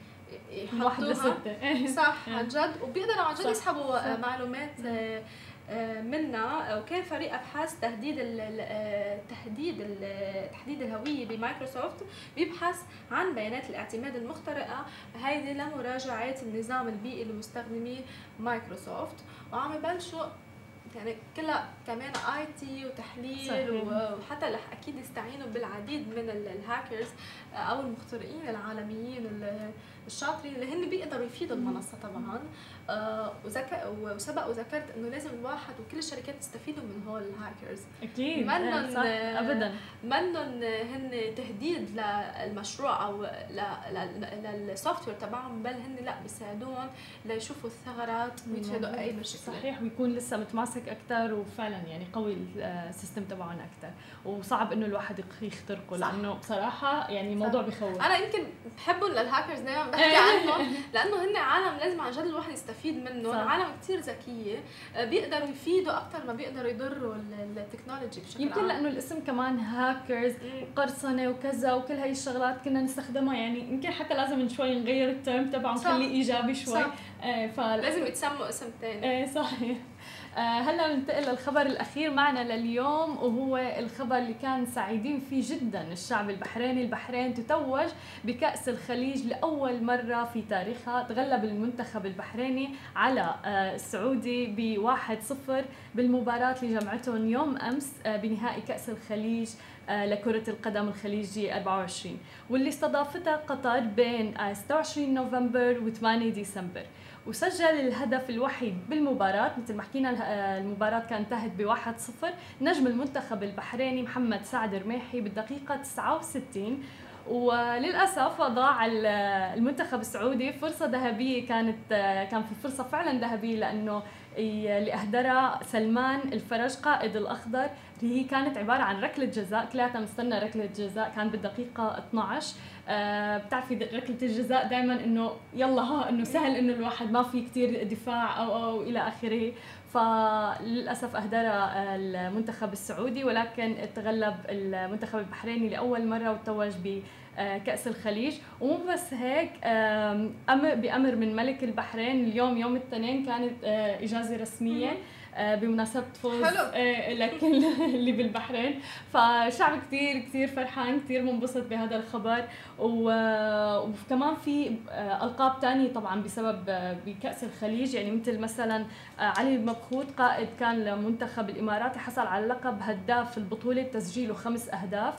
واحد يحطوها list. صح إيه. عن جد وبيقدروا عن جد. يسحبوا آه،. معلومات آه، آه، منا وكان فريق أبحاث تهديد ال- آه، تهديد ال- تحديد الهوية بمايكروسوفت بيبحث عن بيانات الاعتماد المخترقة هيدي لمراجعة النظام البيئي لمستخدمي مايكروسوفت وعم يبلشوا يعني كلها كمان IT وتحليل صحيح. وحتى رح أكيد يستعينوا بالعديد من ال- الهاكرز أو المخترقين العالميين ال- الشاطرين اللي هن بيقدروا يفيدوا المنصة طبعا. آه. وسبق وذكرت إنه لازم الواحد وكل الشركات تستفيدوا من هول الهاكرز أكيد منن- إيه،. ابدا منن هن تهديد للمشروع أو لل software تبعهم بل هن لا بيساعدوهم ليشوفوا الثغرات ويتفادوا أي مشكله صحيح ويكون لسه متماسك أكثر وفعلا يعني قوي ال system تبعهم أكثر وصعب إنه الواحد يخ- يخترقه. لأنه بصراحة يعني الموضوع بخوف أنا يمكن بحبهم للهاكرز دائما بحكي عنهم لأنه هن عالم لازم عن جد الواحد يستفيد منهم صح. عالم كثير ذكية آه، بيقدروا يفيدوا أكثر ما بيقدروا يضروا ال- ال technology بشكل يمكن عام لأنه الاسم كمان هاكرز. وقرصنه وكذا وكل هاي الشغلات كنا نستخدمها يعني يمكن حتى لازم شوي نغير ال term تبعه. نخليه إيجابي شوي صح. آه فلازم لازم يتسموا اسم ثاني إيه صحيح آه هلا ننتقل للخبر الأخير معنا لليوم وهو الخبر اللي كان سعيدين فيه جدا. الشعب البحريني، البحرين تتوج بكأس الخليج لأول مرة في تاريخها، تغلب المنتخب البحريني على آه السعودي ب 1-0 بالمباراة اللي جمعتهم يوم أمس آه بنهائي كأس الخليج آه، لكرة القدم الخليجي 24 واللي استضافتها قطر بين 26 آه، نوفمبر و 8 ديسمبر. وسجل الهدف الوحيد بالمباراة. مثل ما حكينا آه، المباراة كانت انتهت ب 1-0 نجم المنتخب البحريني محمد سعد رميحي بالدقيقة 69 وللأسف ضاع المنتخب السعودي فرصة ذهبية كانت كان في فرصة فعلا ذهبية لأنه اللي اهدرها سلمان الفرج قائد الأخضر هي كانت عبارة عن ركلة جزاء. كلياتها مستنى ركلة جزاء كان بالدقيقة 12 آه بتعرفي ركلة الجزاء دائما إنه يلا ها إنه سهل إنه الواحد ما في كثير دفاع أو أو إلى آخره. فللأسف اهدرها المنتخب السعودي ولكن تغلب المنتخب البحريني لأول مرة وتوج ب آه، كأس الخليج. ومو بس هيك بأمر من ملك البحرين اليوم يوم الاثنين كانت آه، إجازة رسمية. آه، بمناسبة فوز حلو. لكل اللي بالبحرين. فشعب كثير كثير فرحان كثير منبسط بهذا الخبر. وكمان في ألقاب ثانية طبعا بسبب بكأس الخليج. يعني مثل مثلا علي مبخوت قائد كان لمنتخب الإماراتي حصل على لقب هداف البطولة بتسجيله خمس أهداف.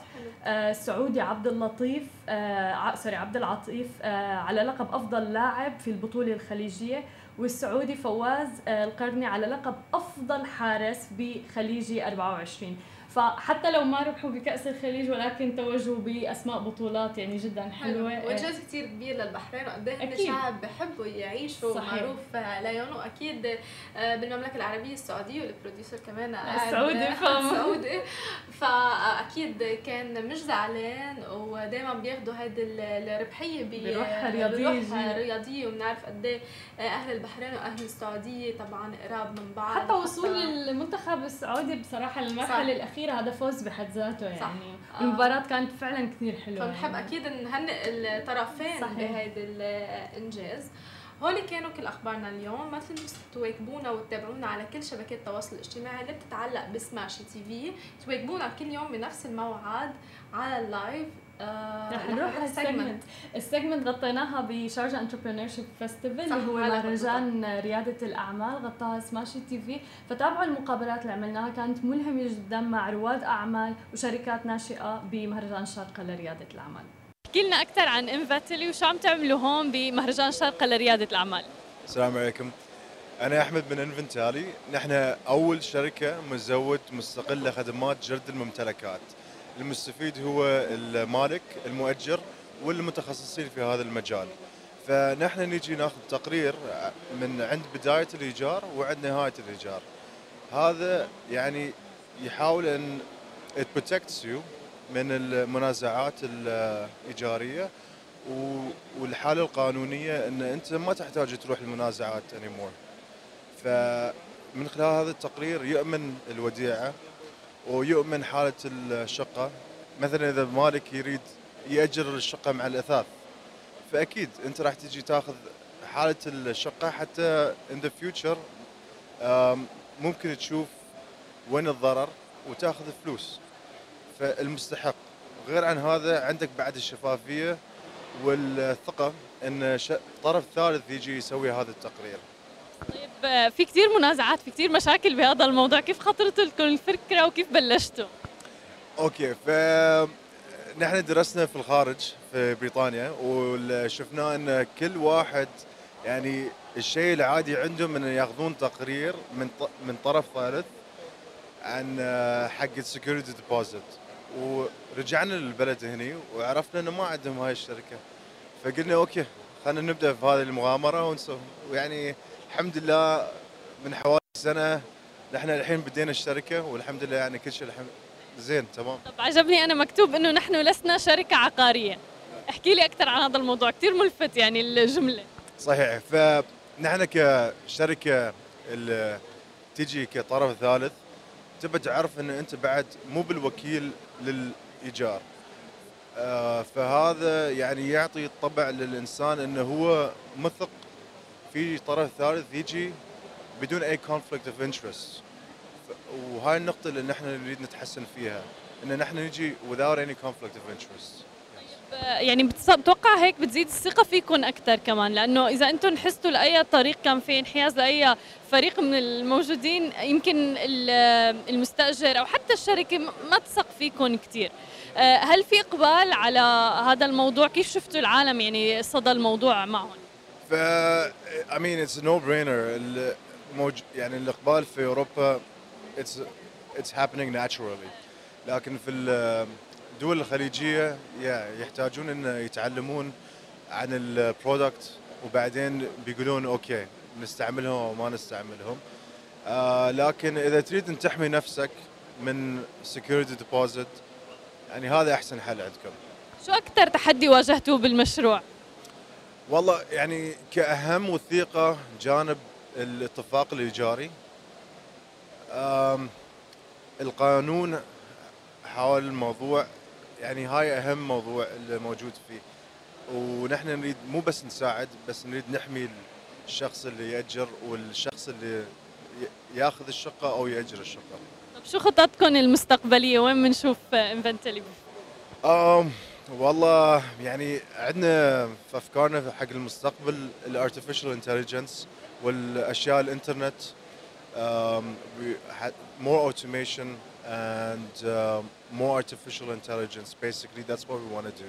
السعودي عبد اللطيف آه سوري عبد العطيف آه على لقب أفضل لاعب في البطولة الخليجية. والسعودي فواز آه القرني على لقب أفضل حارس بخليجي 24 فحتى لو ما ربحوا بكأس الخليج ولكن توجوا بأسماء بطولات يعني جدا حلوة. حلو. وانجاز كثير كبير للبحرين وقد إيه شعب بحبوا يعيشوا صحيح. معروف ليون واكيد آه، بالمملكة العربية السعودية والبروديوسر كمان السعودي السعودي. فأكيد كان مش زعلان ودائما بياخذوا هيدي الربحية بروح رياضية. رياضية وبنعرف قد إيه أهل البحرين وأهل السعودية طبعا قراب من بعض. حتى وصول المنتخب السعودي بصراحة للمرحلة الأخيرة الاخيره هذا فوز بحد ذاته يعني صح. المباراة آه. كانت فعلا كثير حلوة فبنحب يعني. أكيد نهنئ الطرفين بهذا الإنجاز هول كانوا كل أخبارنا اليوم ما تنسوا تواكبونا وتتابعونا على كل شبكات التواصل الاجتماعي اللي بتتعلق بسماشي TV تواكبونا كل يوم بنفس الموعد على ال live آه رح نروح على ال segment ال segment غطيناها ب Sharjah Entrepreneurship Festival اللي هو مهرجان ريادة الأعمال غطاها سماشي تي في فتابعوا المقابلات اللي عملناها كانت ملهمة جدا مع رواد أعمال وشركات ناشئة بمهرجان شارقه لريادة الأعمال. احكي لنا أكثر عن انفنتلي وشو عم تعملوا هون بمهرجان شارقه لريادة الأعمال؟ السلام عليكم. أنا أحمد من انفنتلي نحن أول شركة مزود مستقلة خدمات جرد الممتلكات. المستفيد هو المالك المؤجر والمتخصصين في هذا المجال. فنحن نجي ناخذ تقرير من عند بداية الإيجار وعند نهاية الإيجار. هذا يعني يحاول أن it protects you من المنازعات الإيجارية والحالة القانونية أن أنت ما تحتاج تروح المنازعات anymore. فمن خلال هذا التقرير يؤمن الوديعة ويؤمن حالة الشقة. مثلا إذا مالك يريد يأجر الشقة مع الأثاث فأكيد أنت راح تجي تاخذ حالة الشقة حتى ان ذا فيوتشر ممكن تشوف وين الضرر وتاخذ فلوس. فالمستحق. غير عن هذا عندك بعد الشفافية والثقة إن طرف ثالث يجي يسوي هذا التقرير. طيب في كثير منازعات في كثير مشاكل بهذا الموضوع. كيف خطرت لكم الفكرة وكيف بلشتوا؟ okay ف نحن درسنا في الخارج في بريطانيا وشفنا إن كل واحد يعني الشيء العادي عندهم إن ياخذون تقرير من من طرف ثالث عن حق ال security deposit ورجعنا للبلد هني وعرفنا إنه ما عندهم هاي الشركة. فقلنا أوكي خلينا نبدأ في هذه المغامرة ونسوي ويعني الحمد لله من حوالي سنة نحن الحين بدينا الشركة والحمد لله يعني كل شيء الحمد زين تمام. طب عجبني أنا مكتوب إنه نحن لسنا شركة عقارية. احكي لي أكثر عن هذا الموضوع كثير ملفت يعني الجملة. صحيح فنحن كشركة اللي تجي كطرف ثالث تبى تعرف إن أنت بعد مو بالوكيل للإيجار. آه، فهذا يعني يعطي طبع للإنسان إنه هو مثق في طرف ثالث يجي بدون أي conflict of interest. ف- وهاي النقطة اللي نحن نريد نتحسن فيها إن نحن نجي without any conflict of interest. يعني بتص- بتوقع هيك بتزيد الثقة فيكم أكثر كمان؟ لأنه إذا أنتم حستوا لأي طريق كان في انحياز لأي فريق من الموجودين يمكن ال- المستأجر أو حتى الشركة م- ما تثق فيكم كثير هل في إقبال على هذا الموضوع؟ كيف شفتوا العالم يعني صدى الموضوع معهم؟ ف I mean it's a no brainer الموج... يعني الإقبال في أوروبا it's it's happening naturally. لكن في الدول الخليجية yeah, يحتاجون إن يتعلمون عن ال product وبعدين بيقولون okay نستعملهم أو ما نستعملهم. آه لكن إذا تريد إن تحمي نفسك من security deposit يعني هذا أحسن حل عندكم. شو أكثر تحدي واجهتوه بالمشروع؟ والله يعني كأهم وثيقة جانب الاتفاق الإيجاري القانون حول الموضوع يعني هاي أهم موضوع اللي موجود فيه. ونحن نريد مو بس نساعد بس نريد نحمي الشخص اللي يأجر والشخص اللي ياخذ الشقة أو يأجر الشقة. طب شو خططكم المستقبلية؟ وين بنشوف انفنتلي والله يعني عندنا في أفكارنا حق المستقبل ال artificial intelligence والأشياء الإنترنت more automation and um, more artificial intelligence. Basically that's what we want to do.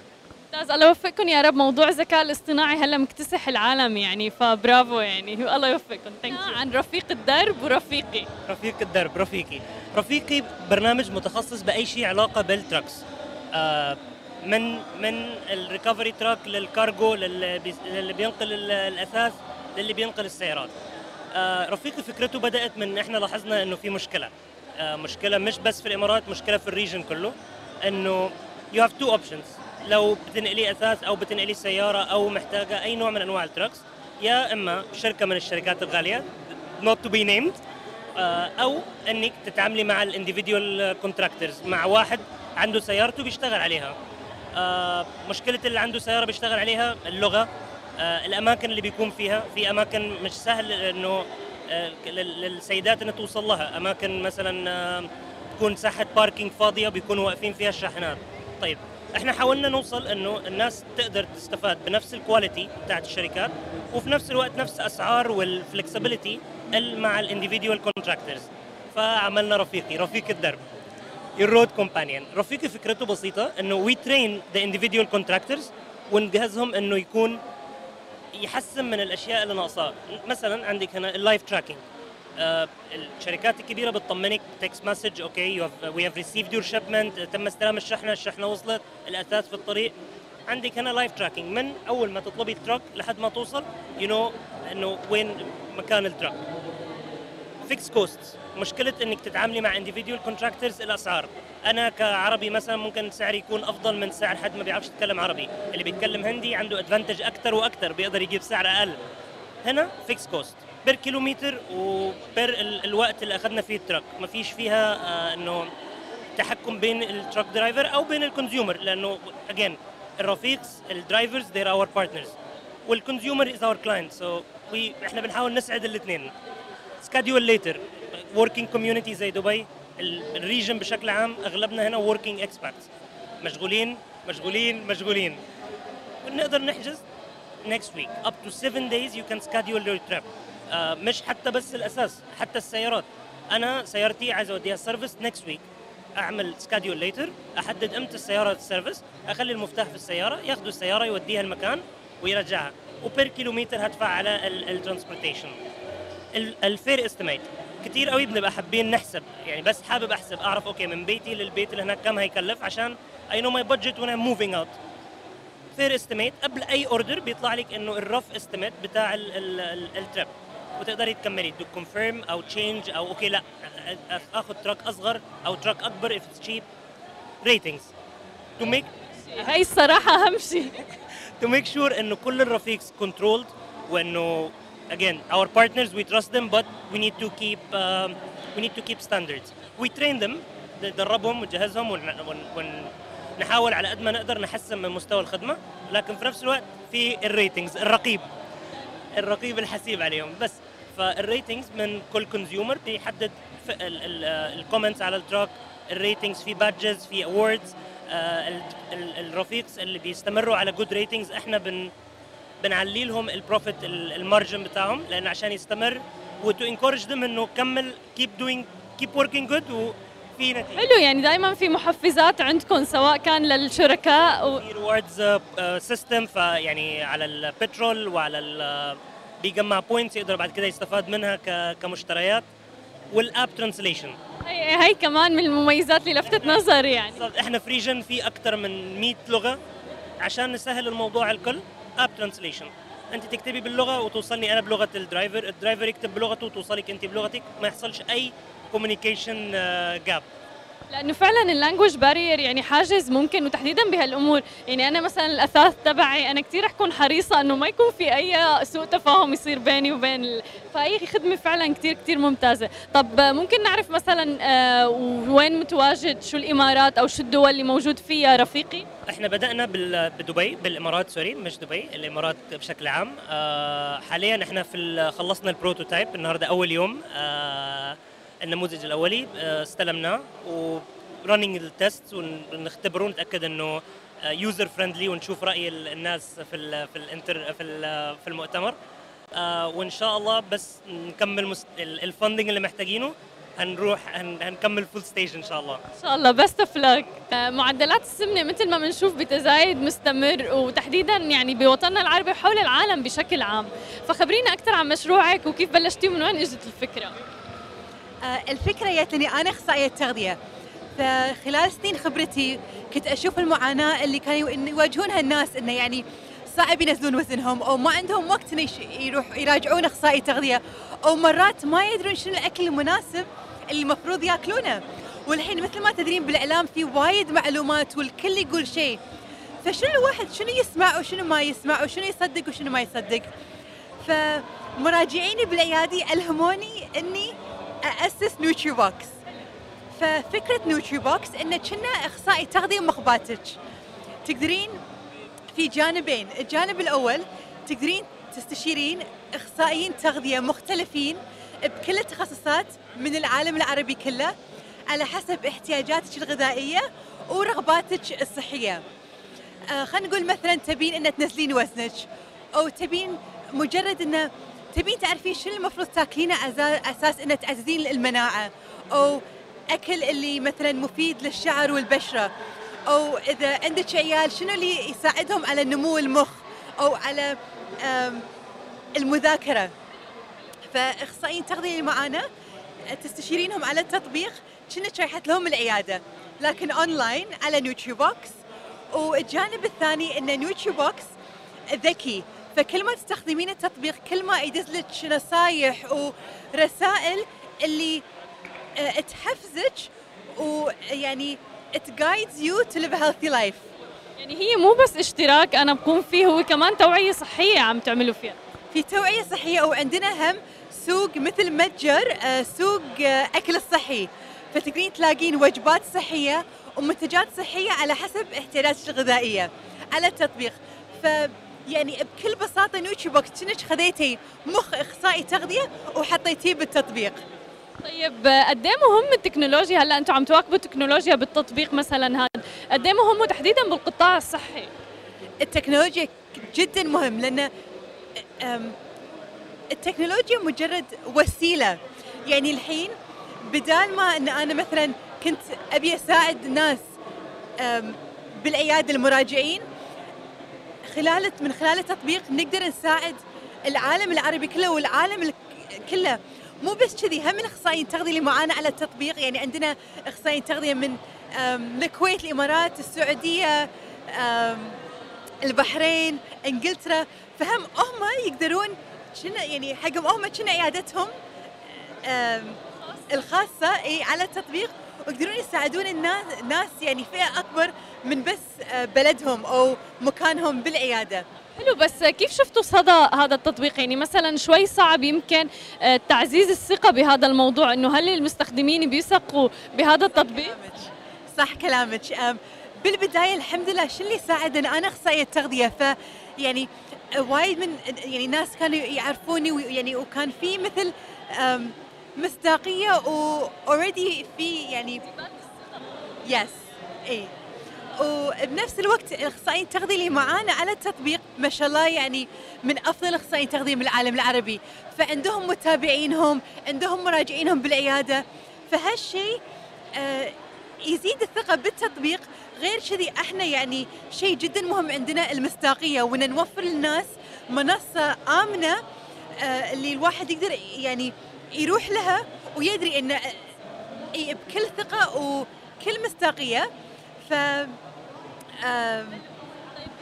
ممتاز الله يوفقكم يا رب. موضوع الذكاء الاصطناعي هلا مكتسح العالم يعني فبرافو يعني. الله يوفقكم. ثانك عن رفيق الدرب ورفيقي. رفيق الدرب رفيقي. رفيقي برنامج متخصص بأي شيء علاقة بال trucks آه من من ال recovery truck للكارجو للي بي- بينقل ال- الأثاث للي بينقل السيارات. آه رفيقي فكرته بدأت من إحنا لاحظنا إنه في مشكلة. آه مشكلة مش بس في الإمارات مشكلة في ال region كله. إنه you have two options لو بتنقلي أثاث أو بتنقلي سيارة أو محتاجة أي نوع من أنواع ال trucks يا إما شركة من الشركات الغالية to be named آه، أو إنك تتعاملي مع ال individual contractors مع واحد عنده سيارته بيشتغل عليها. مشكلة اللي عنده سيارة بيشتغل عليها اللغة آه، الأماكن اللي بيكون فيها. في أماكن مش سهل إنه آه، لل- للسيدات إنها توصل لها. أماكن مثلا آه، تكون ساحة parking فاضية بيكونوا واقفين فيها الشاحنات. طيب إحنا حاولنا نوصل إنه الناس تقدر تستفاد بنفس ال quality بتاعت الشركات وفي نفس الوقت نفس أسعار وال flexibility مع ال individual contractors فعملنا رفيقي رفيق الدرب. ال road companion رفيقي فكرته بسيطة إنه we train the individual contractors ونجهزهم إنه يكون يحسن من الأشياء اللي ناقصاه مثلا عندك هنا ال live tracking الشركات الكبيرة بتطمنك text message okay we have received your shipment تم استلام الشحنة الشحنة وصلت الأثاث في الطريق. عندك هنا live tracking من أول ما تطلبي ال truck لحد ما توصل you know إنه وين مكان ال truck fixed cost مشكلة إنك تتعاملي مع individual contractors الاسعار أنا كعربي مثلا ممكن سعري يكون أفضل من سعر حد ما بيعرفش يتكلم عربي. اللي بيتكلم هندي عنده advantage أكثر وأكثر بيقدر يجيب سعر أقل. هنا fixed cost per kilometer و per ال- الوقت اللي أخذنا فيه ال truck ما فيش فيها آه إنه تحكم بين ال truck driver أو بين ال consumer لأنه again الرفيقs ال drivers they're our partners. وال consumer is our client so إحنا بنحاول نسعد الاثنين schedule later working community زي دبي ال- ال region بشكل عام أغلبنا هنا working expats مشغولين مشغولين مشغولين. ونقدر نحجز next week. Up to 7 days you can schedule your trip. آه مش حتى بس الأثاث حتى السيارات. أنا سيارتي عايز أوديها service next week. أعمل schedule later أحدد إمتى السيارة ال service أخلي المفتاح في السيارة ياخذوا السيارة يوديها المكان ويرجعها. و per kilometer هدفع على ال transportation ال fare estimate كتير قوي بنبقى حابين نحسب. يعني بس حابب أحسب أعرف okay من بيتي للبيت اللي هناك كم هيكلف عشان I know my budget وأنا moving out fare estimate قبل أي order بيطلع لك إنه ال rough estimate بتاع ال trip وتقدري تكملي. to confirm أو change أو okay لا. اخذ truck أصغر أو truck أكبر if it's cheap. Ratings. To make هاي الصراحة أهم شيء to make sure إنه كل الرفيقs controlled وإنه again our partners we trust them but we need to keep um, we need to keep standards. We train them. ندربهم ونجهزهم ون- ون- ونحاول على قد ما نقدر نحسن من مستوى الخدمة. لكن في نفس الوقت في ال ratings الرقيب الرقيب الحسيب عليهم. بس فال ratings من كل consumer بيحدد ال comments على ال truck ال ratings في badges في awards الرفيقs اللي بيستمروا على good ratings إحنا بن بنعلي لهم ال profit ال margin بتاعهم لأن عشان يستمر و to encourage them إنه كمل keep doing keep working good وفي نتيجة. حلو يعني دائما في محفزات عندكم سواء كان للشركاء و... في rewards system فيعني على البترول وعلى ال بيجمع points يقدر بعد كده يستفاد منها كمشتريات. وال app translation هي, هي كمان من المميزات اللي لفتت نظري يعني. بالضبط إحنا في region في أكثر من 100 لغة. عشان نسهل الموضوع الكل app translation أنت تكتبي باللغة وتوصلني أنا بلغة ال driver ال driver يكتب بلغته وتوصلك أنت بلغتك ما يحصلش أي communication جاب لأنه فعلا ال language barrier يعني حاجز ممكن وتحديدا بهالأمور. يعني أنا مثلا الأثاث تبعي أنا كثير اكون حريصة إنه ما يكون في أي سوء تفاهم يصير بيني وبين ال... فهي خدمة فعلا كثير كثير ممتازة. طب ممكن نعرف مثلا آه، وين متواجد؟ شو الإمارات أو شو الدول اللي موجود فيها رفيقي؟ إحنا بدأنا بدبي بالإمارات sorry مش دبي الإمارات بشكل عام. آه، حاليا إحنا في خلصنا ال prototype النهارده أول يوم. آه، النموذج الأولي آه، استلمناه و running ال test ونختبره ونتأكد إنه user friendly ونشوف رأي ال- الناس في ال في ال enter في ال- في المؤتمر. آه، وإن شاء الله بس نكمل ال funding اللي محتاجينه هنروح هن- هنكمل full stage إن شاء الله. إن شاء الله best of luck معدلات السمنة مثل ما بنشوف بتزايد مستمر وتحديدا يعني بوطننا العربي وحول العالم بشكل عام. فخبرينا أكثر عن مشروعك وكيف بلشتي ومن وين إجت الفكرة؟ آه، الفكرة جت لي أنا أخصائية تغذية فخلال سنين خبرتي كنت أشوف المعاناة اللي كانوا يواجهونها الناس إنه يعني صعب ينزلون وزنهم أو ما عندهم وقت يش- يروح يراجعون أخصائي تغذية أو مرات ما يدرون شنو الأكل المناسب اللي المفروض يأكلونه. والحين مثل ما تدرين بالإعلام في وايد معلومات والكل يقول شيء. فشنو الواحد شنو يسمع وشنو ما يسمع وشنو يصدق وشنو ما يصدق؟ فمراجعيني بالعيادي ألهموني إني أسس NutriBox ففكرة NutriBox إنه كنا أخصائي تغذية مخباتج. تقدرين في جانبين الجانب الأول تقدرين تستشيرين أخصائيين تغذية مختلفين بكل التخصصات من العالم العربي كله على حسب احتياجاتك الغذائية ورغباتك الصحية. آه خلينا نقول مثلا تبين إن تنزلين وزنك أو تبين مجرد إنه تبين تعرفين شنو المفروض تاكلينه أساس إنه تعززين المناعة أو أكل اللي مثلا مفيد للشعر والبشرة أو إذا عندك عيال شنو اللي يساعدهم على نمو المخ أو على المذاكرة؟ فأخصائيين تغذية معانا تستشيرينهم على التطبيق كأنك رايحة لهم العيادة لكن اونلاين على NutriBox. والجانب الثاني إن NutriBox ذكي. فكل ما تستخدمين التطبيق كل ما يدز لك نصايح ورسائل اللي آه، تحفزك ويعني it guides you to live a healthy life. يعني هي مو بس اشتراك أنا بكون فيه هو كمان توعية صحية عم تعملوا فيها. في توعية صحية وعندنا هم سوق مثل متجر آه، سوق آه، أكل الصحي. فتقدرين تلاقين وجبات صحية ومنتجات صحية على حسب احتياجاتك الغذائية على التطبيق. ف يعني بكل بساطة NutriBox كأنك خذيتي مخ إخصائي تغذية وحطيتيه بالتطبيق. طيب قد إيه مهم التكنولوجيا؟ هلأ أنتم عم تواكبوا التكنولوجيا بالتطبيق مثلا هذا. قد إيه مهم وتحديدا بالقطاع الصحي؟ التكنولوجيا جدا مهم لأن التكنولوجيا مجرد وسيلة. يعني الحين بدال ما إن أنا مثلا كنت أبي أساعد ناس بالعيادة المراجعين خلال من خلال التطبيق نقدر نساعد العالم العربي كله والعالم ال- كله. مو بس كذي هم الاخصائيين التغذيه اللي معانا على التطبيق. يعني عندنا أخصائيين تغذية من الكويت الإمارات السعودية البحرين إنجلترا. فهم هم يقدرون شنو يعني حقهم هم شنو عيادتهم الخاصة إي على التطبيق. ويقدرون يساعدون الناس ناس يعني فئة أكبر من بس آه، بلدهم أو مكانهم بالعيادة. حلو بس كيف شفتوا صدى هذا التطبيق؟ يعني مثلا شوي صعب يمكن آه، تعزيز الثقة بهذا الموضوع إنه هل المستخدمين بيثقوا بهذا التطبيق. صح كلامك. بالبداية الحمد لله شو اللي ساعدنا؟ أنا أخصائية تغذية ف يعني وايد من يعني ناس كانوا يعرفوني ويعني وكان في مثل مصداقية و already في يعني يس اي وبنفس الوقت الأخصائيين التغذية اللي معانا على التطبيق ما شاء الله يعني من أفضل الأخصائيين التغذية بالعالم العربي. فعندهم متابعينهم عندهم مراجعينهم بالعيادة. فهالشيء آه، يزيد الثقة بالتطبيق. غير كذي إحنا يعني شيء جدا مهم عندنا المصداقية. وإن نوفر للناس منصة آمنة آه، اللي الواحد يقدر يعني يروح لها ويدري إن إي بكل ثقة وكل مصداقية. ف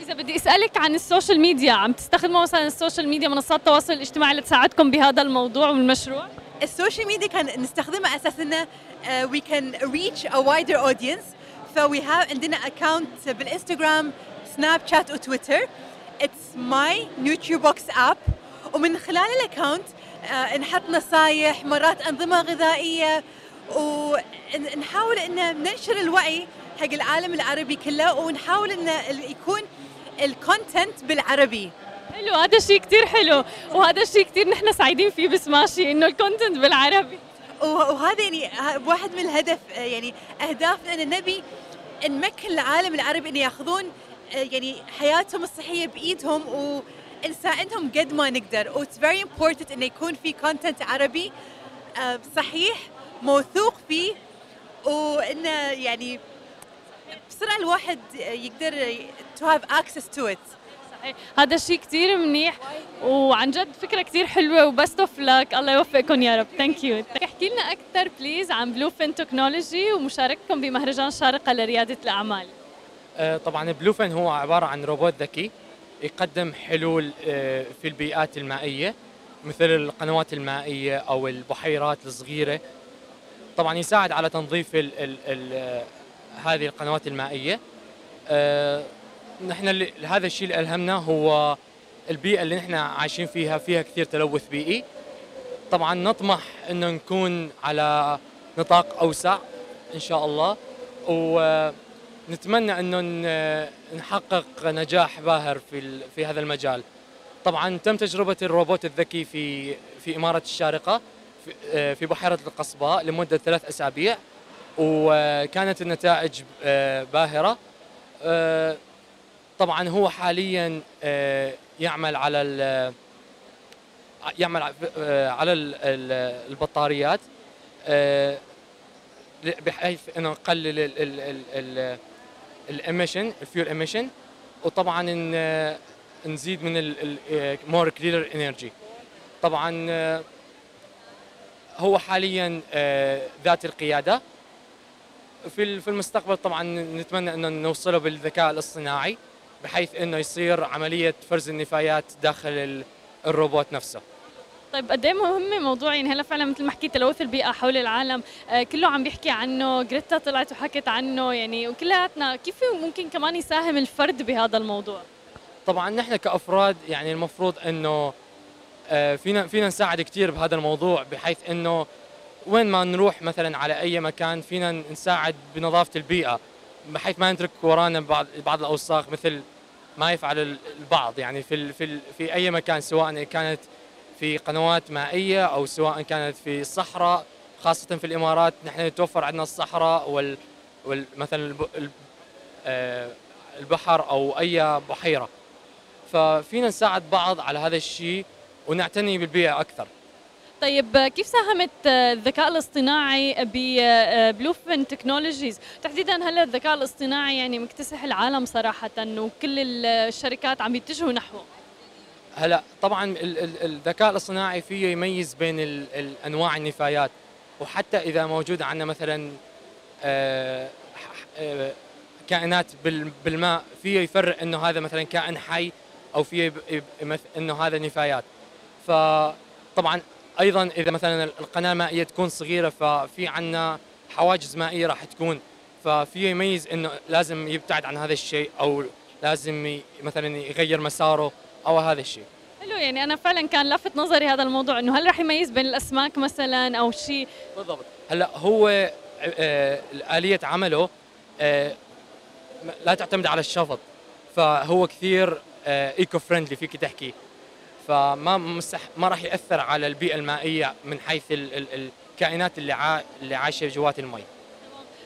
إذا بدي أسألك عن السوشيال ميديا عم تستخدموا مثلا السوشيال ميديا منصات التواصل الاجتماعي لتساعدكم بهذا الموضوع والمشروع؟ السوشيال ميديا كان نستخدمها على أساس إنه uh, we can reach a wider audience. ف we have عندنا account بالإنستغرام سناب شات وتويتر it's my NutriBox app. ومن خلال ال account نحط نصايح مرات أنظمة غذائية ونحاول إن ننشر الوعي حق العالم العربي كله ونحاول إن ال- يكون ال content بالعربي. حلو هذا الشيء كثير حلو وهذا الشيء كثير نحن سعيدين فيه بسماشي إنه ال content بالعربي. وهذا يعني واحد من الهدف آه، يعني أهدافنا إن نبي نمكن العالم العربي إن ياخذون آه، يعني حياتهم الصحية بإيدهم ونساعدهم قد ما نقدر. و it's very important إنه يكون في content عربي آه، صحيح موثوق فيه وإنه يعني بسرعة الواحد يقدر to have access to it صحيح. هذا الشيء كثير منيح وعن جد فكرة كثير حلوة و best of luck الله يوفقكم يا رب. thank you احكي لنا أكثر please عن BlueFin Technology ومشاركتكم بمهرجان شارقة لريادة الأعمال. آه، طبعا BlueFin هو عبارة عن روبوت ذكي. يقدم حلول آه، في البيئات المائية مثل القنوات المائية أو البحيرات الصغيرة. طبعا يساعد على تنظيف ال ال ال آه، هذه القنوات المائية. آه، نحن هذا الشيء اللي ألهمنا هو البيئة اللي نحن عايشين فيها فيها كثير تلوث بيئي. طبعا نطمح إنه نكون على نطاق أوسع إن شاء الله. ونتمنى أنه نحقق نجاح باهر في في هذا المجال. طبعا تم تجربة الروبوت الذكي في في إمارة الشارقة في- آه، بحيرة القصباء لمدة ثلاث أسابيع وكانت النتائج آه، باهرة. آه، طبعا هو حاليا يعمل على يعمل على ال- ال- البطاريات بحيث أنه نقلل ال emission ال fuel emission وطبعا ن- نزيد من more cleaner energy طبعا آه، هو حاليا آه، ذات القيادة. في في المستقبل طبعا نتمنى إنه نوصله بالذكاء الاصطناعي بحيث إنه يصير عملية فرز النفايات داخل ال- الروبوت نفسه. طيب قد إيه مهم موضوع يعني هلا فعلا مثل ما حكيت تلوث البيئة حول العالم آه كله عم بيحكي عنه جريتا طلعت وحكت عنه يعني وكلياتنا كيف ممكن كمان يساهم الفرد بهذا الموضوع؟ طبعا نحن كأفراد يعني المفروض إنه آه، فينا فينا نساعد كثير بهذا الموضوع بحيث إنه وين ما نروح مثلا على أي مكان فينا نساعد بنظافة البيئة بحيث ما نترك ورانا بعض بعض الأوساخ مثل ما يفعل ال- البعض يعني في في في أي مكان سواء كانت في قنوات مائية أو سواء كانت في الصحراء خاصة في الإمارات. نحن يتوفر عندنا الصحراء وال, وال مثلا آه، البحر أو أي بحيرة. ففينا نساعد بعض على هذا الشيء ونعتني بالبيئة أكثر. طيب آه، كيف ساهمت آه، الذكاء الاصطناعي ببلوفن تكنولوجيز تحديدا هلا الذكاء الاصطناعي يعني مكتسح العالم صراحة وكل ال- الشركات عم يتجهوا نحوه؟ هلا طبعا ال- ال- الذكاء الاصطناعي فيه يميز بين أنواع النفايات وحتى إذا موجود عندنا مثلا آه، آه، كائنات بال- بالماء فيه يفرق إنه هذا مثلا كائن حي أو فيه إنه هذا نفايات. فطبعا أيضا إذا مثلا القناة المائية تكون صغيرة ففي عندنا حواجز مائية راح تكون. ففيه يميز إنه لازم يبتعد عن هذا الشيء أو لازم مثلا يغير مساره. أو هذا الشيء؟ حلو يعني أنا فعلا كان لفت نظري هذا الموضوع إنه هل رح يميز بين الأسماك مثلا أو شيء؟ بالضبط. هلأ هو آه، آلية عمله آه، لا تعتمد على الشفط فهو كثير eco friendly فيك تحكي فما مستح ما راح يأثر على البيئة المائية من حيث ال ال الكائنات اللي عا اللي عايشة جوات المي.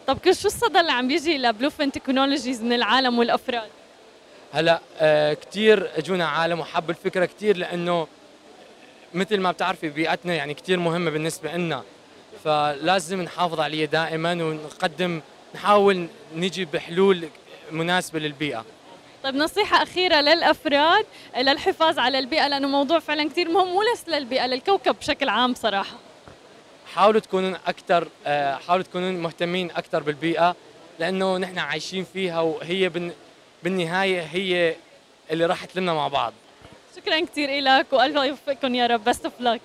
طب شو الصدى اللي عم بيجي لبلوفن تكنولوجيز من العالم والأفراد؟ هلا آه كثير اجونا عالم وحبوا الفكرة كثير لأنه مثل ما بتعرفي بيئتنا يعني كثير مهمة بالنسبة لنا فلازم نحافظ عليها دائما ونقدم نحاول نجي بحلول مناسبة للبيئة. طيب نصيحة أخيرة للأفراد للحفاظ على البيئة لأنه موضوع فعلا كثير مهم مو بس للبيئة للكوكب بشكل عام صراحة. حاولوا تكونوا أكثر حاولوا تكونوا مهتمين أكثر بالبيئة لأنه نحن عايشين فيها وهي بالنهاية هي اللي راح تلمنا مع بعض. شكرا كثير لك وألف يوفقكم يا رب. بست اوف لك